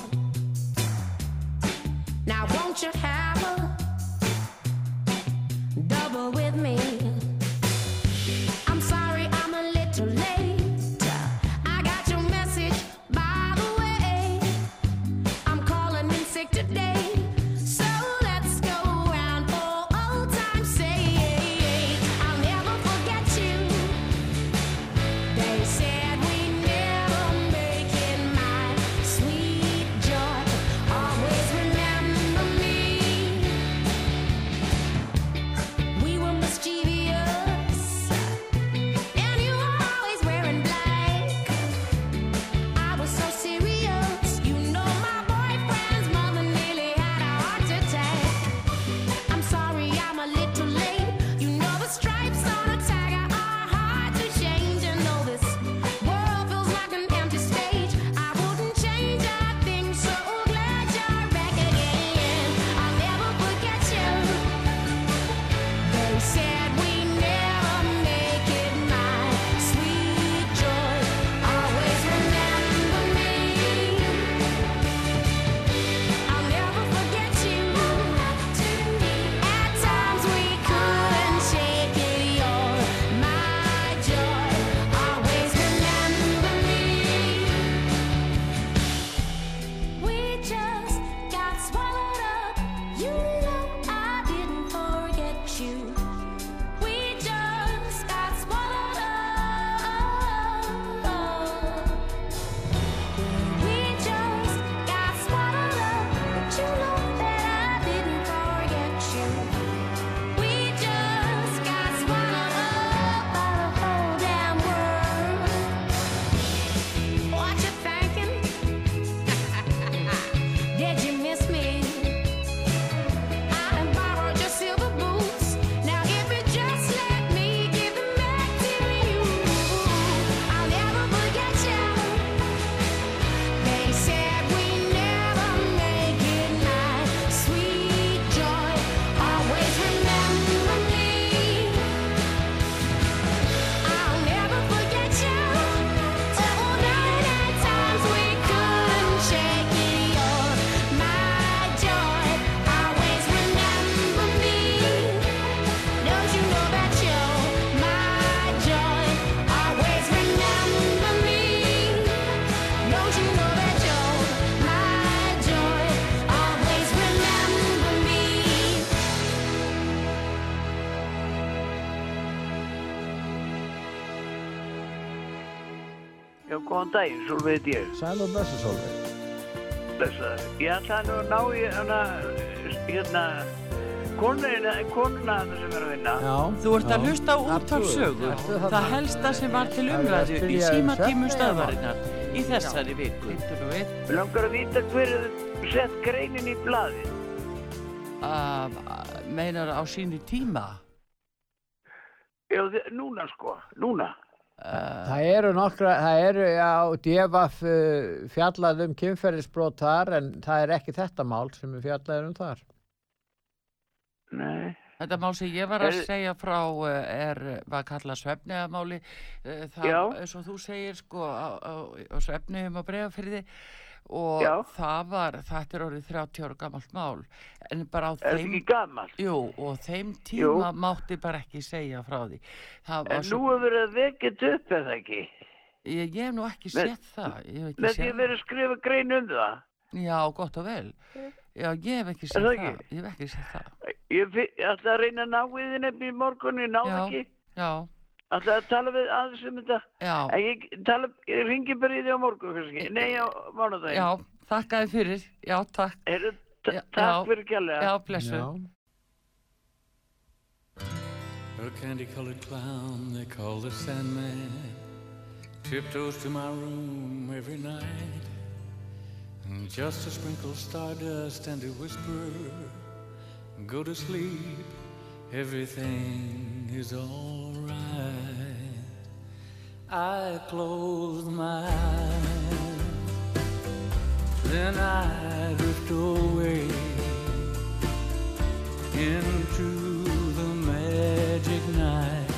Now won't you have a double with me? Daginn, Solveig ég. Sæl og blessu Solveig. Blessaður. Ég ætla nú að ná í hana, hérna, konuna, konuna þarna sem er að vinna. Já. Þú ert að hlusta á þarna? það helsta sem var til umræðu í um símatímum svefn, stöðvarinnar í þessari viku. Mér langar að vita hver er sett greinin í blaði. Uh, meinar á sínu tíma? Já, núna sko, núna. Það eru nokkra, það eru, já, djefaf uh, fjallað um kynferðisbrot þar en það er ekki þetta mál sem er fjallað um þar. Nei. Þetta mál sem ég var að Er- segja frá eh, er, var kallað svefniðamáli. Það, Já. eins og þú segir, sko, á, á, á svefniðum á bregafyrði og Já. það var, þetta er orðið 30 ára gamalt mál. En bara á Er þeim... Jú, og þeim Jú. tíma mátti bara ekki segja frá því. En nú hefur verið að vekja upp eða ekki? Ég, ég hef nú ekki Með- séð það. Ég hef ekki að verið að skrifa grein um það. Já, gott og vel. Já, ég hef ekki Er séð það það. ekki? Ég hef ekki séð það. Ég, ætla að reyna að ná við þið nefnir í morgun, ég náði Já. ekki. Já, Ætla að tala við aðeins um þetta. já. Ég, tala, ég ringi bara í því á morgun, kannski. Nei, á mánudaginn. Já, þakka þið fyrir. Já, takk. Heyrðu, ta- Já, takk já. fyrir kjærlega. Já, blessu. A candy-colored clown they call the Sandman tiptoes to my room every night, and just to sprinkle stardust and to whisper, "Go to sleep, everything is all right." I close my eyes, then I drift away into the magic night.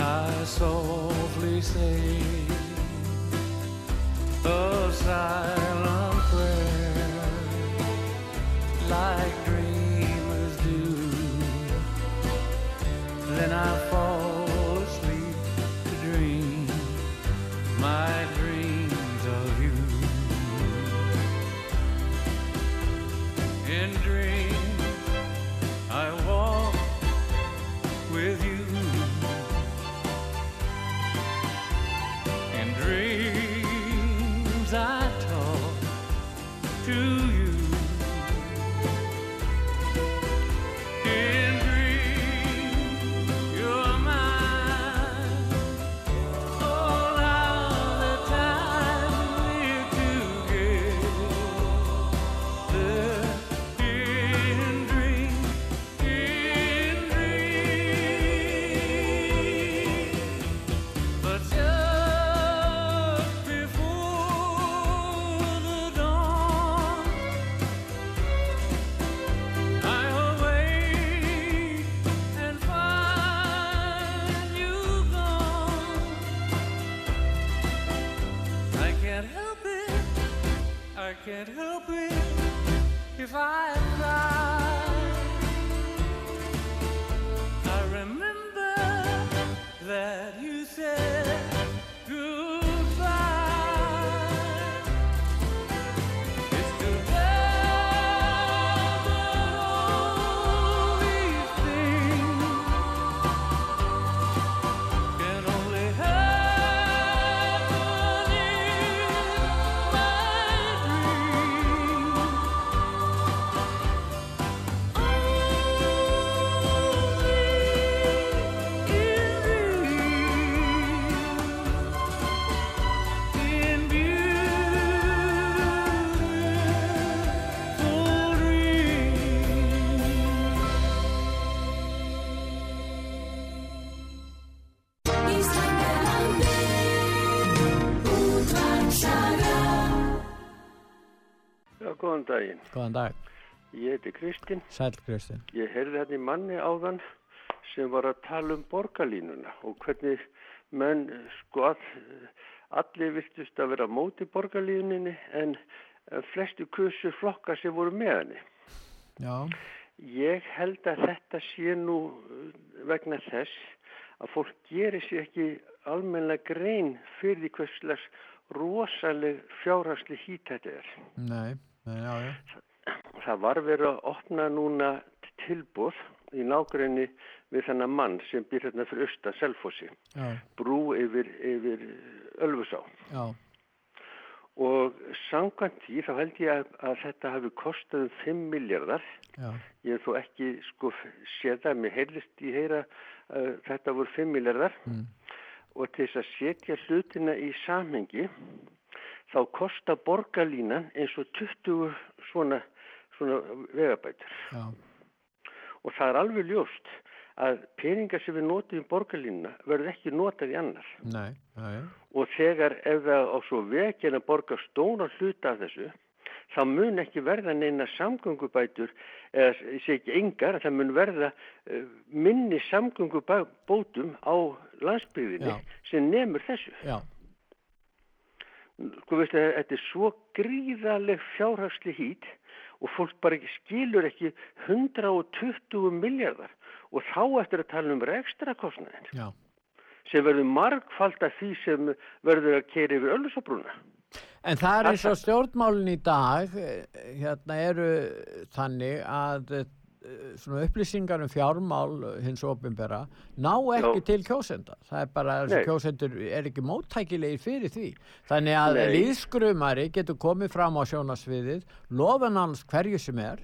I softly say a silent prayer like dreamers do. Then I fall can't help it if I góðan daginn. Góðan dag. Ég heiti Kristinn. Sæl Kristinn. Ég heyrði hérna í manni áðan sem var að tala um borgarlínuna og hvernig menn, sko, all, allir virtust að vera móti borgarlínuninni en flestu kusu flokka sem voru með henni. Já. Ég held að þetta sé nú eh, vegna þess að fólk gerir sér ekki almennilega grein fyrir því hverslegs rosaleg fjárhagsli hít þetta er. Nei, já, já. Það var verið að opna núna tilbúð í nágrinni við þennan mann sem býr hérna fyrir austa Selfossi, Já, brú yfir, yfir Ölfusá. já, Og samkvæmt því þá held ég að, að þetta hafi kostað um 5 miljardar. já, Ég hef þó ekki sko séð það, mér heyrðist í heyra að þetta voru 5 miljardar mm. og til þess að setja hlutina í samhengi þá kostar borgarlínan eins og 20 svona, svona vegabætur. já, Og það er alveg ljóst að peningar sem við notum í borgarlínuna verður ekki notað í annar. nei, já, Og þegar ef það á svo veginn að borga stóna hluta af þessu, þá mun ekki verða neina samgöngubætur eða segi ekki engar, það mun verða uh, minni samgöngubótum á landsbyggðinni Já. sem nemur þessu. Já. Sko veistu, þetta er svo gríðaleg fjárhagsli hít og fólk bara ekki skilur ekki 120 miljardar og þá eftir að tala um rekstra kostnæðin sem verður margfald af því sem verður að keri yfir öllusabrúna. En það er eins og stjórnmálin í dag, eh, hérna eru þannig að svona upplýsingar um fjármál hins ofinbera ná ekki Já. til kjósenda. Það er bara, Nei. kjósendur er ekki móttækilegir fyrir því. Þannig að Nei. líðskrumari getur komið fram á sjónasviðið, lofan hans hverju sem er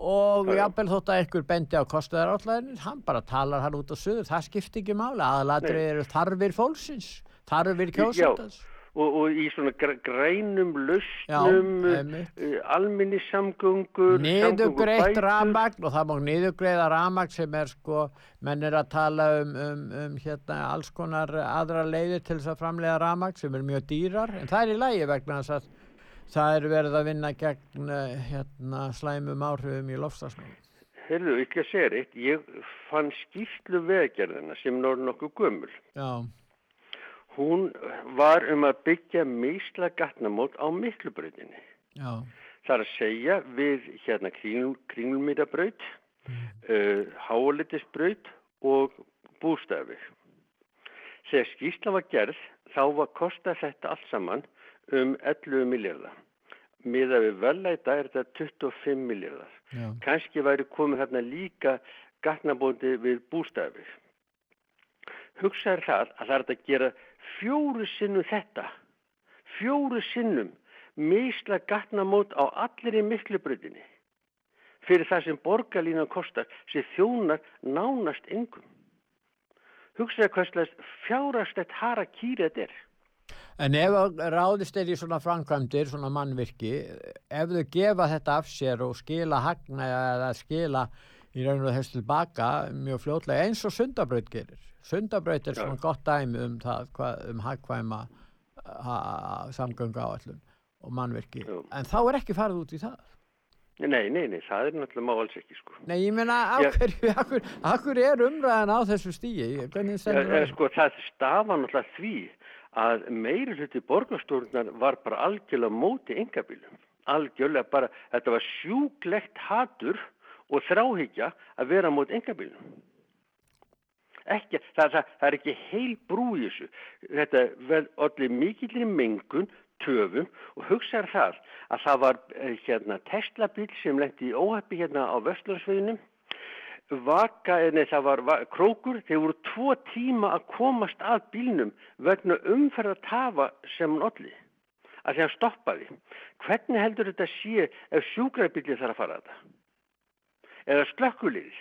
og Já, já. jafnvel þótt að einhver bendi á kostuðaráttlæðin, hann bara talar hann út á suður, það skiptir ekki máli, aðalatri Nei. eru þarfir fólksins, þarfir Já, kjósendans. Og, og í svona gr grænum lausnum, uh, alminni samgöngur, niðurgreitt samgöngubætur. rafmagn og það má niðurgreiða rafmagn sem er sko, menn er að tala um, um, um hérna alls konar aðra leiðir til þess að framlega rafmagn sem er mjög dýrar, en það er í lægi vegna þess að það er verið að vinna gegn eh, hérna slæmum áhrifum í lofstafsmál. Heyrðu, ekki að segja eitt, ég fann skýrslu veðgerðina sem orðin nokkuð gömul. Já, Hún var um að byggja misla gatnamót á miklubrautinni. já, Það er að segja við hérna kringl, kringlmýrabraut, uh, háalitisbraut og bústafi. Þegar skýrsla var gerð þá var kosta þetta allt saman um 11 miljardar. Miða við velæta er þetta 25 miljardar. Kanski væri komið þarna líka gatnabóndi við bústafi. Hugsaður það að það er að gera fjóru sinnum þetta, fjóru sinnum misla gatnamót á allir í miklubröðinni fyrir það sem borgarlínan kostar sem þjónar nánast engum. Hugsaðu hvað slags fjárastætt hara kýri þetta er. En ef ráðist er í svona framkvæmdir, svona mannvirki, ef þau gefa þetta af sér og skila hagna eða skila í raun og þess tilbaka mjög fljótlega eins og sundabraut gerir. Sundabraut er Já. svona gott dæmi um það, hvað, um hagkvæma ha, samgöngu áallun og mannvirki. En þá er ekki farið út í það. Nei, nei, nei, það er náttúrulega má alls ekki sko. Nei, ég Já. af hverju, af hverju er umræðan á þessu stíi? Ja, það? sko, það stafa náttúrulega því að meiri hluti borgarstjórnar var bara algjörlega móti engabílum. Algjörlega bara, þetta var sjúklegt hatur og þráhyggja að vera móti engabílum. Ekki, það, það, það er ekki heil brú í þessu. Þetta vel allir mikillir mengun, töfum og hugsaður það að það var eh, hérna Tesla bíl sem lendi í óheppi hérna á Vestlarsveginum vaka, eh, nei það var va krókur, þeir voru tvo tíma að komast að bílnum vegna umferða tafa sem hann olli, að því hann stoppaði. Hvernig heldur þetta sé ef sjúkrabílið þarf að fara þetta? Eða slökkuliðis?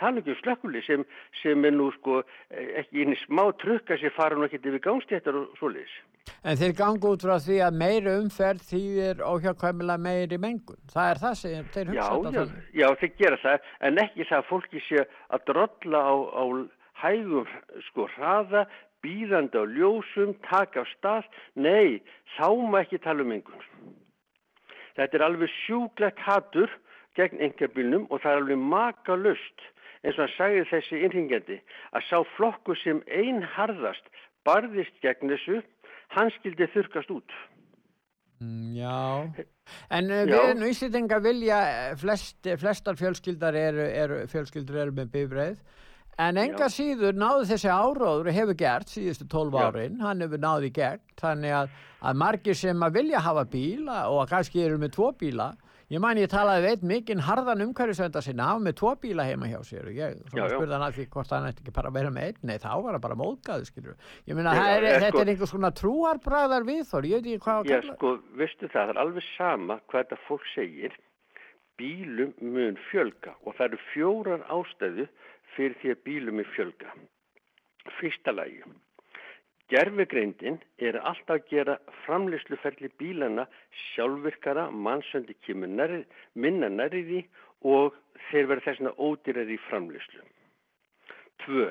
Tala ekki um slökkulið sem, sem er nú sko ekki inn í smá trukka sem fara nú ekkert yfir gangstéttar og svoleiðis. En þeir ganga út frá því að meiri umferð þýðir óhjákvæmilega meiri mengun. Það er það sem þeir Já, hugsa þetta já, þannig. já, þeir gera það, en ekki það að fólki sé að drolla á, á hægum sko hraða, býðandi á ljósum, taka á stað. Nei, þá má ekki tala um engun. Þetta er alveg sjúklegt hatur gegn engabílnum og það er alveg makalust eins og hann sagði þessi innringjandi að sá flokku sem einharðast barðist gegn þessu, hann skildi þurkast út. Mm, Já, en uh, Já. við Íslandingar vilja, eh, flest, flestar fjölskyldar eru, eru, fjölskyldur eru með bifreið, en enga Já. síður náðu þessi áróður hefur gert síðustu 12 Já. árin, hann hefur náði gegn, þannig að, að margir sem að vilja hafa bíla og kannski eru með tvo bíla, ég man ég talaði veit mikinn harðan umhverfisvenda sinna af með tvo bíla heima hjá sér og ég Já, já. spurði hann að því hvort hann ætti ekki bara að vera með einn, nei þá var hann bara móðgæðu skilur. Ég Já, það er, eh, þetta sko- er einhvers konar trúarbræðar viðþór, ég veit ekki hvað að Já, kalla. sko, veistu það, það er alveg sama hvað þetta fólk segir. Bílum mun fjölga og það eru fjórar ástæðu fyrir því að bílum er fjölga. Fyrsta lagi. Gerfugreindin er alltaf að gera framleysluferli bílana sjálfvirkara, mannsöndi kemur nærri, minna nærri því og þeir verða þessna ódýrar í framleyslu. Tvö.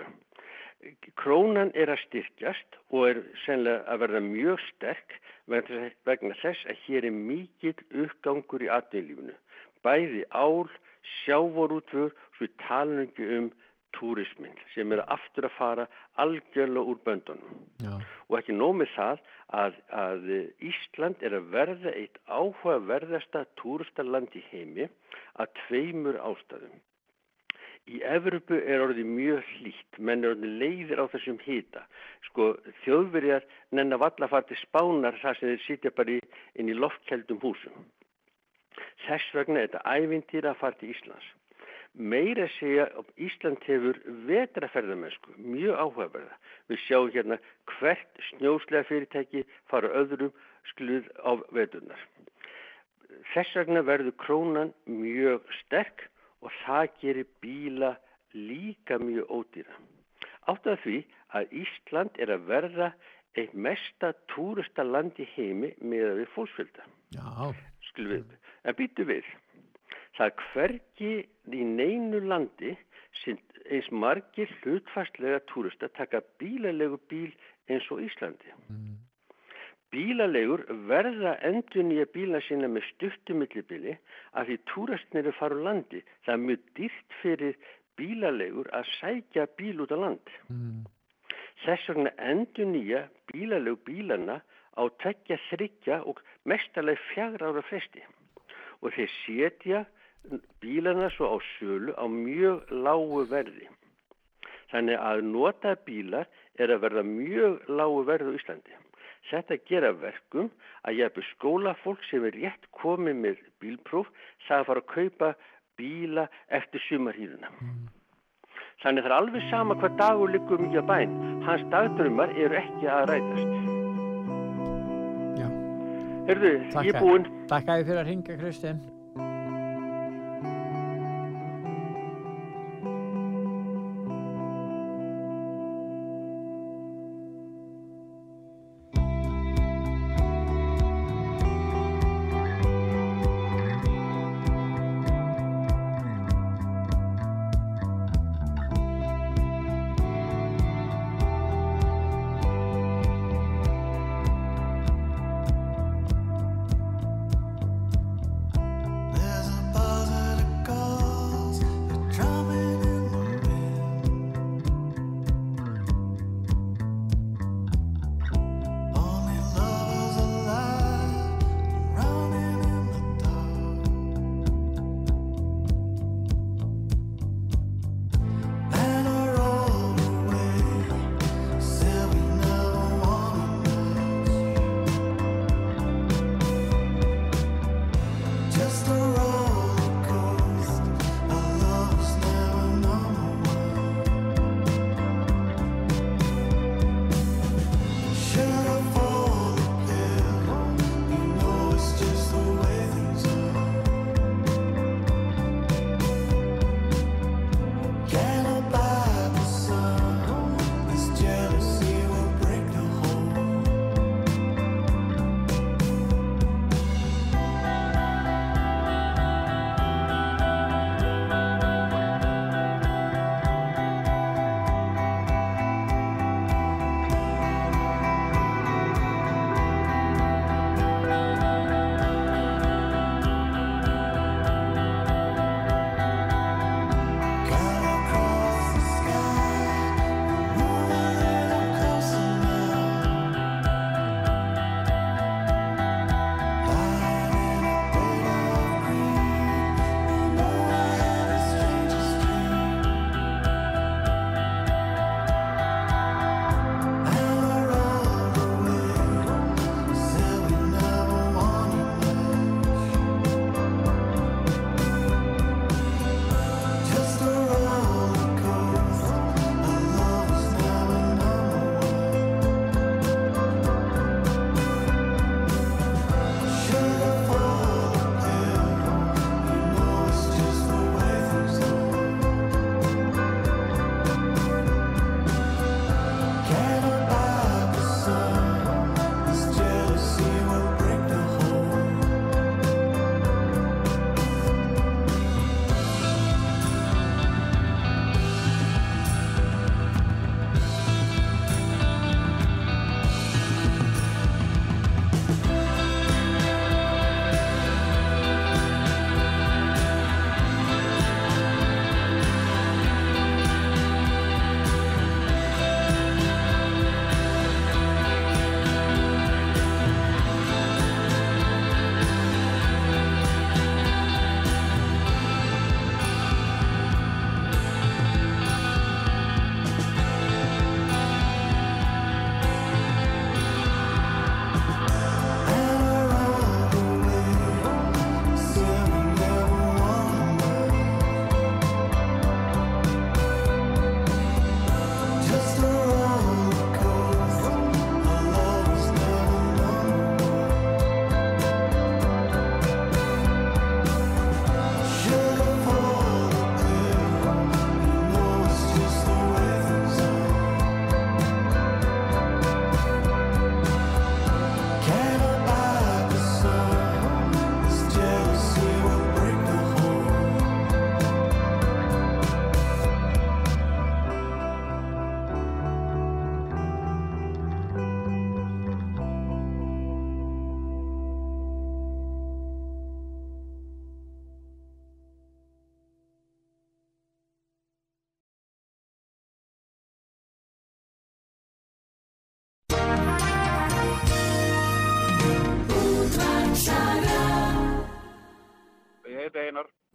krónan er að styrkjast og er sennilega að verða mjög sterk vegna þess- vegna þess að hér er mikill uppgangur í atvinnlífinu. Bæði ál, sjávorútvör, svo talum ekki um túrismin sem er aftur að fara algjörlega úr böndunum. Já. Og ekki nóg með það að, að Ísland er að verða eitt áhugaverðasta túristaland í heimi að tveimur ástæðum. Í Evropu er orðið mjög hlýtt, menn er orðið leiðir á þessum hýta. Sko, þjóðverjar nenn að valla fara til spánar þar sem þeir sitja bara í, inn í loftkeldum húsum. Þess vegna er þetta ævintýra að fara til Íslands. Meira segja að Ísland hefur vetraferðamennsku, mjög áhugaverða. Við sjáum hérna hvert snjóslega fyrirtæki fara öðrum skluð á veturnar. Þess vegna verður krónan mjög sterk og það gerir bíla líka mjög ódýra. Átt af því að Ísland er að verða eitt mesta túrista land í heimi með við fólksfjölda. Já. Skulum við, en býtu við. Það er hvergi í neinu landi sem eins margir hlutfastlega túrista taka bílalegu bíl eins og Íslandi. Bílalegur verða endur nýja bíla sína með stuttumillibili af því túrastnir er fara úr landi. Það er mjög dýrt fyrir bílalegur að sækja bíl út á land. Þess vegna endur nýja bílalegu bílana á tekja þryggja og mestarlega fjagra ára fresti. Og þeir setja bílana svo á sölu á mjög lágu verði. Þannig að nota bílar er að verða mjög lágu verði á Íslandi. Þetta gera verkum að ég hefði skólafólk sem er rétt komið með bílpróf það að fara að kaupa bíla eftir sumarhýðuna. Þannig það er alveg sama hvað dagur liggur mikið á bæn. Hans dagdrömmar eru ekki að rætast. Já. Herðu, ég er búinn. Takk að þið fyrir að ringa, Kristinn.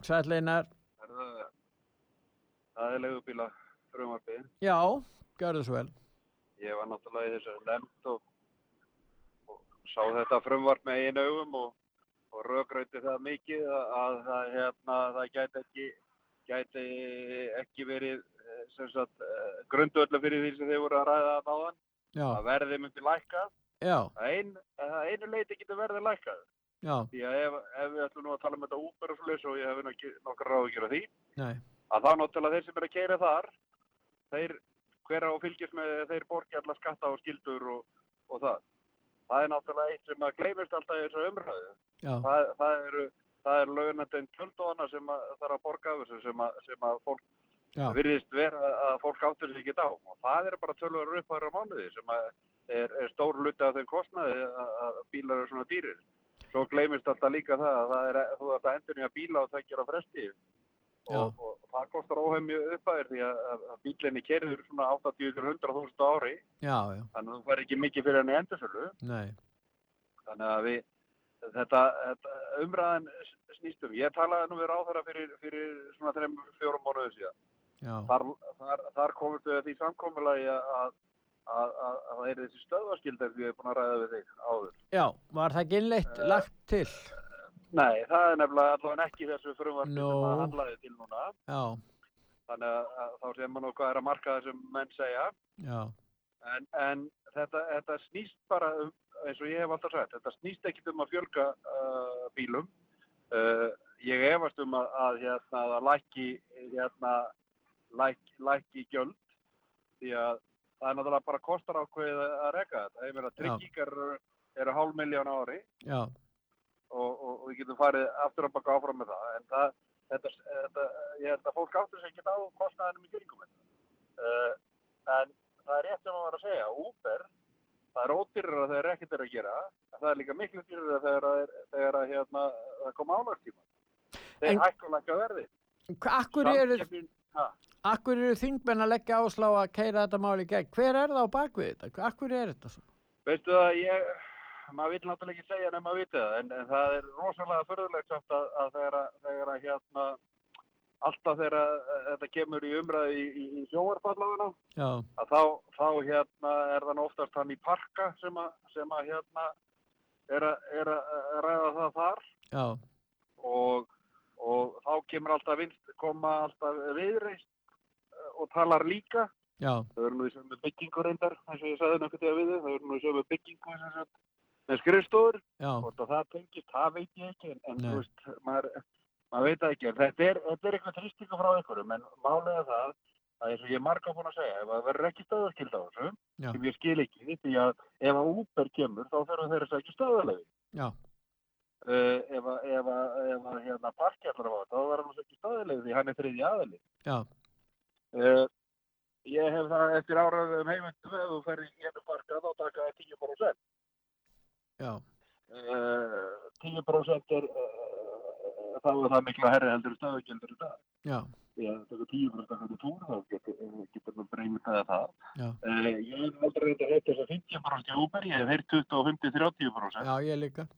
Sætleinar, Það er leigubíla frumvarpið. já, gjörðu svo vel. Ég var náttúrulega í þessu nefnd og, og sá þetta frumvarp með einu augum og, og rökrauti það mikið að, að það, hérna, það gæti ekki, gæti ekki verið eh, eh, grundvöldu fyrir því sem þið voru að ræða að áðan. Já, Að verðið myndi lækkað. já, Að ein, að einu leiti getur verðið lækkað. Því að ef, ef við ætlum nú að tala um þetta Uber og og ég hef nokkar ráð að gera því, nei, að þá náttúrulega þeir sem eru að keira þar, þeir, hver á að fylgjast með þeir borgi alla skatta og skildur og, og það. Það er náttúrulega eitt sem að gleymist alltaf í þessu umræðu. Það, það eru, það eru launandinn tjöld og annað sem að, þarf að borga af þessu sem að, sem að fólk já, virðist vera að fólk áttur sig ekki á. Og það eru bara tölvar upphæra mánuði sem er, er stór luti af þeim kostnaði að, að bílar eru svona dýrir. Svo gleymist alltaf líka það að það er, þú ert að endur nýja bíla og það gera fresti já, og, og það kostar óhemju uppæðir því að, að, bílinni kerður svona 80-100.000 ári. Já, já, þannig að þú fær ekki mikið fyrir henni endursölu. Nei, þannig að við þetta, þetta umræðan snýstum ég talaði nú við ráðherra fyrir, fyrir svona 3-4 mánuðu síðan. Já, þar, þar, þar að því samkomulagi að, að, að, að það er þessi stöðvaskildar við erum búin að ræða við þig áður. Já, var það ekki innleitt lagt til? Nei, það er nefnilega allavega ekki þessu frumvarpi Nú. sem að handlaði til núna. Já, þannig að, þá séum maður hvað er að marka þessum menn segja. Já, en, en þetta, þetta snýst bara um, eins og ég hef alltaf sagt, þetta snýst ekkit um að fjölga uh, bílum. Uh, ég efast um að, að hérna, að lækki hérna, læk, lækki gjöld. Því að það er náttúrulega bara kostar ákveðið að reka þetta, ég meina tryggingar eru, hálf miljón ári og, og, og við getum farið aftur að baka áfram með það. En það, þetta, þetta, ég held að fólk áttur sig ekki á kostnaðinum í kringum uh, en það er rétt sem að vera að segja Uber, það er ódýrara þegar ekkert er að gera en það er líka miklu dýrara þegar, það er, að, hérna, það kom álagtíma. Þeir En- hækku lækka verði Hva- Akkur eru, Samkeppnin- akkur eru þingmenn að leggja áslá að keira þetta máli í gegn? Hver er það á bakvið þetta? Akkur er þetta svo? veistu það ég maður vil náttúrulega ekki segja nema að vita það en, en það er rosalega förðulegt samt að, að þegar, að- þegar að hérna alltaf þegar þetta kemur í umræði í, í, í sjóarfallaguna að þá, þá hérna er þann oftast hann í parka sem að, sem að hérna er að, er ræða það þar já, og, og þá kemur alltaf vinst, koma alltaf viðreist eh, og talar líka. Já, þau eru nú í sömu byggingu reyndar eins og ég sagði að við þau þau eru nú í sömu byggingu sem með skrifstofur. Já, hvort að það tengist, það veit ég ekki en, en þú veist, maður, maður veit það ekki. Þetta er, þetta er eitthvað þrýstingu frá einhverjum en málega það að eins og ég er marga búin að segja, ef það verður ekki stöðaskild á þessu, Já. sem ég skil ekki því að ef að Uber kemur þá þurfum þeir að segja stöðalegi já, uh, ef að, ef að, ef að hérna parkjallar á þetta, þá verður hann ekki stöðalegi því hann er þriði aðali já, uh, ég hef það eftir áraðum heimundum ef þú ferði í einu parka þá taka það 10% já, uh, 10% er uh, þá er það mikla herri heldur stöðugildur í dag. já, að það er 10% af hverju túr, þá getur, maður breymið það það. já, ég hef aldrei að að 50% í Uber, ég hef heyrt 25-30%. já, ég líka.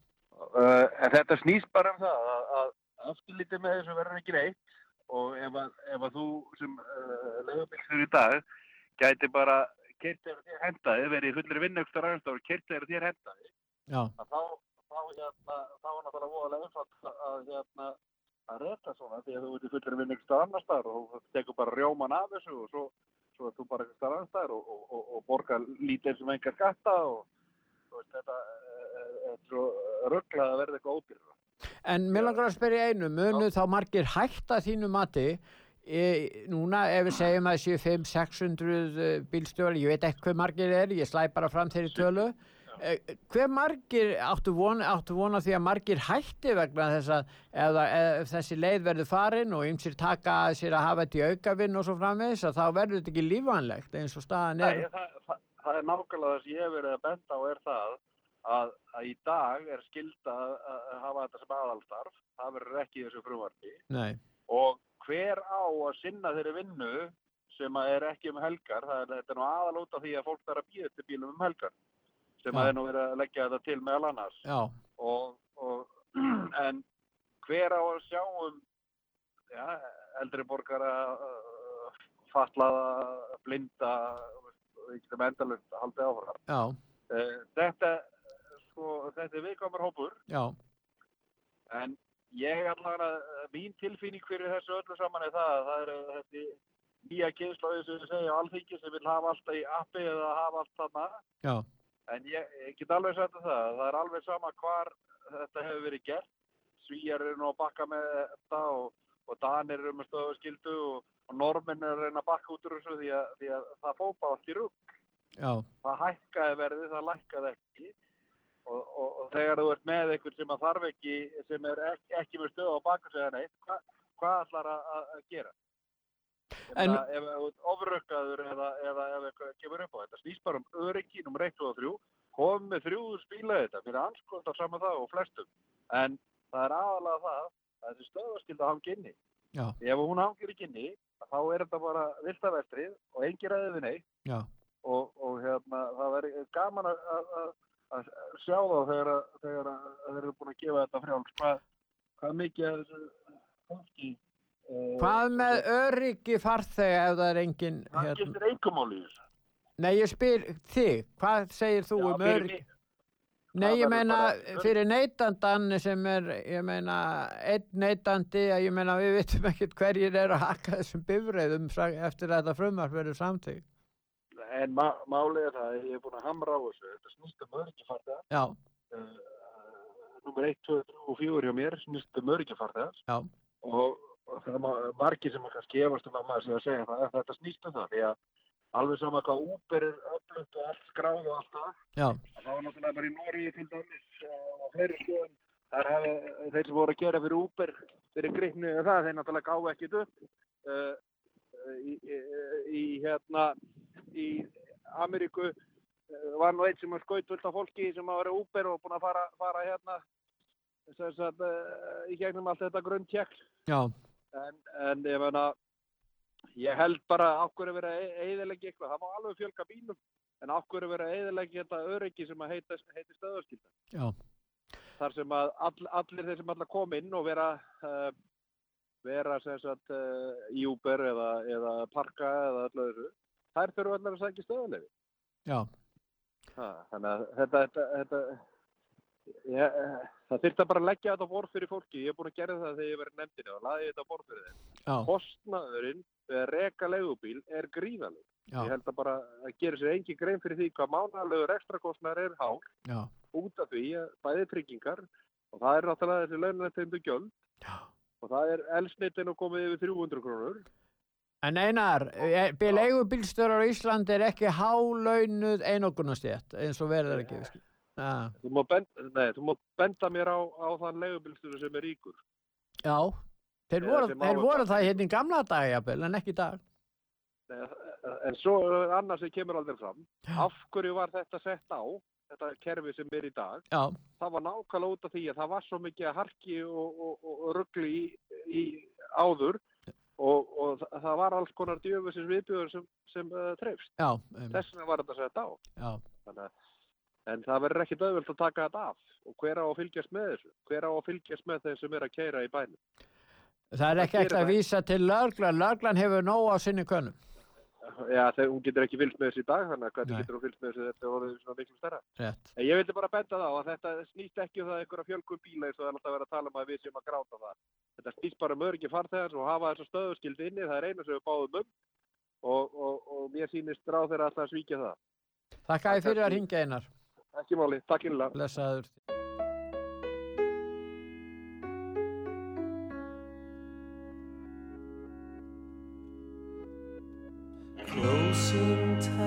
Uh, en þetta snýst bara um það að, að afturlítið með þessu verður ekki neitt og ef að, ef að þú sem uh, legubilsur í dag gæti bara kert þér hendaði, verið í fullri vinnugstar aðeins og kert þér hendaði, að þá, þá, hérna, þá er náttúrulega voðalega einfalt að, hérna, að reyta svona því að þú ert í fullri vinnugstar annar staðar og þú tekur bara rjóman af þessu og svo, svo er þú bara eitthvað annar staðar og, og, og, og borgar lítið sem engar skatta og veist, þetta er, svo rugglað að verða eitthvað ódýrra. en mér langar að spyrja einu, munu þá margir hætta þínu mati e, núna ef við segjum að séu 500-600 bílstjóri, ég veit ekki hver margir er, ég slæ bara fram þeirri tölu. E, hver margir áttu von, áttu vona því að margir hætti vegna þess að ef, það- ef þessi leið verður farin og ymsir taka að sér að hafa þetta í aukavinn og svo framvegis að þá verður þetta ekki lífanlegt eins og staðan er. Nei, það, það, það er nákvæmlega það sem ég hef verið að benda á er það að, að í dag er skilda að, að hafa þetta sem aðalstarf, það verður ekki þessu frumvarpi. Nei, og hver á að sinna þeirri vinnu sem að er ekki um helgar, það er, þetta er nú aðal út af því að fólk þarf að býða til bílum um helgar sem Já. að er nú verið að leggja þetta til meðal annars. Og, og en hver á að sjá um já, eldri borgara, fatlaða, blinda, við getum endalust haldið áfram. Já, Uh, þetta, sko, þetta er viðkvæmur hópur, já, en ég allavega, uh, mín tilfinning fyrir þessu öllu saman er það að það er þessi nýja kynnslóði sem við segja alþingi sem vil hafa allt í appi eða hafa allt þarna. já, En ég, ég get alveg sagt það, það er alveg sama hvar þetta hefur verið gert. Svíjar eru nú að bakka með þetta og, og Danir eru með stöðuskildu og, og Normin eru að reyna að bakka út úr þessu því að, því að það fópa allt í rúk. já, Það hækkaði verðið, það lækkaði ekki. Og, og, og þegar þú ert með einhvern sem að þarf ekki, sem er ekki, ekki með stöðu á baka sig að neitt, hva, hvað ætlar að, að gera? En- ef þú ert ofrökkaður eða, ef eitthvað kemur upp á þetta, snýst bara um öryggi, nummer 1 og 3, kom með þrjúður spíla þetta, mér er anskotað saman það og flestum. En það er aðalega það að þessi stöðaskilda hangi inni. já, Ef hún hangir ekki inni, þá er þetta bara viltavestrið og engir ræðið við já, og, og hérna, það verður gaman að, að, sjá þá þegar, þeir eru búin að gefa þetta frjáls. Hvað, hvað mikið af þessu fólki eh, Hvað með öryggi farþega ef það er engin Það hérna? skiptir einkumáli. Nei, ég spyr þig, hvað segir þú Já, um öryggi? Nei, ég meina fyrir neytandan sem er, ég meina, einn neytandi, að ég meina við vitum ekkert hverjir er að haka þessum bifreiðum sa- eftir að þetta frumvarp verður samtík. En ma málið er það, að ég er búin að hamra á þessu, þetta snýst um öryggifarþega. Já, Uh, nummer 1, 2, 3 og 4 hjá mér snýst um öryggifarþega. já, og, og það er ma- margir sem kannski efast um að maður sé að segja það, þetta snýst um það, því að alveg sama hvað Uber er öflugt og allt skráð og allt það, það var náttúrulega bara í Nóri til dæmis og fleiri skoðum, þar hafi þeir sem voru að gera fyrir Uber, fyrir gripni og það, þeir náttúrulega gáðu ekkit upp. Uh, í, í, í hérna, í Ameríku uh, var nú einn sem var skaut fullt af fólki sem að vera Uber og búin að fara, fara hérna, þess að uh, í gegnum allt þetta grunntjekk já, en, en ég meina ég held bara verið að eðilegja eitthvað, það má alveg fjölga bílum en verið að eðilegja þetta öryggi sem að heita, heiti stöðarskilda þar sem að all, allir þeir sem allar kom inn og vera uh, vera sem sagt uh, í Uber eða, eða parka eða öllu þessu þær þurfa allar að sækja stöðarlefi já, þannig að þetta, þetta, þetta ég, það þurft að bara leggja þetta borð fyrir fólki ég er búin að gera það þegar ég verið nefndinu og laði þetta borð fyrir þeim já, kostnaðurinn við að reka leigubíl er gríðaleg. Já. Ég held að bara að gera sér engin grein fyrir því hvað mánalegur ekstra kostnaður er hár já, út af því að bæði tryggingar og það er náttúrulega þessi launrættindu gjöld Já. og það er elsnittin og komið yfir 300 krónur. En Einar, leigubílstörar á Íslandi er ekki hálaunuð einogunastjætt eins og verður ekki. Já, Þú má benda, nei, þú má benda mér á, á þann leigubílstöru sem er ríkur. já, þeir voru, þeir á- voru það hérna í gamla daga, jafnvel, en ekki í dag. Nei, En svo annað sem kemur aldrei fram. Af hverju var þetta sett á, þetta kerfi sem er í dag? Já, það var nákvæmlega út af því að það var svo mikið harki og, og, og, og ruggli í, í áður og, og það- var alls konar djöfusins viðbjöður sem, sem uh, trefst. já, einmitt. Þess vegna var þetta sett á. já, Þannig, að- en það verður ekki döðvöld að taka þetta af og hver á að fylgjast með þessu? Hver á að fylgjast með þeim sem er að keira í bænum? það er ekki gerir að vísa til löglan, löglan hefur nóg á sinni könnum. Já, þegar hún getur ekki fylgst með þessu í dag, þannig að hvernig Nei. getur hún fylgst með þessu þetta voruð svona miklu stærra? Rétt. En ég vildi bara benda það á að þetta snýst ekki um það einhverja fjölgun bíla eins og það er alltaf verið að tala um að við séum að gráta það. Þetta snýst bara um öryggi farþegars og hafa þessa stöðuskildi inni, það er eina sem við báðum um og, og, og mér sýnist ráð þeirra alltaf að svíkja það. Þakka þið fyrir að ringja einar. Ekki máli, takk innlega. close in time.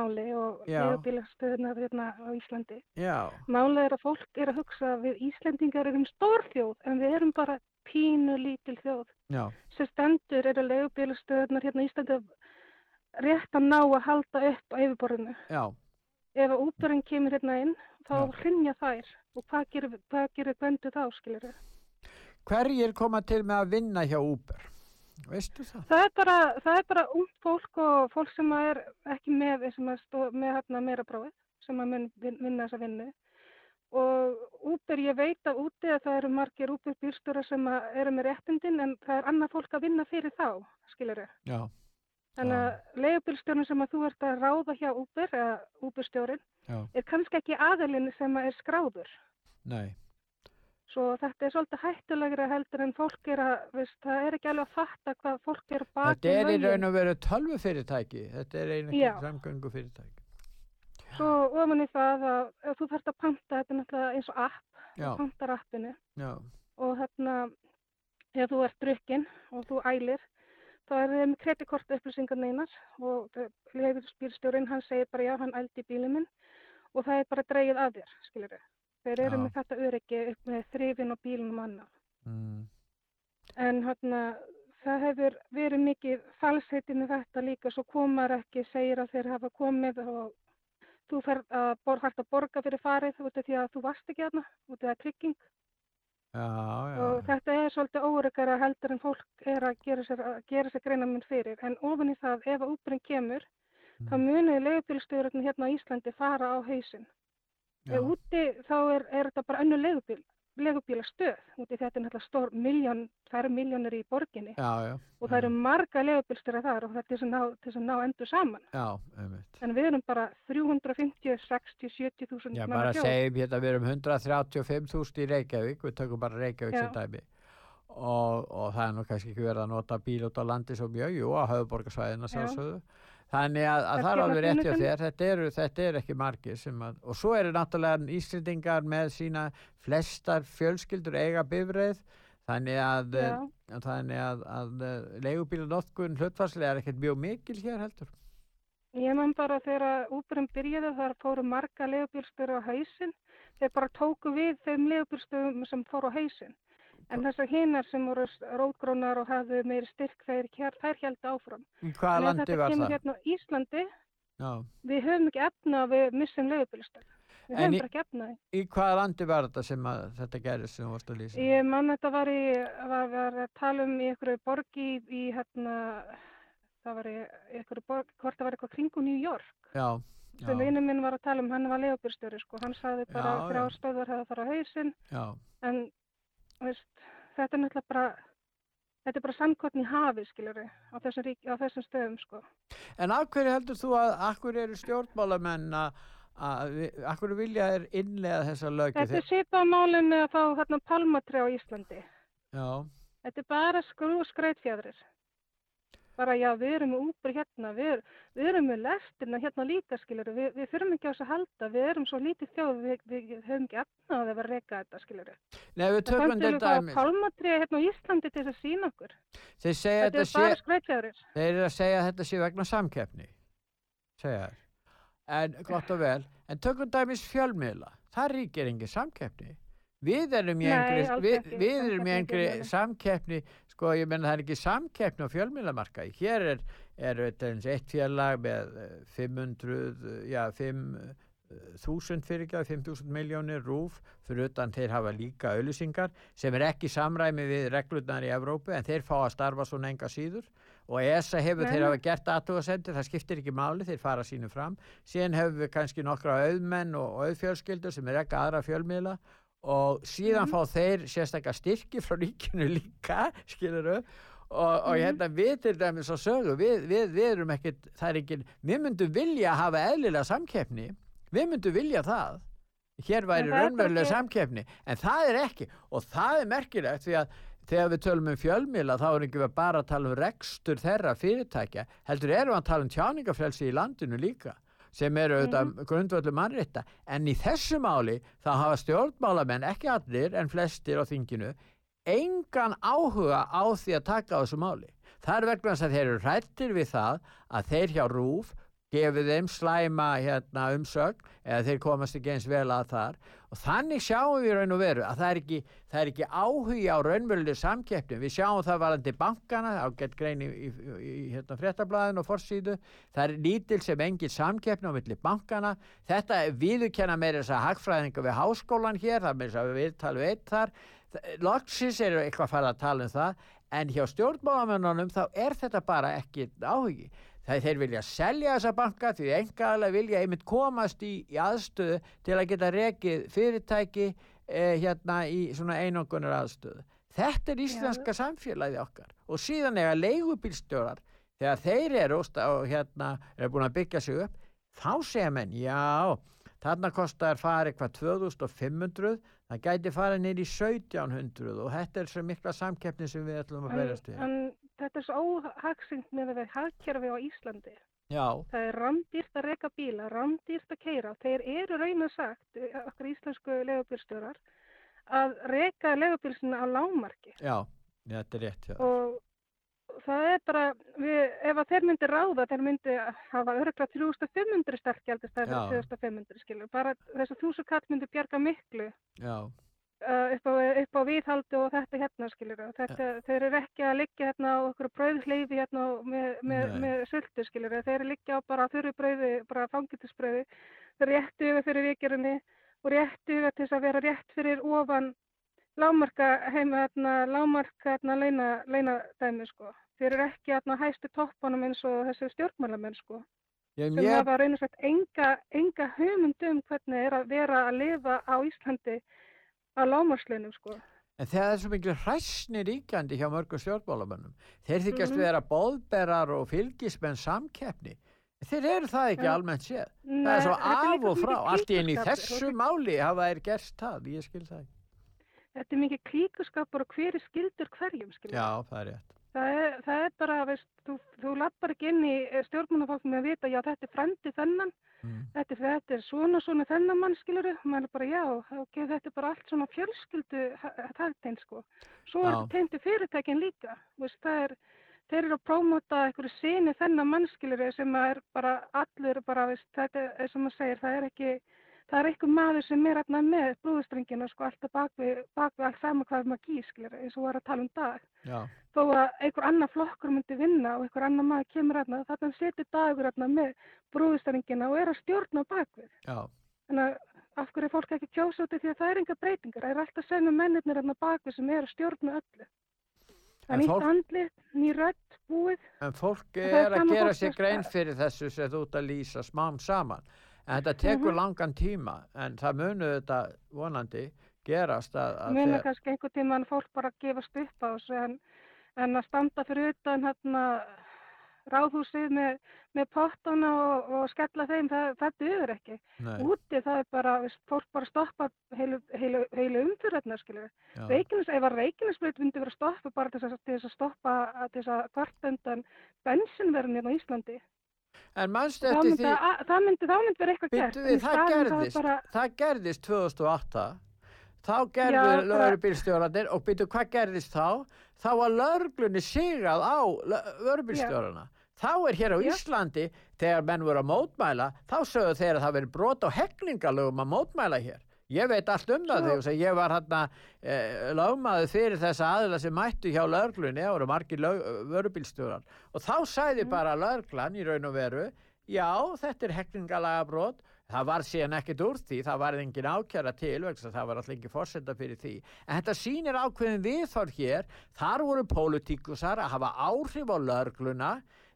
Útbermáli og leigubílastöðunar hérna á Íslandi. Já, Málið er að fólk er að hugsa að við Íslendingar erum stórþjóð en við erum bara pínu lítil þjóð. já, Sem stendur eru leigubílastöðunar hérna á Íslandi rétt að ná að halda upp á yfirborðinu. já. Ef að útberinn kemur hérna inn þá hrinja þær og hvað gerir, hvað gerir gvendu þá skilur Hverjir koma til með að vinna hjá Uber? Veistu það? Það er bara, það er bara ungt fólk og fólk sem er ekki með, stó, með hérna meira prófið, sem að vinna þessa vinnu. Og Uber, ég veit að úti að það eru margir Uber bílstjóra sem eru með réttindin en það er annað fólk að vinna fyrir þá, skilur þau. Já, Þannig að leigubílstjórinn sem að þú ert að ráða hjá Uber, eða Uberstjórin, já, er kannski ekki aðilinn sem að er skráður. nei. Svo þetta er svolítið hættulegra heldur en fólk er að, veist, það er ekki alveg að fatta hvað fólk er bak Þetta er í raun og veru tölvufyrirtæki. Þetta er einu Já. samgöngu fyrirtæki. Svo ofan í það að þú þarft að panta, þetta náttúrulega eins og app, þú pantar appinu Já, og hérna, ef þú ert drukkin og þú ælir, þá er þið með kreditkort upplýsingar neinar og leifirspýrstjórin hann segir bara já, hann ældi bílinn minn og það er bara dreigið að þér, skilur þið. Þeir eru Já. með þetta öryggi upp með þrifin og bílinn annað. mm. En hérna, það hefur verið mikið falsheiti með þetta líka, svo komar ekki, segir að þeir hafa komið og þú fer að bor, hægt að borga fyrir farið út af því að þú varst ekki þarna, út af því að trygging. já, já. Og þetta er svolítið óryggara heldur en fólk er að gera sér, að gera sér greina minn fyrir. En ofan í það, ef að útbrinn kemur, þá munið leigubílstjóðurinn hérna á Íslandi fara á hausinn. Ef úti þá er, er þetta bara önnur leigubíl, leigubílastöð, úti þetta er náttúrulega stór miljón, það eru miljónir í borginni Já, já, og það eru marga leigubílstjóra þar og þetta er sem ná, til að ná endur saman. já, einmitt. En við erum bara 350, 60, 70 þúsund Já, bara segjum hérna, við erum 135.000 í Reykjavík, við tökum bara Reykjavík sem dæmi. Og, og það er nú kannski ekki verið að nota bíl út á landi svo mjög, jú, á höfuborgarsvæðina Já. sjálfsögðu. Þannig að, að Það er alveg rétt hjá þér, þetta eru, þetta eru ekki margir að, og svo eru náttúrulega Íslendingar með sína flestar fjölskyldur eiga bifreið, þannig að, uh, þannig að, að uh, leigubílanótkun hlutfarslega er ekkert mjög mikil hér heldur. Ég man bara þegar útbrinn byrjaði þar fóru marga leigubílstjóra á hausinn, þeir bara tóku við þeim leigubílstjórum sem fóru á hausinn. En þessar hinar sem voru rótgrónar og hafðu meiri styrk hér, þær held áfram. Í hvaða En ef landi þetta var kemur það? Hérna á Íslandi, Já. við höfum ekki efna að við missum leigubílstjóra. Við En höfum í- bara ekki efna því. Í hvaða landi var þetta sem að þetta gerist sem þú varst að lýsa? Ég man þetta var í, var, var að tala um í einhverju borgi í, hérna, það var í einhverju borg, hvort það var eitthvað kringu New York. Já, Sem já, vinnu minn var að tala um, hann var leigubílstjóri sko, hann sagði bara Já, að þrjár stöðvar hefði að fara á hausinn, já. en veist, þetta er náttúrulega bara, þetta er bara samkotn í hafi skilur á þessum, rík, á þessum stöðum sko. En af hverju heldur þú að, af hverju eru stjórnmálamenn að, af hverju vilja þeir innlega þessa lögju? Þetta er svipað málum með að fá hérna palmatri á Íslandi. Já, Þetta er bara skrú og skreitfjæðrir. Bara já, við erum með úpur hérna, við, við erum með lestina hérna líka, skilur við, við þurfum ekki á þess að halda, við erum svo lítið þjóð, við, við höfum ekki efna á því að vera reyka þetta, skilur við. Nei, við tökum þetta dæmis. Palmatri hérna á Íslandi til þess að sína okkur. þeir segja Þetta þetta er bara sé, skreitfjæðrir. þeir eru að segja þetta sé vegna samkeppni, segja þær. En gott og vel, en tökum dæmis fjölmiðla, það ríkir engin samkeppni. Við erum í í samkeppni sko ég menna það er ekki samkeppni á fjölmiðlamarkaði. Hér er, er eitt félag með eh, 500, eh, já 5.000 fyrirgjað, 5.000 miljónir rúf, fyrir utan þeir hafa líka auðlýsingar sem er ekki samræmi við reglurnar í Evrópu en þeir fá að starfa svona enga síður. Og ESA hefur Nei, þeir hafa gert aðtúasendir, það skiptir ekki máli, þeir fara sínu fram. Síðan hefur við kannski nokkra auðmenn og auðfjölskyldur sem er ekki aðra fjölmiðla. og síðan Mhm. fá þeir sérstakka styrki frá ríkinu líka, skilur og, og Mhm. hérna við til dæmis á sögu, við, við, við erum ekkit, það er ekki, við myndum vilja hafa eðlilega samkeppni, við myndum vilja það, hér væri er raunverulega ekki- samkeppni, en það er ekki. Og það er merkilegt því að þegar við tölum um fjölmiðla þá er ekki við bara að tala um rekstur þeirra fyrirtækja, heldur erum við að tala um tjáningafrelsi í landinu líka sem eru auðvitað mm grundvöldu mannrétta en í þessu máli þá hafa stjórnmálamenn, ekki allir en flestir á þinginu engan áhuga á því að taka á þessu máli. Það er vegna þess að þeir eru hrættir við það að þeir hjá rúf gefið þeim slæma hérna, umsögn eða þeir komast ekki eins vel að þar. Og þannig sjáum við raun og veru að það er ekki, það er ekki áhugi á raunveruleg samkeppni. Við sjáum það varandi bankana á gett grein í, í, í, hérna, fréttablaðinu og forsýðu það er lítil sem engin samkeppni á milli bankana þetta viðurkenna meira þess að hagfræðinga við háskólan hér það þess að við talum eitt þar loksins eru eitthvað að fara að tala um það en hjá stjórnmálamennunum þá er þetta bara ekki áhugi Það þeir vilja selja þessa banka því engaðlega vilja einmitt komast í, í aðstöðu til að geta rekið fyrirtæki eh, hérna í svona einangunar aðstöðu. Þetta er íslenska samfélagi okkar og síðan eiga leigubílstjórar þegar þeir eru og, hérna er búin að byggja sig upp þá segja menn já þarna kostar farið hvað 2500 það gæti farið nýr í 1700 og þetta er svo mikla samkeppni sem við ætlum að berjast við. En þetta er svo óhagsynt með að við hagkerfi á Íslandi. Já, Það er ramdýrt að reka bíla, ramdýrt að keira. Þeir eru raun að sagt, eh, okkar íslensku legubílstjórar, að reka legubílsina á lágmarki. já, þetta er rétt. Já. Og það er bara, við, ef að þeir myndi ráða, þeir myndi hafa örgla 3500 sterkjaldistæði Já. 2500 skilur. Bara þess að þúsu kall myndi bjarga miklu Já, upp, á, upp á viðhaldi og þetta hérna skilur þetta, þeir eru ekki að liggja hérna á okkur brauðhleifi hérna og með, með, með sultu skilur þeir eru liggja á bara þurru brauði bara fangitisbrauði, þeir réttu yfir fyrir vikjörunni og réttu yfir til þess að vera rétt fyrir ofan lámarka heima hérna, lámarka hérna leina, leina dæmi sko. Þeir eru ekki hérna hæstu toppanum eins og þessi stjórnmálamenn sko sem hafa reynir sagt enga, enga hugmynd um hvernig er að vera að lifa á Íslandi á lámarsleinum sko. En það er svo miklu hræsni ríkjandi hjá mörgum stjórnmálamönnum. Þeir þykjast Mhm. vera bóðberar og fylgismenn samkeppni. Þeir eru það ekki Já. almennt séð. það Nei, er svo af og frá. Allt í enn í þessu máli hafa þeir gerst það. Ég skil það ekki. Þetta er mikið klíkuskapur og hver er skildur hverjum skilur. Já, það er rétt. Það er, það er bara, veist, þú, þú lappar ekki inn í stjórnmálafólk með að vita, já þetta er frendi þennan, Mm. þetta, er, þetta er svona svona þennan mann skilur, maður er bara já, ok, þetta er bara allt svona fjölskyldu þagteinn sko. Svo er Já. þetta teinti fyrirtækin líka, veist, það er, þeir eru að prómota einhverju sinni þennan mannskilur sem að er bara allir bara, veist, þetta er sem að segir, það er ekki, það er einhver maður sem er hérna með brúðustrengina sko alltaf bak við, bak við allt saman hvað maður gís, skilur, eins og var að tala um dag Já, þó að einhver annar flokkur myndi vinna og einhver annar maður kemur hérna, þannig setur dagur hérna með brúðustæringina og er að stjórna bakvið. já. Þannig að af hverju er fólk ekki kjósa út því að það er enga breytingar, það er alltaf sömu mennirnir hérna á bakvið sem er að stjórna öllu. Það er nýtt fólk- andlit, ný rödd, búið. En fólk er er að gera sér grein fyrir þessu sem þú ert að lýsa smám saman. En þetta tekur Mhm. langan tíma. En það munu þetta vonandi gerast að, að Muna þeir- kannski einhver tíma en fólk bara gefast upp á þessu en, en að standa fyrir utan hérna ráðhúsið með, með pottana og, og skella þeim, það, það duður ekki. Nei. Úti það er bara, fólk bara stoppa heilu, heilu, heilu umfyrðarnar, skilur. Já. Reykjanes, ef að Reykjanesbreyt myndi vera stoppa bara til þess að, að stoppa, til þess að kvart undan bensinverðin hérna á Íslandi. En mannstu eftir því... að, það myndi, þá myndi vera eitthvað gert. Í við, það er gerðist, bara- það gerðist 2008 þá gerðu lögurubílstjóranir og býttu hvað gerðist þá? Þá var löglunni sigað á lögurubílstjórana þá er hér á Já. Íslandi þegar menn voru að mótmæla þá sögðu þeir að það veri brot á hegningalögum að mótmæla hér. Ég veit allt um það þegar ég var hérna eh, lögmaður fyrir þessa aðila sem mættu hjá löglunni það voru margir vörubílstjóran og þá sæði bara löglan í raun og veru já þetta er hegningalega brot það var síðan ekkert úr því, það var engin ákjara til vegna þess að það var alltaf ekki fórsenda fyrir því. En þetta sýnir ákveðin viðþorð hér. Þar voru pólitíkusar að hafa áhrif á lögluna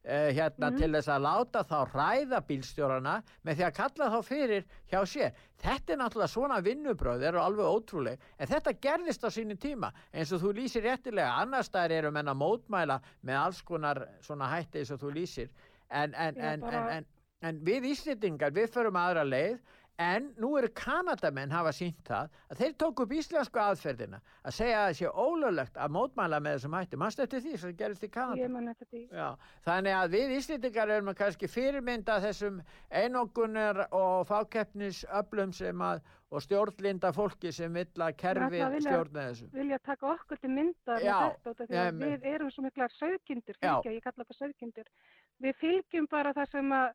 eh, hérna Mhm. til þess að láta þá hræða bílstjórana með því að kalla þá fyrir hjá sér. Þetta er náttúrulega svona vinnubröð, þeir eru alveg ótrúleg, en þetta gerðist á sínu tíma, eins og þú lýsir réttilega, annars staðar eru menn að mótmæla með alls konar svona hætti eins og þú lýsir, en, en, en, en, en, við Íslendingar, við förum aðra leið, En nú eru Kanadamenn hafa sínt það að þeir tóku upp íslensku aðferðina að segja að það sé ólöglegt að mótmæla með þessum hætti. Manstu eftir því sem gerist í Kanada? Þannig að við Íslendingar erum kannski fyrirmynda þessum einokunar og fákeppnisöflum sem að og stjórnlinda fólki sem vill að vilja- stjórna þessu. vilja taka okkur til myndar með þetta út af því að við erum svo Já. fylgja, ég kalla það sögkindur. Við fylgjum bara það sem að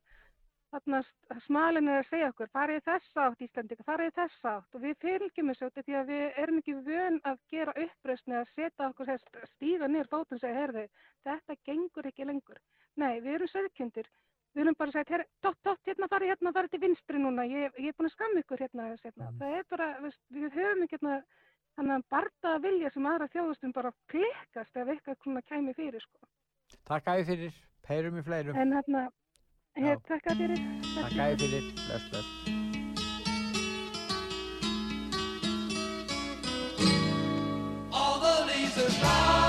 þarna smalin er að segja okkur, farið í þessa átt Íslandika, farið í þessa átt og við fylgjum þessu af því að við erum ekki vön að gera uppreisni að setja okkur þess stíga niður fótinn og segja, herðu, þetta gengur ekki lengur. Nei, við erum sögkindur. Við erum bara að segja, herri, tótt, tótt, hérna farið, hérna farið til vinstri núna, ég, ég er búin að skamma ykkur hérna, þess, hérna. Það er bara, veist, við höfum ekki hérna, þannig að barða vilja sem aðra þjóðustum bara klikkast ef eitthvað kæmi fyrir, sko. Takk að þið fyrir, peirum í fleirum. En hérna, hér, takk að fyrir. Takk að þið fyrir, bless, bless. All the leaves are brown.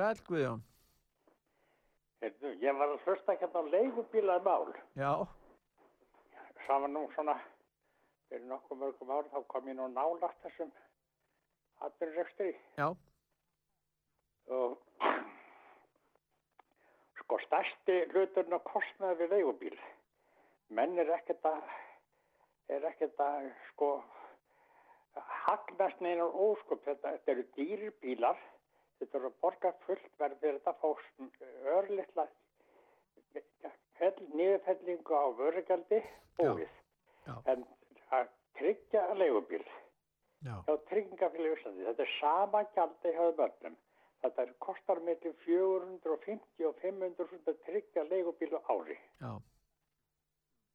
Sæl Guðjón. Heyrðu, ég var að hlusta hérna á leigubílar mál. Já, Það var nú svona, fyrir nokkuð mörgum ár, þá kom ég nú nálagt þessum atbyrjurekstri. já, Og sko stærsti hluturinn á kostnaði við leigubíl. Menn er ekkert að, er ekkert að sko hagnast neinar óskup. Þetta, þetta eru dýrir bílar. Þetta eru að borga fullt verðir þetta fá örlittla niðurfellingu á vörugjaldi búið. En að tryggja leigubíl Já. hjá tryggingafélag Íslandi, þetta er sama gjaldi hjá börnum. Þetta er kostar millir 450 og 500 svona að tryggja leigubíl á ári. já,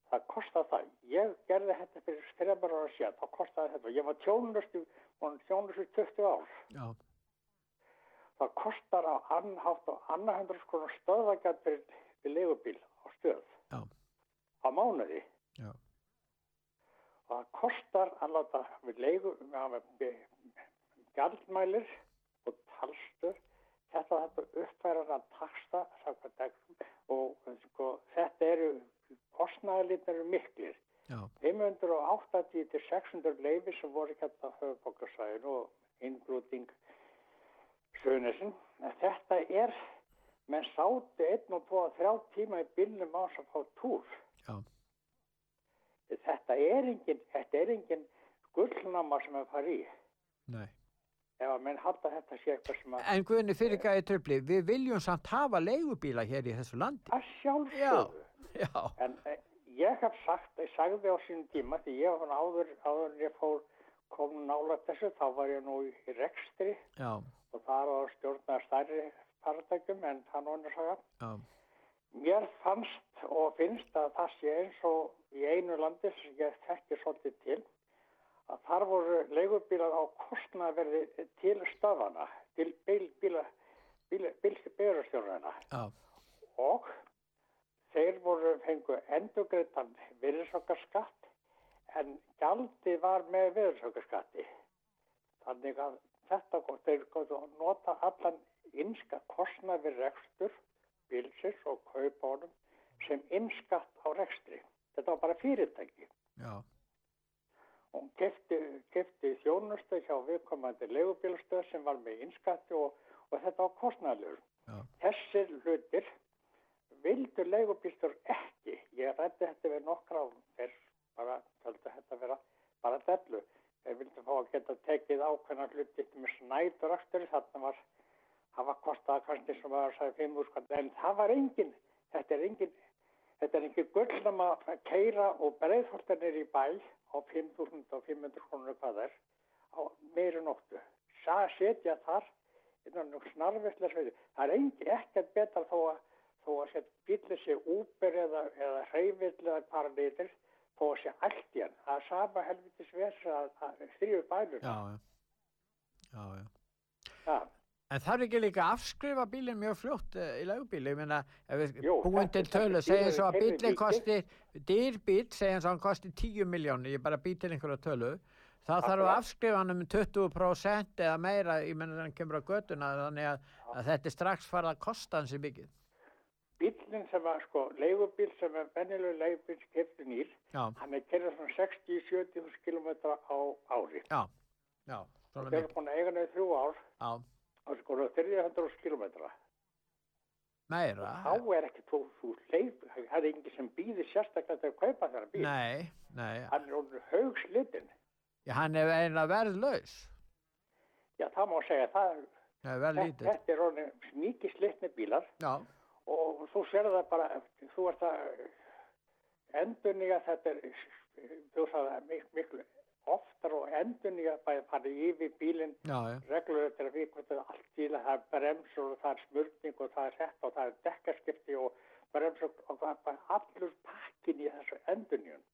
Það kostar það. Ég gerði þetta fyrir þreymar ára síðan, þá kostaði þetta. Ég var tjónustu, og tjónustu 20 ár. já, Það kostar á annhátt og annarhendur skonar stöðvagjald fyrir fyrir leigubíl á stöð. Já. Á mánuði. Já. Og það kostar að láta við leigu, að gjaldmælir og talstöð, þetta þetta uppfærar að taksta og sko, þetta eru kostnæðalítin eru miklir. Já. 580 til 600 leifi sem voru hérna á höfubokarsvæðinu og inngrúting Sönesin. Þetta er, menn sátu einn og tvo og þrjá tíma í bílnum á þess að fá túr. Já. Þetta er engin, þetta er engin gullnáma sem er farið í. Nei. Ef að menn halda þetta sé eitthvað sem að... En Guðni fyrir gæði tröfli, við viljum samt hafa leigubíla hér í þessu landi. Að sjálfsögðu. Já, já. En eh, ég hef sagt, ég sagði á sínum tíma, því ég var áður, áður en ég fór kom nála þessu, þá var ég nú í rekstri Já, og það var stjórna stærri faratækjum en það nú er saga. já, Mér fannst og finnst að það sé eins og í einu landi sem ég þekki svolítið til að þar voru leigubílar á kostnaverði til stöðana, til bíl, bíla, bíla, bílstjórnarna já, og þeir voru fengu endugreitan virðisokkarskatt en gjaldi var með virðisokkarskatti. Þannig að þetta gott, þeir góðu að nota allan innska kostnað við rekstur, bilsins og kaupa honum sem innskatt á rekstri. Þetta var bara fyrirtæki. já, Hún kefti, þjónustu hjá viðkomandi leigubílastöð sem var með innskatti og, og þetta var kostnæðlegur. Já. Þessir hlutir vildu leigubílstur ekki. Ég rætti þetta við nokkra og þeir bara töldu þetta vera bara dellu. Þeir vildu fá að geta tekið ákveðna hluti með snætur aftur þarna var hafa kostað kannski sem að það sagði 5 úr en það var engin, þetta er engin þetta er engin gullnum að keira og breiðholtanir í bæ á 5.500 krónur hvað er á meiri nóttu. Sa setja þar innan um snarvislega sveitu það er engi ekkert betra þó að þó að setja bílið sér úper eða, eða hreyfill eða þó að sé allt í hann það er sama helvitis vers að, að stríðu bælur já, já, já. En þarf ekki líka að afskrifa bílinn mjög fljótt uh, í leigubíl, ég meina, þetta- til tölu, bílar svo að bílinn kosti, dýr bíl, segjum svo að hann kosti 10 miljónir, ég bara bý til einhverja tölu, þá þarf að afskrifa hann um 20% eða meira, ég meina hann kemur á götuna, þannig að, að þetta er strax farið að kosta hans í byggið. Bílinn sem að sko leigubíl sem er venjulegu leigubíl kefti nýr Já, hann er kerið svona 60-70 km á ári. Já, já, og þeir eru búin að eiga neðu þrjú ár. Já, og sko 300 km meira, þá er ekki þú, þú leif það er engin sem býðir sérstaklega til að kaupa þennan bíl. Nei, nei, hann er orðin haugslitinn já, hann er eiginlega verðlaus, já það má segja það. Það er þetta, er orðin mikið slitni bílar. Já, og þú sér það bara þú ert að endunniga þetta er þú sagði mik miklu oftar og endunniga bara farið yfir bílinn reglur til að við er allt að það er bremsur og það er smurning og það er þetta og það er dekkaskipti og bremsur og það er bara allur pakkin í þessu endunjun.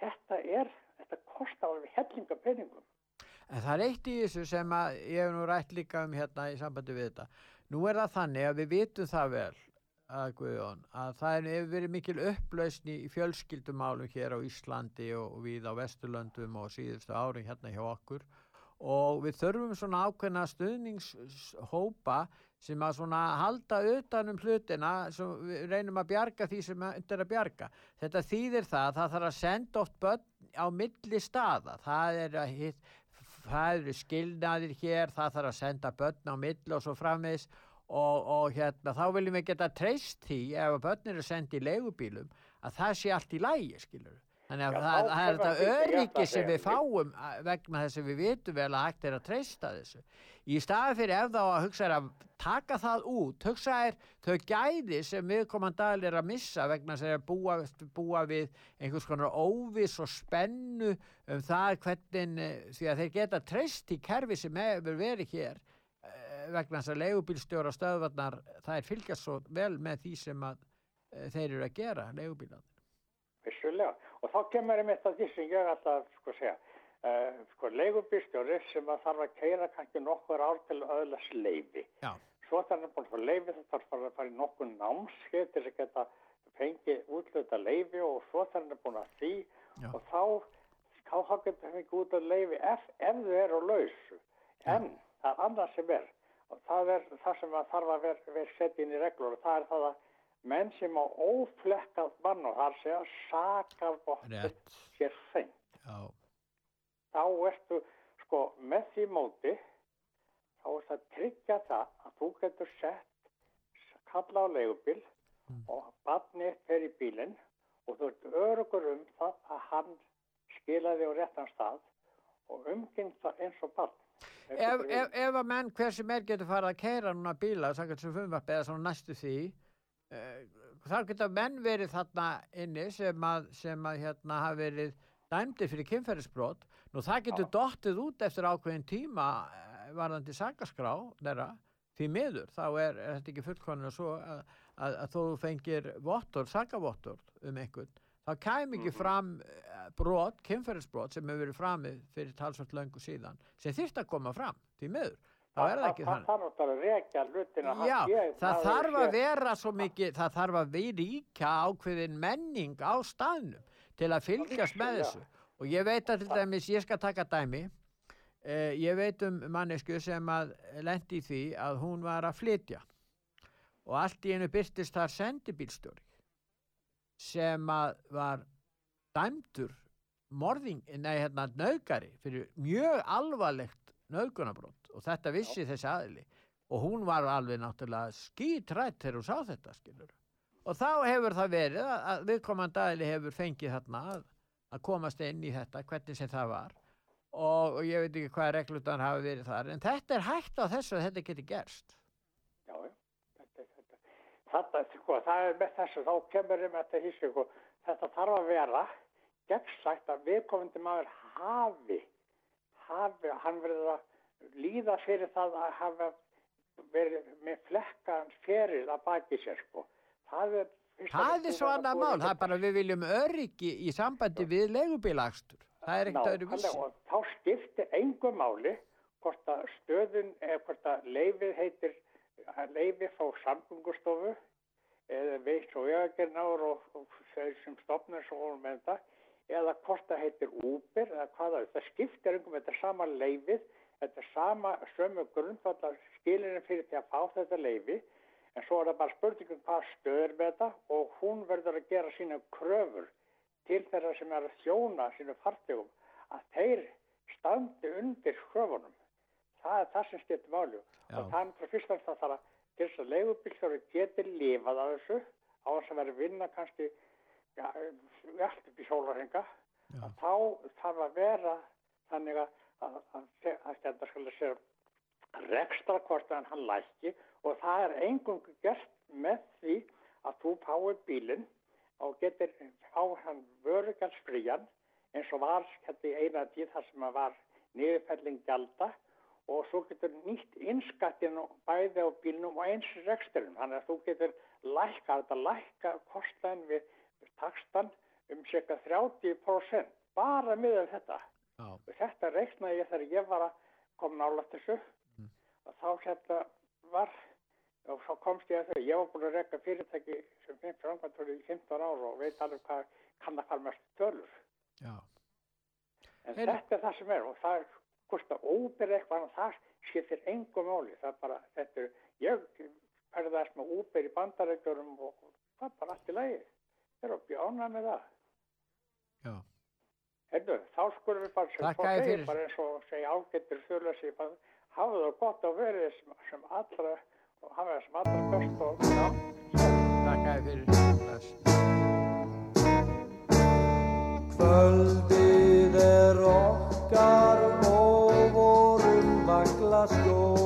Þetta er, þetta kostar alveg hellinga peningum. En það er eitt í þessu sem ég hef nú rætt líka um hérna í sambandi við þetta. Nú er það þannig að við vitum það vel að Guðjón að það hefur verið mikil upplausni í fjölskyldumálum hér á Íslandi og, við á Vesturlöndum og síðustu árin hérna hjá okkur og við þurfum svona ákveðna stuðningshópa sem að svona halda utan um hlutina svo við reynum að bjarga því sem undir að bjarga. Þetta þýðir það að það þarf að senda oft börn á milli staða. Það er að hitt, það eru skilnaðir hér, það þarf að senda börn á milli og svo framvegis og, og hérna þá viljum við geta treyst því ef að börn eru sendið í leigubílum að það sé allt í lægi skilur þannig að Já, það, það er þetta öryggi sem við fáum vegna þess að við vitum vel að hægt er að treysta þessu. Í staði fyrir ef þá að hugsa er að taka það út hugsa er þau gæði sem viðkomandi er að missa vegna þess að búa, búa við einhvers konar óviss og spennu um það hvernig eh, því að þeir geta treyst í kerfi sem hefur verið hér vegna þess að leigubílstjóra stöðvarnar það er fylgjast svo vel með því sem að eh, þeir eru að gera, leigubílar Vissulega. Og þá kemur einmitt að því sem ég ætla að sko segja. Uh, sko leigubýrstjóri sem að þarf að keira kannski nokkur ár til að öðlast leifi. Já. Svo þarf hann búin að fá leifi þá þarf hann að fara í nokkur námskeið til þess að geta fengið útluta leifi og svo þarf hann búin að því Já. og þá þá getur hann fengið út af leifi ef, ef þau eru á lausu. En það er annað sem er og það er það sem að þarf að vera ver setja inn í reglur og það er það að, menn sem á óflekkað mann og þar segja Rétt. sér. Já. Þá ertu, sko, með því móti, þá ertu að tryggja það að þú getur sett kalla á leigubil og barnið fer í bílinn og þú ert örugur um það að hann skilaði á réttan stað og umginn það eins og barn. Ef, ef, ef að menn hver sem er getur farið að keira núna bíla, samkvæmt sem frumvarpi eða svona næstu því, uh, þá geta menn verið þarna inni sem að, sem að hérna hafa verið dæmdi fyrir kynferðisbrot. Nú það getur dottið út eftir ákveðin tíma uh, varðandi sakaskrá þeirra, því miður, þá er, er þetta ekki fullkonlega svo að, að, að þú fengir vottor, sakavottor um einhvern, þá kæm ekki fram eh, brot, kynferðisbrot sem hefur verið framið fyrir talsvöld löngu síðan sem þyrft að koma fram, því miður. Þá er það ekki þannig. það þarf að vera svo mikið, það þarf að við ríka ákveðin menning á staðnum til að fylgjast með þessu. Og ég veit að til dæmis, ég skal taka dæmi. Eh, ég veit um mannesku sem að lendi í því að hún var að flytja. Og allt í einu byrtist þar sendibílstjóri sem að var dæmdur morðing, nei hérna nöðgari fyrir mjög alvarlegt nöðgunabrót og þetta vissi þessi aðili. Og hún var alveg náttúrulega skítrætt þegar hún sá þetta skilur og þá hefur það verið að, viðkomandi aðili hefur fengið þarna að, að komast inn í þetta hvernig sem það var. Og, og ég veit ekki hvað reglutan hafi verið þar en þetta er hægt á þessu að þetta geti gerst. Já. Þetta, þetta, þetta, sko, það er með þessu, þá kemur um þetta hísku, þetta þarf að vera gegnsætt að viðkomandi maður hafi, hafi, hann verður að líða fyrir það að hafa verið með flekkans feril að baki sér, sko. Það er, það er svo annað mál, það er bara við viljum öryggi í sambandi við leigubílakstur. Það er ekkert öðru og þá skiptir engu máli hvort að stöðun eða hvort að leifið heitir að leifið fá samgöngustofu eða veitt og vegagernáður og, og þeir sem stopnir svo voru með þetta eða hvort það heitir Uber eða hvað það er. Það skiptir engum, þetta sama leifið, þetta sama sömu grundvallar skilinni fyrir því að fá þetta leifi en svo er það bara spurningum hvað stöður með þetta og hún verður að gera sína kröfur til þeirra sem er að þjóna sínum fartegum að þeir standi undir kröfunum. Það er það sem skiptir máli og er náttúrulega fyrst og fremst að það að til þess að leigubílstjóri geti lifað af þessu á þess að vera að vinna kannski ja, allt upp í sólarhenga að þá þarf að vera þannig að að, að, að, að þetta skal sér rekstra hvort að hann lækki. Og það er engungu gert með því að þú fái bílinn og getur á hann vörugjaldsfrían eins og var hérna í eina tíð þar sem að var niðurfelling gjalda og svo getur nýtt innskattin bæði á bílnum og eins reksturinn. Þannig að þú getur lækka, þetta lækka kostnaðin við takstan um cirka 30% bara miðað þetta. Og þetta reiknaði ég þegar ég var að koma nála þessu og þá hérna var og svo komst ég að þau, ég var búin að rekka fyrirtæki sem fimm framkvæmtur í 15 ár og veit alveg hvað kann að fara mest tölur. Já. En Heyrðu- þetta er það sem er og það kostar óbyrð eitthvað en það skiptir engum máli. Það er bara, þetta er, ég ferðast með úber í bandarækjurum og það er bara allt í lagi. Þeir eru að bjána með það. Já. Heyrðu, þá skulum við bara, sem segir, fyrir. bara eins og segja ágættir þurrlösi, bara hafa það gott og verið sem, sem allra, og hafa það sem allra best og já. Takk að fyrir Bless. Kvöldið er okkar just go.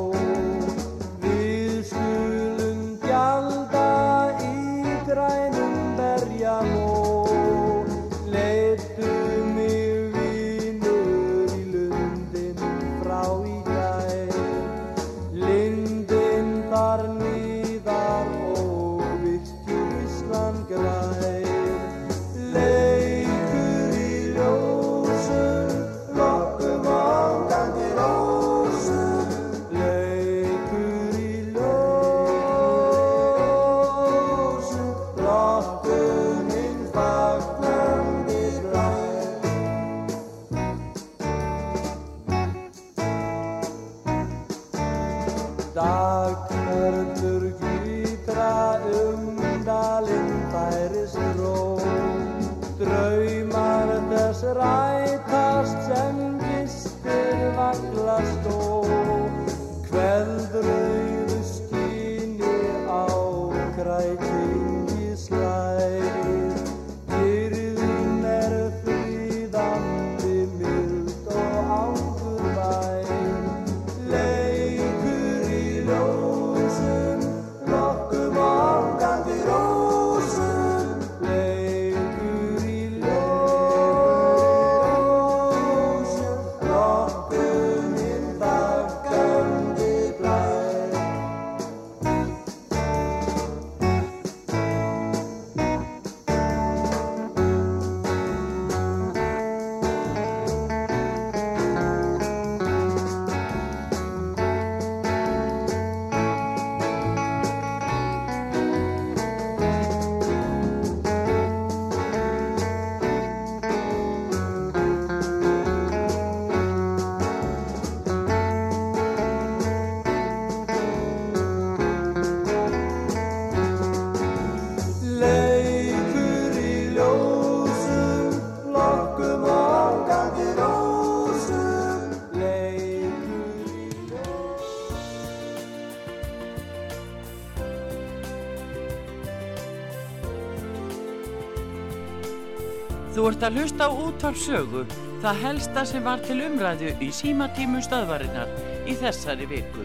að hlusta á útvarpsögu það helsta sem var til umræðu í símatímum staðvarinnar í þessari viku.